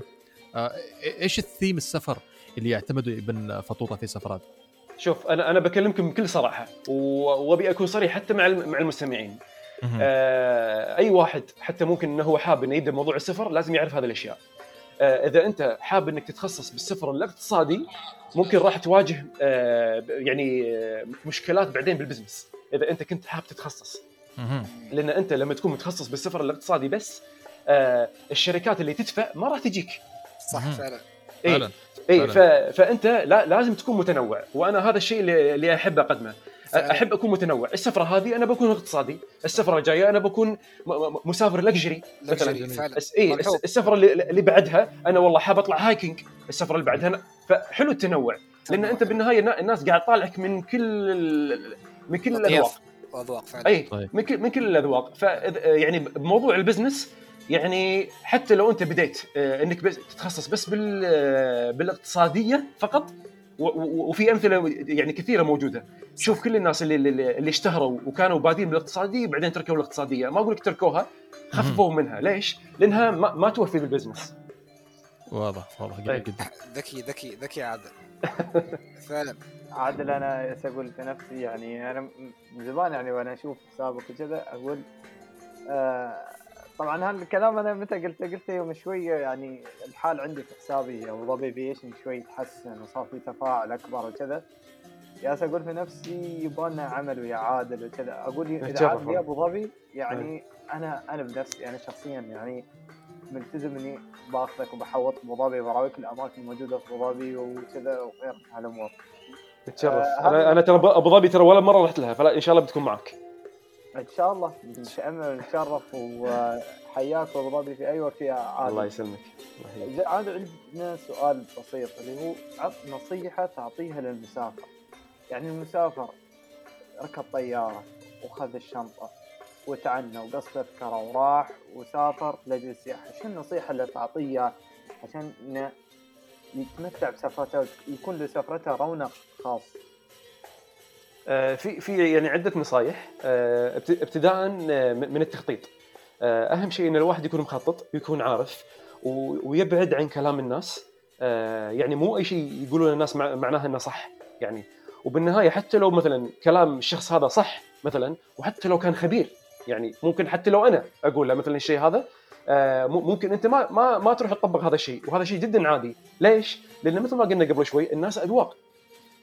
إيش الثيم السفر اللي يعتمد ابن فطوطة في سفرات؟ شوف أنا أنا بكلمكم بكل صراحة وأبي أكون صريح حتى مع مع المستمعين. آه أي واحد حتى ممكن إنه هو حاب إنه يبدأ موضوع السفر لازم يعرف هذه الأشياء. آه إذا أنت حاب إنك تتخصص بالسفر الاقتصادي ممكن راح تواجه آه يعني آه، مشكلات بعدين بالبزنس. إذا أنت كنت حاب تتخصص. لأن أنت لما تكون متخصص بالسفر الاقتصادي بس آه الشركات اللي تدفع ما راح تجيك. صح فعلا. اي اي فأنت لا لازم تكون متنوع. وأنا هذا الشيء اللي, اللي احب أقدمه. أحب أكون متنوع. السفرة هذه أنا بكون اقتصادي. السفرة الجايه أنا بكون مسافر luxury. مثلا. فعلا. اي السفرة اللي, اللي بعدها أنا والله حاب أطلع hiking. السفرة اللي بعدها فحلو التنوع. لأن أنت بالنهاية الناس قاعد تطالعك من كل من كل الأذواق. واذواق فعلا. اي طيب. من كل من كل الأذواق. ف يعني بموضوع ال business يعني حتى لو أنت بديت آه، إنك بس تتخصص بس بال آه، بالإقتصادية فقط وفي أمثلة يعني كثيرة موجودة. شوف كل الناس اللي اللي اشتهروا وكانوا بادين بالاقتصادية بعدين تركوا الاقتصادية. ما أقول لك تركوها خففوا منها. ليش؟ لأنها ما, ما توفي بال business واضح واضح. طيب. جدا. ذكي ذكي ذكي عادل. فعلا. عادل أنا أقول في نفسي يعني أنا من زمان يعني وأنا أشوف حسابك وكذا أقول آه طبعا هذا الكلام أنا متى قلته قلته يوم شوية يعني الحال عندي في حسابي ابو ظبي فيشن شوي تحسن وصار في تفاعل أكبر وكذا. جالس أقول في نفسي يبغى عمل ويا عادل وكذا. أقول إذا عادل يا أبو ظبي يعني أنا أنا بنفسي أنا شخصيا يعني ملتزم إني باخذك وبحوط أبو ظبي وبراويك الأماكن الموجودة في أبو ظبي وكذا وغير هالأمور. تشرف. آه أنا أنا ترى أبو ظبي ترى ولا مرة رحت لها فلا إن شاء الله بتكون معك. إن شاء الله نتشرف وحياك ظبي في أي وقت يا عادل. الله يسلمك. عادل عندنا سؤال بسيط اللي هو عط نصيحة تعطيها للمسافر. يعني المسافر ركب طيارة وخذ الشنطة وتعنى وقص تذكره وراح وسافر لاجل السياحه شو النصيحة اللي تعطيه عشان يتمتع بسفرته ويكون لسفرته رونق خاص؟ في في يعني عدة نصائح آه، ابتداء آه، من التخطيط. أهم شيء إن الواحد يكون مخطط ويكون عارف ويبعد عن كلام الناس. يعني مو أي شيء يقولون الناس معناها إنه صح يعني. وبالنهاية حتى لو مثلا كلام الشخص هذا صح مثلا وحتى لو كان خبير يعني ممكن حتى لو أنا أقول له مثلا الشيء هذا ممكن أنت ما ما ما تروح تطبق هذا الشيء وهذا شيء جدا عادي. ليش؟ لأن مثل ما قلنا قبل شوي الناس أذواق.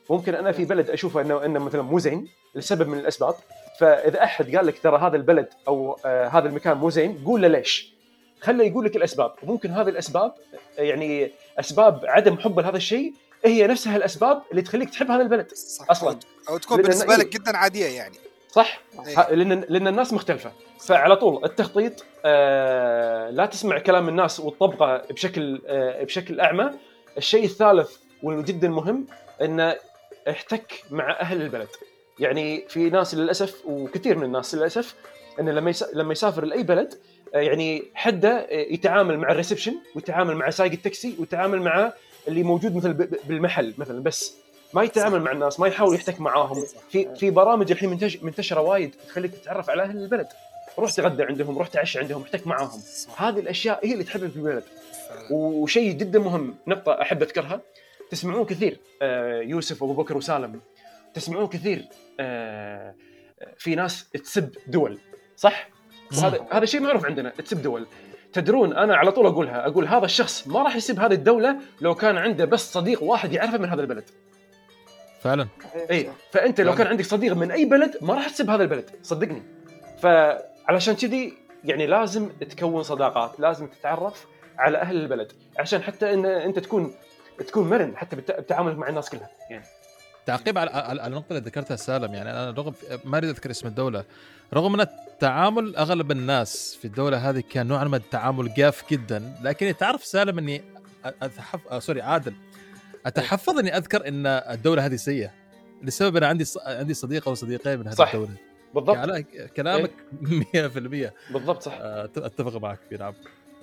ممكن أنا في بلد أشوفه انه إنه مثلا مو زين لسبب من الأسباب. فإذا أحد قال لك ترى هذا البلد أو آه هذا المكان مو زين قول له ليش. خله يقول لك الأسباب. وممكن هذه الأسباب يعني أسباب عدم حب لهذا الشيء هي نفسها الأسباب اللي تخليك تحب هذا البلد. صح. أصلا. أو تكون بالنسبة لك جدا عادية يعني. صح. أيه. لأن لأن الناس مختلفة. فعلى طول التخطيط آه لا تسمع كلام الناس وتطبقه بشكل آه بشكل أعمى. الشيء الثالث والجدا مهم انه احتك مع أهل البلد. يعني في ناس للأسف وكثير من الناس للأسف إنه لما لما يسافر لأي بلد آه، يعني حده آه، يتعامل مع ال reception ويتعامل مع سايق التاكسي ويتعامل مع اللي موجود مثل بالمحل مثلا بس. ما يتعامل مع الناس ما يحاول يحتك معاهم. في في برامج الحين منتشرة وايد تخليك تتعرف على أهل البلد. روح تغدى عندهم روح تعشى عندهم احتك معاهم. هذه الأشياء هي اللي تحبب في البلد وشيء جدا مهم نقطة أحب أذكرها. تسمعون كثير آه، يوسف أبو بكر وسالم. تسمعون كثير آه، في ناس تسب دول صح؟ هذا هذا شيء معروف عندنا تسب دول. تدرون أنا على طول أقولها أقول هذا الشخص ما راح يسب هذه الدولة لو كان عنده بس صديق واحد يعرفه من هذا البلد. فعلا. اي فأنت لو كان عندك صديق من أي بلد ما راح تسب هذا البلد صدقني. فعلشان كذي يعني لازم تكون صداقات لازم تتعرف على أهل البلد عشان حتى ان أنت تكون تكون مرن حتى بتعاملك مع الناس كلها يعني. تعقيب على على النقطة اللي ذكرتها سالم يعني أنا رغم ما أريد أذكر اسم الدولة رغم إن التعامل أغلب الناس في الدولة هذه كان نوعا ما التعامل جاف جدا لكن تعرف سالم إني أتحف... آه سوري عادل أتحفظ إني أذكر إن الدولة هذه سيئة لسبب أنا عندي ص... عندي صديق أو صديقين من هذه صح. الدولة. بالضبط. يعني كلامك 100% بالضبط صح. آه، أتفق معك في نعم.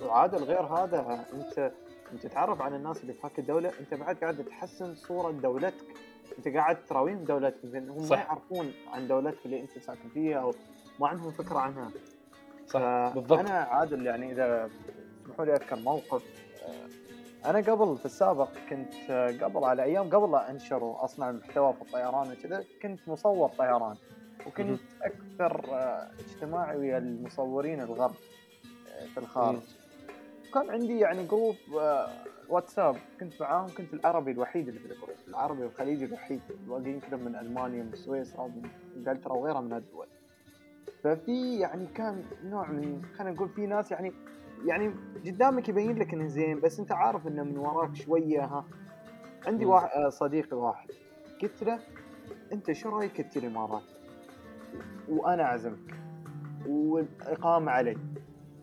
وعادل غير هذا أنت انت تتعرف على الناس اللي في هاك الدولة انت بعد قاعد تحسن صورة دولتك. انت قاعد تراويهم دولتك. هم صح. ما يعرفون عن دولتك اللي انت ساكن فيها أو ما عندهم فكرة عنها. صح بالضبط. أنا عادل يعني إذا تسمحوا لي أذكر موقف. آه، أنا قبل في السابق كنت آه، قبل على أيام قبل لا انشر واصنع محتوى في الطيران وكذا كنت مصور طيران. وكنت أكثر آه، اجتماعي ويا المصورين الغرب في الخارج. كان عندي يعني group واتساب كنت معاهم كنت العربي الوحيد اللي في ال group العربي والخليجي الوحيد. الباقيين كلهم من ألمانيا ومن سويسرا ومن انجلترا وغيرها من الدول. ففي يعني كان نوع من خلينا نقول في ناس يعني يعني قدامك يبين لك إنه زين بس أنت عارف إنه من وراك شوية ها. عندي واحد آه، صديقي واحد. قلت له أنت شو رأيك تجي الامارات؟ وأنا أعزمك. والإقامة علي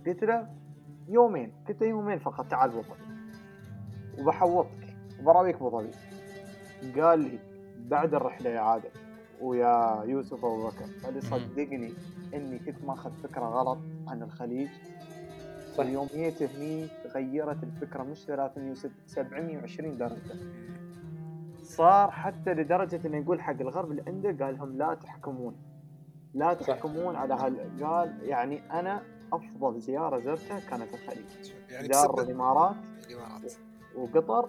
قلت له يومين قلت له يومين فقط تعال ابو وبحوطك. وبراويك ابو ظبي قال لي بعد الرحلة يا عادل ويا يوسف أبو بكر قال لي صدقني إني كنت ماخذ فكرة غلط عن الخليج. صح. يوم جيت هني تغيرت الفكرة مش 360 720 درجة. صار حتى لدرجة إنه يقول حق الغرب اللي عنده قال لهم لا تحكمون. لا تحكمون على هال قال يعني أنا أفضل زيارة زرتها كانت الخليج. يعني زار الإمارات الإمارات. وقطر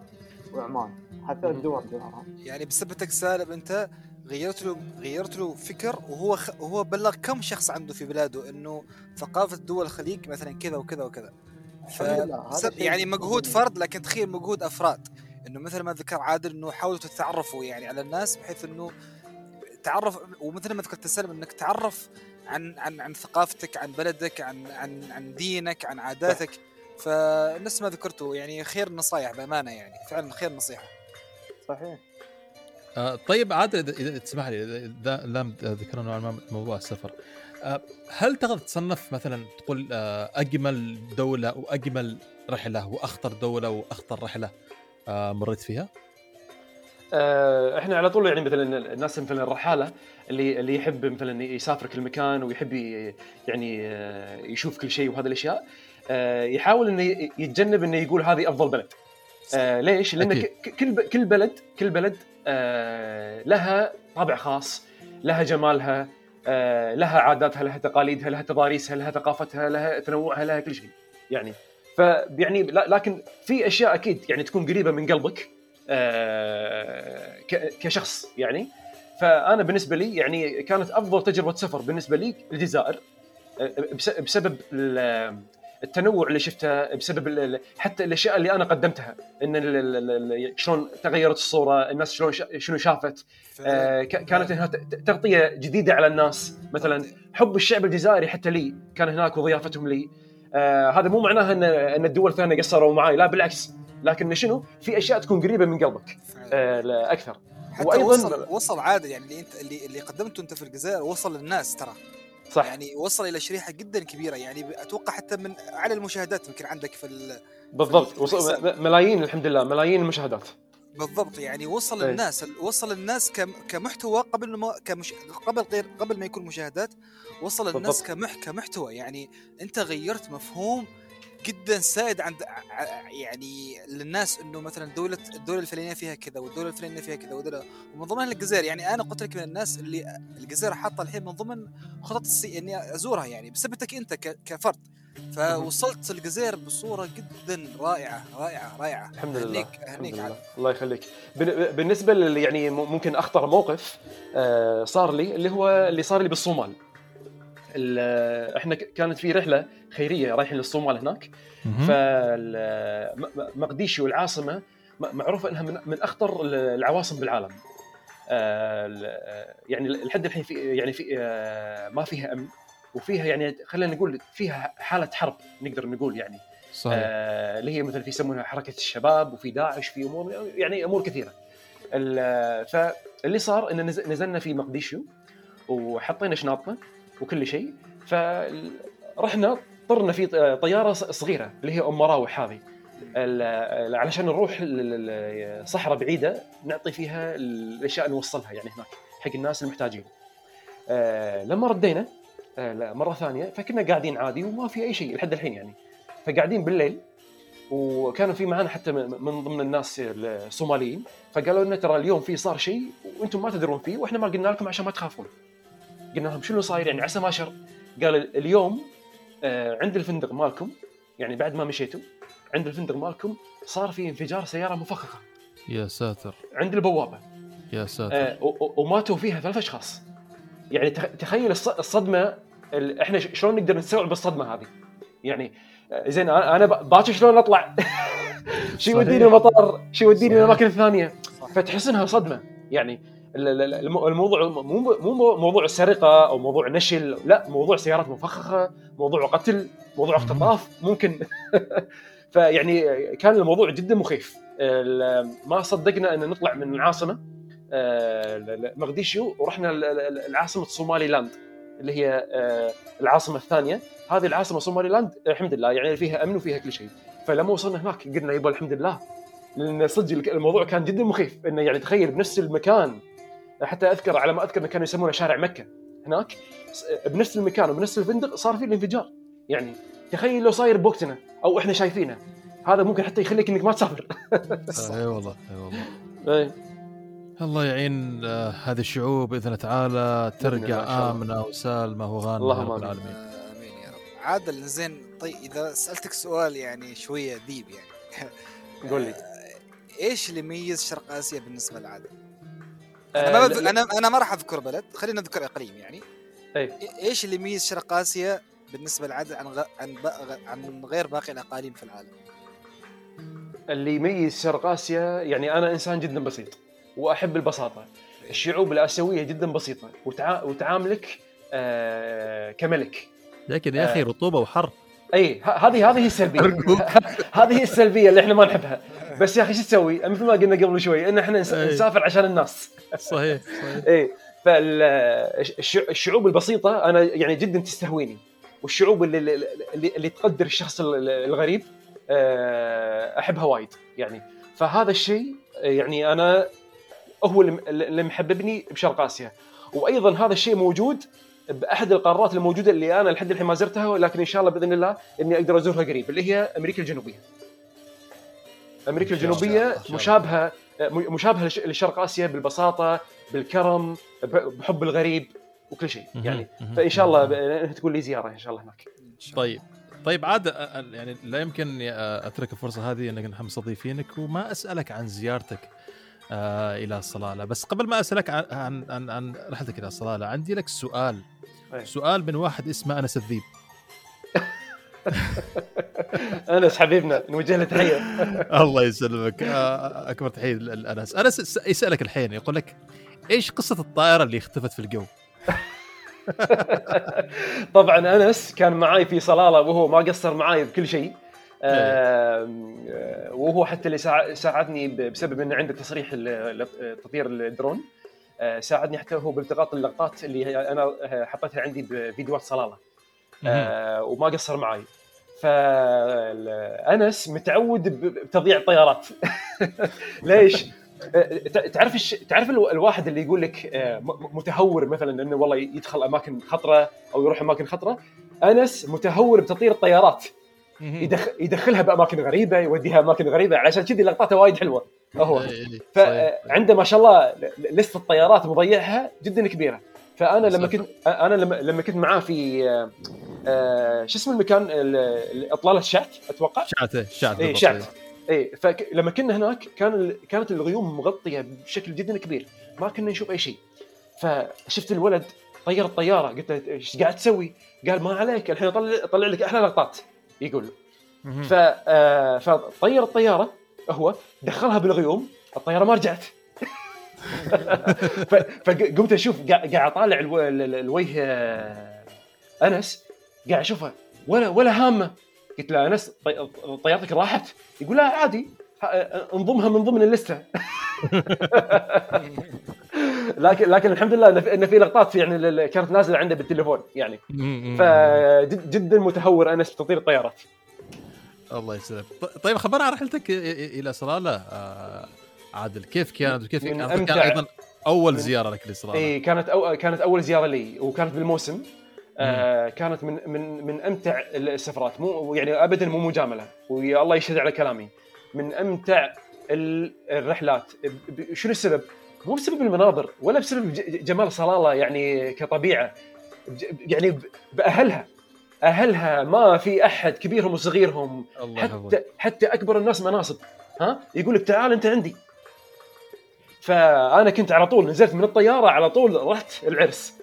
وعمان. هذول الدول زارها يعني بسبتك سالم أنت غيرت له غيرت له فكر وهو خ... وهو بلغ كم شخص عنده في بلاده إنه ثقافة دول الخليج مثلا كذا وكذا وكذا. ف... يعني مجهود فرد لكن تخيل مجهود أفراد. إنه مثل ما ذكر عادل إنه حاولوا تتعرفوا يعني على الناس بحيث إنه تعرف ومثل ما ذكرت سالم إنك تعرف عن عن عن ثقافتك عن بلدك عن عن عن دينك عن عاداتك. فنفس ما ذكرته يعني خير النصائح بأمانة يعني. فعلا خير نصيحة. صحيح. آه طيب عادل اذا تسمح لي اذا لم ذكرنا نوعا ما موضوع السفر. آه هل تقدر تصنف مثلا تقول آه أجمل دولة وأجمل رحلة وأخطر دولة وأخطر رحلة آه مريت فيها؟ آه، إحنا على طول يعني مثلا الناس مثلا الرحالة اللي اللي يحب مثلا يسافر كل مكان ويحب يعني آه، يشوف كل شيء وهذه الأشياء آه، يحاول إنه يتجنب إنه يقول هذه أفضل بلد. ليش؟ لأن كل كل بلد كل بلد لها طابع خاص لها جمالها لها عاداتها لها تقاليدها لها تضاريسها لها ثقافتها لها تنوعها لها كل شيء. يعني فيعني لكن في أشياء أكيد يعني تكون قريبة من قلبك كشخص يعني. فأنا بالنسبة لي يعني كانت أفضل تجربة سفر بالنسبة لي الجزائر آه، بسبب التنوع اللي شفته بسبب حتى الأشياء اللي أنا قدمتها إن شلون تغيرت الصورة الناس شلون شنو شافت. آه كانت هنا تغطية جديدة على الناس. مثلا حب الشعب الجزائري حتى لي كان هناك وضيافتهم لي. آه هذا مو معناه ان إن الدول الثانية قصروا معي لا بالعكس. لكن شنو؟ في أشياء تكون قريبة من قلبك. آه أكثر. حتى وأيضا وصل وصل عادة يعني اللي انت اللي اللي قدمته أنت في الجزائر وصل للناس ترى. صح. يعني وصل إلى شريحة جدا كبيرة. يعني أتوقع حتى من على المشاهدات يمكن عندك في بالضبط. في وصل ملايين الحمد لله ملايين المشاهدات. بالضبط. يعني وصل أي. الناس وصل الناس كمحتوى قبل ما كمش قبل غير قبل ما يكون مشاهدات وصل الناس كمح كمحتوى. يعني أنت غيرت مفهوم جدا سائد عند يعني للناس إنه مثلا دولة الدولة الفلانية فيها كذا والدولة الفلانية فيها كذا ودولة ومن ضمنها الجزائر. يعني أنا قلت لك من الناس اللي الجزائر حاطة الحين من ضمن خطط السي إني أزورها يعني بسببك أنت كفرد. فوصلت الجزائر بصورة جدا رائعة رائعة رائعة. الحمد لله. هنيك لله. الله يخليك. بالنسبة يعني ممكن أخطر موقف آه، صار لي اللي هو اللي صار لي بالصومال. إحنا كانت في رحلة خيرية رايحين للصومال هناك. فمقديشي والعاصمة معروفة إنها من, من أخطر العواصم بالعالم. آه، يعني لحد الحين في يعني في آه، ما فيها أمن. وفيها يعني خلينا نقول فيها حالة حرب نقدر نقول يعني. صحيح. آه اللي هي مثلا في يسمونها حركة الشباب وفي داعش في أمور يعني أمور كثيرة. فاللي صار إن نزلنا في مقديشو وحطينا شنطنا وكل شيء فرحنا طرنا في طيارة صغيرة اللي هي أم مراوح هذه علشان نروح صحراء بعيدة نعطي فيها الأشياء نوصلها يعني هناك حق الناس المحتاجين. آه، لما ردينا آه، مرة ثانية فكنا قاعدين عادي وما في أي شيء لحد الحين يعني فقاعدين بالليل وكانوا في معنا حتى من ضمن الناس الصوماليين فقالوا لنا ترى اليوم في صار شيء وأنتم ما تدرون فيه وإحنا ما قلنا لكم عشان ما تخافون. قلنا لهم شنو صاير؟ يعني عسى ما شر. قال اليوم آه، عند الفندق مالكم يعني بعد ما مشيتوا عند الفندق مالكم صار في انفجار سيارة مفخخة. يا ساتر. عند البوابة. يا ساتر. آه وماتوا فيها ثلاث أشخاص. يعني تخيل الصدمة إحنا شلون نقدر نستوعب الصدمه هذه؟ يعني آه، زين أنا باكر شلون اطلع شو يوديني المطار شو يوديني الاماكن الثانية. فتحس إنها صدمة. يعني الموضوع مو مو موضوع السرقه أو موضوع نشل. لا موضوع سيارات مفخخة موضوع قتل موضوع اختطاف ممكن. فيعني كان الموضوع جدا مخيف. ما صدقنا أن نطلع من العاصمة مقديشو ورحنا العاصمة صومالي لاند اللي هي آه، العاصمة الثانية. هذه العاصمة صومالي لاند الحمد لله يعني فيها أمن وفيها كل شيء. فلما وصلنا هناك قلنا يبا الحمد لله. لأن صدق الموضوع كان جدا مخيف. إنه يعني تخيل بنفس المكان حتى أذكر على ما أذكر كانوا يسمونه شارع مكة. هناك بنفس المكان وبنفس الفندق صار فيه الانفجار. يعني تخيل لو صاير بوقتنا أو إحنا شايفينه. هذا ممكن حتى يخليك إنك ما تسافر. إي والله إي والله. الله يعين آه، هذه الشعوب بإذن تعالى ترجع آمنة وسالمة وغانمه اللهم رب العالمين. آمين يا رب. عادل زين طيب إذا سألتك سؤال يعني شوية ذيب يعني. قول لي. إيش اللي يميز شرق آسيا بالنسبة لعادل؟ أنا ما آه، أنا أنا ما راح أذكر بلد خلينا نذكر إقليم يعني. أي. إيش اللي يميز شرق آسيا بالنسبة للعدد عن غ... عن, ب... عن غير باقي الأقاليم في العالم؟ اللي يميز شرق آسيا يعني أنا إنسان جدا بسيط وأحب البساطة. الشعوب الآسيوية جدا بسيطة وتع... وتعاملك آه كملك. لكن يا أخي آه رطوبة وحر. اي هذه هذه هي السلبية. هذه هي السلبية اللي إحنا ما نحبها. بس يا أخي شو تسوي؟ مثل ما قلنا قبل شوي إن إحنا نسافر عشان الناس. صحيح صحيح. اي فالشعوب البسيطة أنا يعني جدا تستهويني. والشعوب اللي اللي, اللي تقدر الشخص الغريب آه، أحبها وايد يعني. فهذا الشيء يعني أنا هو اللي محببني بشرق آسيا. وأيضا هذا الشيء موجود بأحد القارات الموجودة اللي أنا لحد الحين ما زرتها ولكن إن شاء الله بإذن الله إني أقدر أزورها قريب اللي هي أمريكا الجنوبية. أمريكا الجنوبية مشابهة مشابهة لشرق آسيا بالبساطة بالكرم بحب الغريب وكل شيء. يعني فإن شاء الله تكون لي زيارة إن شاء الله هناك. طيب. طيب عاد يعني لا يمكن أترك الفرصة هذه إنك نحن مستضيفينك وما أسألك عن زيارتك آه إلى الصلالة. بس قبل ما أسألك عن عن عن رحلتك إلى الصلالة عندي لك سؤال. أي. سؤال من واحد اسمه أنس الذيب. انس حبيبنا نوجه له تحية. الله يسلمك. آه، أكبر تحية لأنس. أنس يسألك الحين يقول لك إيش قصة الطائرة اللي اختفت في الجو؟ طبعا أنس كان معاي في صلالة وهو ما قصر معاي بكل شيء. آه وهو حتى اللي ساعدني بسبب إنه عنده تصريح تطوير الدرون. آه ساعدني حتى هو بالتقاط اللقطات اللي أنا حطيتها عندي بفيديوهات صلالة. آه وما قصر معي فانس متعود بتضييع الطيارات. ليش؟ آه، تعرف الش... تعرف الواحد اللي يقول لك آه، متهور مثلا إنه والله يدخل أماكن خطرة أو يروح أماكن خطرة؟ أنس متهور بتطير الطيارات. يدخل يدخلها بأماكن غريبة يوديها أماكن غريبة عشان كذي لقطاته وايد حلوة. هو. فعنده ما شاء الله لسه الطيارات مضيعها جدا كبيرة. فأنا لما كنت أنا لما لما كنت معاه في آه شو اسم المكان اطلاله الشعت أتوقع؟ شعت شعت اي شعت اي فلما كنا هناك كان كانت الغيوم مغطية بشكل جدا كبير. ما كنا نشوف أي شيء. فشفت الولد طير الطيارة. قلت له إيش قاعد تسوي؟ قال ما عليك. الحين اطلع اطلع لك أحلى لقطات. يقول. ف آه فطير الطيارة هو دخلها بالغيوم. الطيارة ما رجعت. فقمت أشوف قاعد اطالع الوجه آه، أنس قاعد اشوفها ولا ولا هامة. قلت له أنس طيارتك راحت؟ يقول لا عادي. انضمها من ضمن اللستة. لكن لكن الحمد لله إن في لقطات يعني كانت نازلة عنده بالتليفون يعني. فجدا متهور أنس بتطير الطيارات. الله يسلمك. طيب خبرنا عن رحلتك إلى صلاله عادل كيف كانت وكيف كانت أيضا أول زيارة لك لصلاله إي كانت أو كانت أول زيارة لي وكانت بالموسم. آه كانت من من من أمتع السفرات. مو يعني ابدا مو مجاملة ويا الله يشهد على كلامي. من أمتع الرحلات. شنو السبب؟ مو بسبب المناظر ولا بسبب جمال صلاله يعني كطبيعة. يعني بأهلها. أهلها ما في أحد كبيرهم وصغيرهم. الله حتى. حتى أكبر الناس مناصب. ها؟ يقول لك تعال أنت عندي. فأنا كنت على طول نزلت من الطيارة على طول رحت العرس.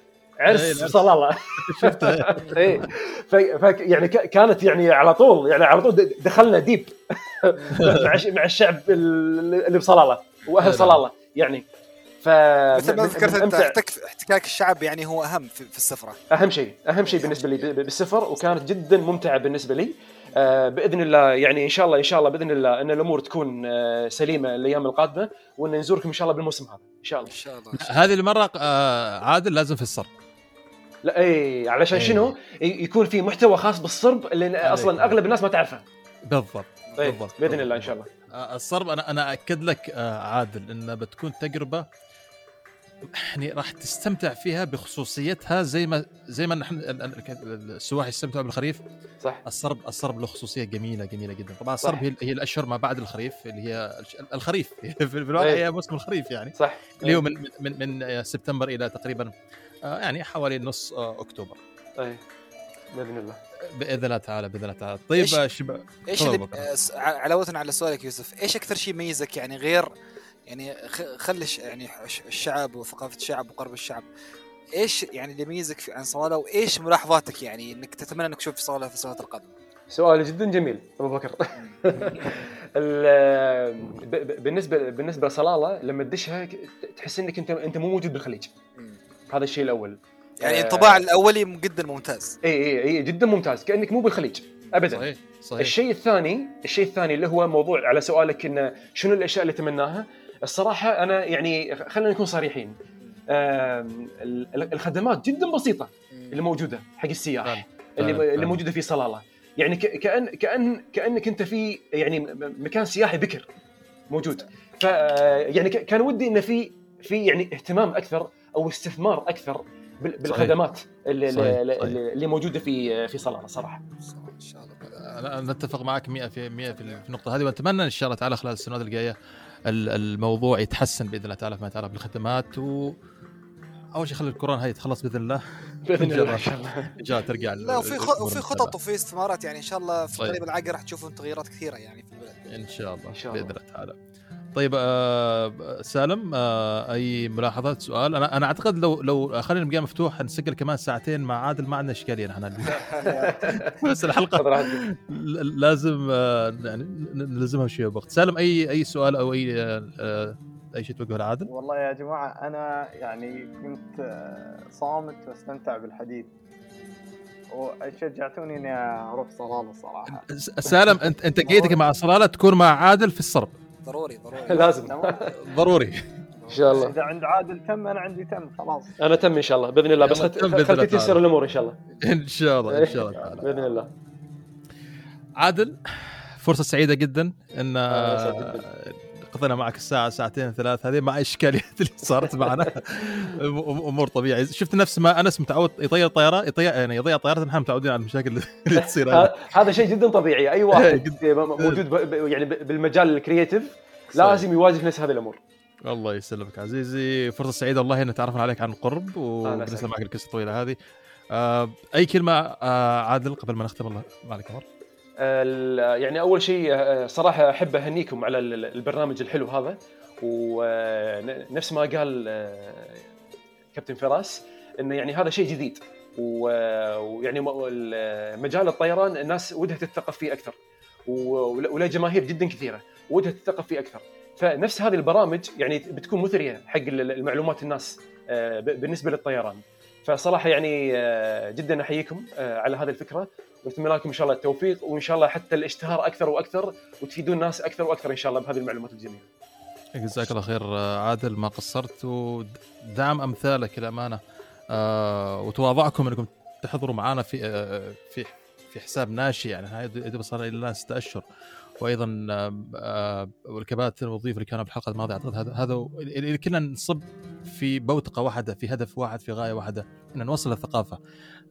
عرس إيه، صلاله شفته. اي ف يعني كانت يعني على طول يعني على طول دخلنا ديب. مع مع الشعب اللي بصلالة وأهل صلالة يعني. ف مثل ما ذكرت انت احتكاك الشعب يعني هو أهم في, في السفرة. أهم شيء أهم شيء بالنسبة لي بالسفر وكانت جدا ممتعة بالنسبة لي. آه بإذن الله يعني إن شاء الله إن شاء الله بإذن الله إن الأمور تكون آه سليمة الأيام القادمة وإن نزوركم إن شاء الله بالموسم هذا إن شاء الله. إن شاء الله هذه المرة آه عادل لازم في الصرب. لا اي علشان أي. شنو؟ يكون في محتوى خاص بالصرب اللي أصلا أغلب الناس ما تعرفه. بالضبط بالضبط بإذن الله إن شاء الله. آه، الصرب أنا أنا أكد لك آه، عادل انها بتكون تجربة يعني راح تستمتع فيها بخصوصيتها زي ما زي ما نحن السواح يستمتعوا بالخريف. صح. الصرب الصرب له خصوصية جميله جميلة جدا. طبعا الصرب هي, هي الأشهر ما بعد الخريف اللي هي الخريف. في الواقع إيه. هي موسم الخريف يعني. صح. اللي هو من من من سبتمبر إلى تقريبا آه، يعني حوالي نص أكتوبر. اي بإذن الله. بإذن الله تعالى بإذن الله تعالى. طيب شباب إيش اللي علاوه على سؤالك يوسف إيش أكثر شيء يميزك يعني غير يعني خلي يعني الشعب وثقافة الشعب وقرب الشعب. إيش يعني اللي يميزك عن صلاله وإيش ملاحظاتك يعني إنك تتمنى إنك تشوف صلاله في السنوات القادمة؟ سؤال جدا جميل أبو بكر. بالنسبة بالنسبة لصلالة لما تدشها تحس إنك انت أنت مو موجود بالخليج. هذا الشيء الأول. يعني الانطباع آه الأولي جدا ممتاز. اي اي إي جدا ممتاز كأنك مو بالخليج. ابدا. صحيح صحيح. الشيء الثاني الشيء الثاني اللي هو موضوع على سؤالك إنه شنو الأشياء اللي تمناها؟ الصراحة أنا يعني خلينا نكون صريحين. الخدمات جدا بسيطة اللي موجودة حق السياح اللي اللي موجودة في صلالة. يعني كان كان كأنك أنت في يعني مكان سياحي بكر موجود. ف يعني كان ودي انه في في يعني اهتمام أكثر أو استثمار أكثر بالخدمات اللي, صحيح. اللي, صحيح. اللي موجودة في في صلالة صراحة. إن شاء الله. أنا نتفق معك 100% في 100 في النقطة هذه وأتمنى إن شاء الله تعالى خلال السنوات الجاية الموضوع يتحسن بإذن الله تعالى فيما يتعلق بالخدمات. و أول شيء خلي الكورونا هاي تخلص بإذن الله. بإذن الله إن شاء الله. جاء ترجع لا وفي وفي خطط وفي استثمارات يعني إن شاء الله في القريب طيب. العاجل راح تشوفون تغييرات كثيرة يعني في البلد إن شاء الله, إن شاء الله. بإذن الله تعالى. طيب آه سالم آه أي ملاحظات؟ سؤال. أنا أنا أعتقد لو لو خلينا المجال مفتوح نسجل كمان ساعتين مع عادل ما عندنا إشكالية نحن. بس الحلقة لازم آه يعني نلزمها شوية وقت سالم أي أي سؤال أو أي آه أي شيء توجهه لعادل؟ والله يا جماعة أنا يعني كنت آه، صامت واستمتع بالحديث. وشجعتوني إني أروح صلالة الصراحه سالم أنت أنت جيتك مع صلالة تكون مع عادل في الصرب ضروري ضروري. لازم. ضروري. إن شاء الله. إذا عند عادل تم أنا عندي تم خلاص. أنا تم إن شاء الله بإذن الله. بس خلت تيسر الأمور إن شاء الله. إن شاء الله إن شاء الله بإذن الله. عادل فرصة سعيدة جدا إن قضينا معك الساعة ساعتين ثلاث هذه مع الاشكاليات اللي صارت معنا. أمور طبيعية. شفت نفس ما أنس متعود يطير طياره يطير يعني يضيع طيارته نحن متعودين على المشاكل اللي تصير هذا شيء جدا طبيعي. أي واحد موجود يعني بالمجال الكرييتيف لازم يواجه نفس هذه الأمور. الله يسلمك عزيزي. فرصة سعيدة والله ان تعرفنا عليك عن قرب. ونسمع معك القصة الطويلة هذه. آه أي كلمة آه عادل قبل ما نختم الله عليك عمر يعني أول شيء آه، صراحة أحب أهنيكم على البرنامج الحلو هذا. ونفس ما قال آه، كابتن فراس إنه يعني هذا شيء جديد. ويعني مجال الطيران الناس ودها تتثقف فيه أكثر. وله جماهير جدا كثيرة ودها تتثقف فيه أكثر. فنفس هذه البرامج يعني بتكون مثرية حق المعلومات الناس آه، بالنسبة للطيران. فصراحة يعني جدا أحييكم على هذه الفكرة. ونتمنى لكم إن شاء الله التوفيق وإن شاء الله حتى الاشتهار أكثر وأكثر وتفيدون الناس أكثر وأكثر إن شاء الله بهذه المعلومات الجميلة. جزاك الله خير عادل ما قصرت ودعم أمثالك الامانه آه وتواضعكم إنكم تحضروا معنا في آه في في حساب ناشئ يعني دوب صار لنا ستة أشهر وأيضا آه والكباتن والضيوف اللي كانوا بالحلقة الماضية أعتقد هذا هذا اللي كنا نصب في بوتقة واحدة في هدف واحد في غاية واحدة إن نوصل الثقافة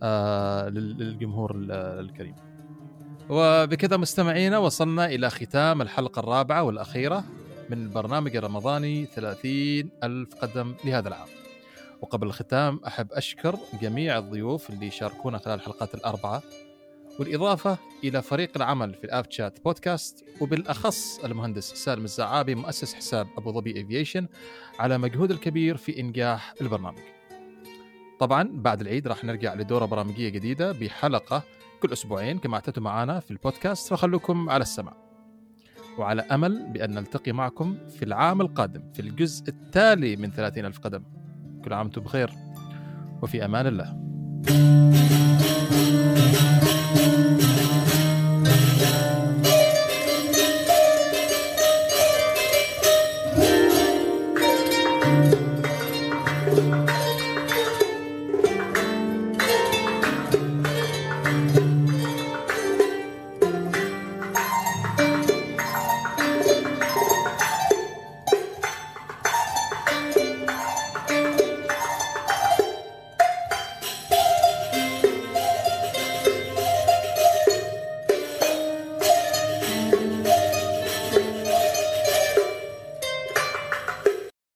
آه للجمهور الكريم. وبكذا مستمعينا وصلنا إلى ختام الحلقة الرابعة والأخيرة من البرنامج الرمضاني 30 ألف قدم لهذا العام وقبل الختام أحب أشكر جميع الضيوف اللي شاركونا خلال الحلقات الأربعة بالإضافة إلى فريق العمل في الآب شات بودكاست وبالأخص المهندس سالم الزعابي مؤسس حساب أبو ظبي إيفيشن على مجهود الكبير في إنجاح البرنامج. طبعا بعد العيد راح نرجع لدورة برامجية جديدة بحلقة كل أسبوعين كما اعتدتوا معنا في البودكاست. فخلوكم على السمع وعلى أمل بأن نلتقي معكم في العام القادم في الجزء التالي من 30 ألف قدم. كل عام وأنتم بخير. وفي أمان الله.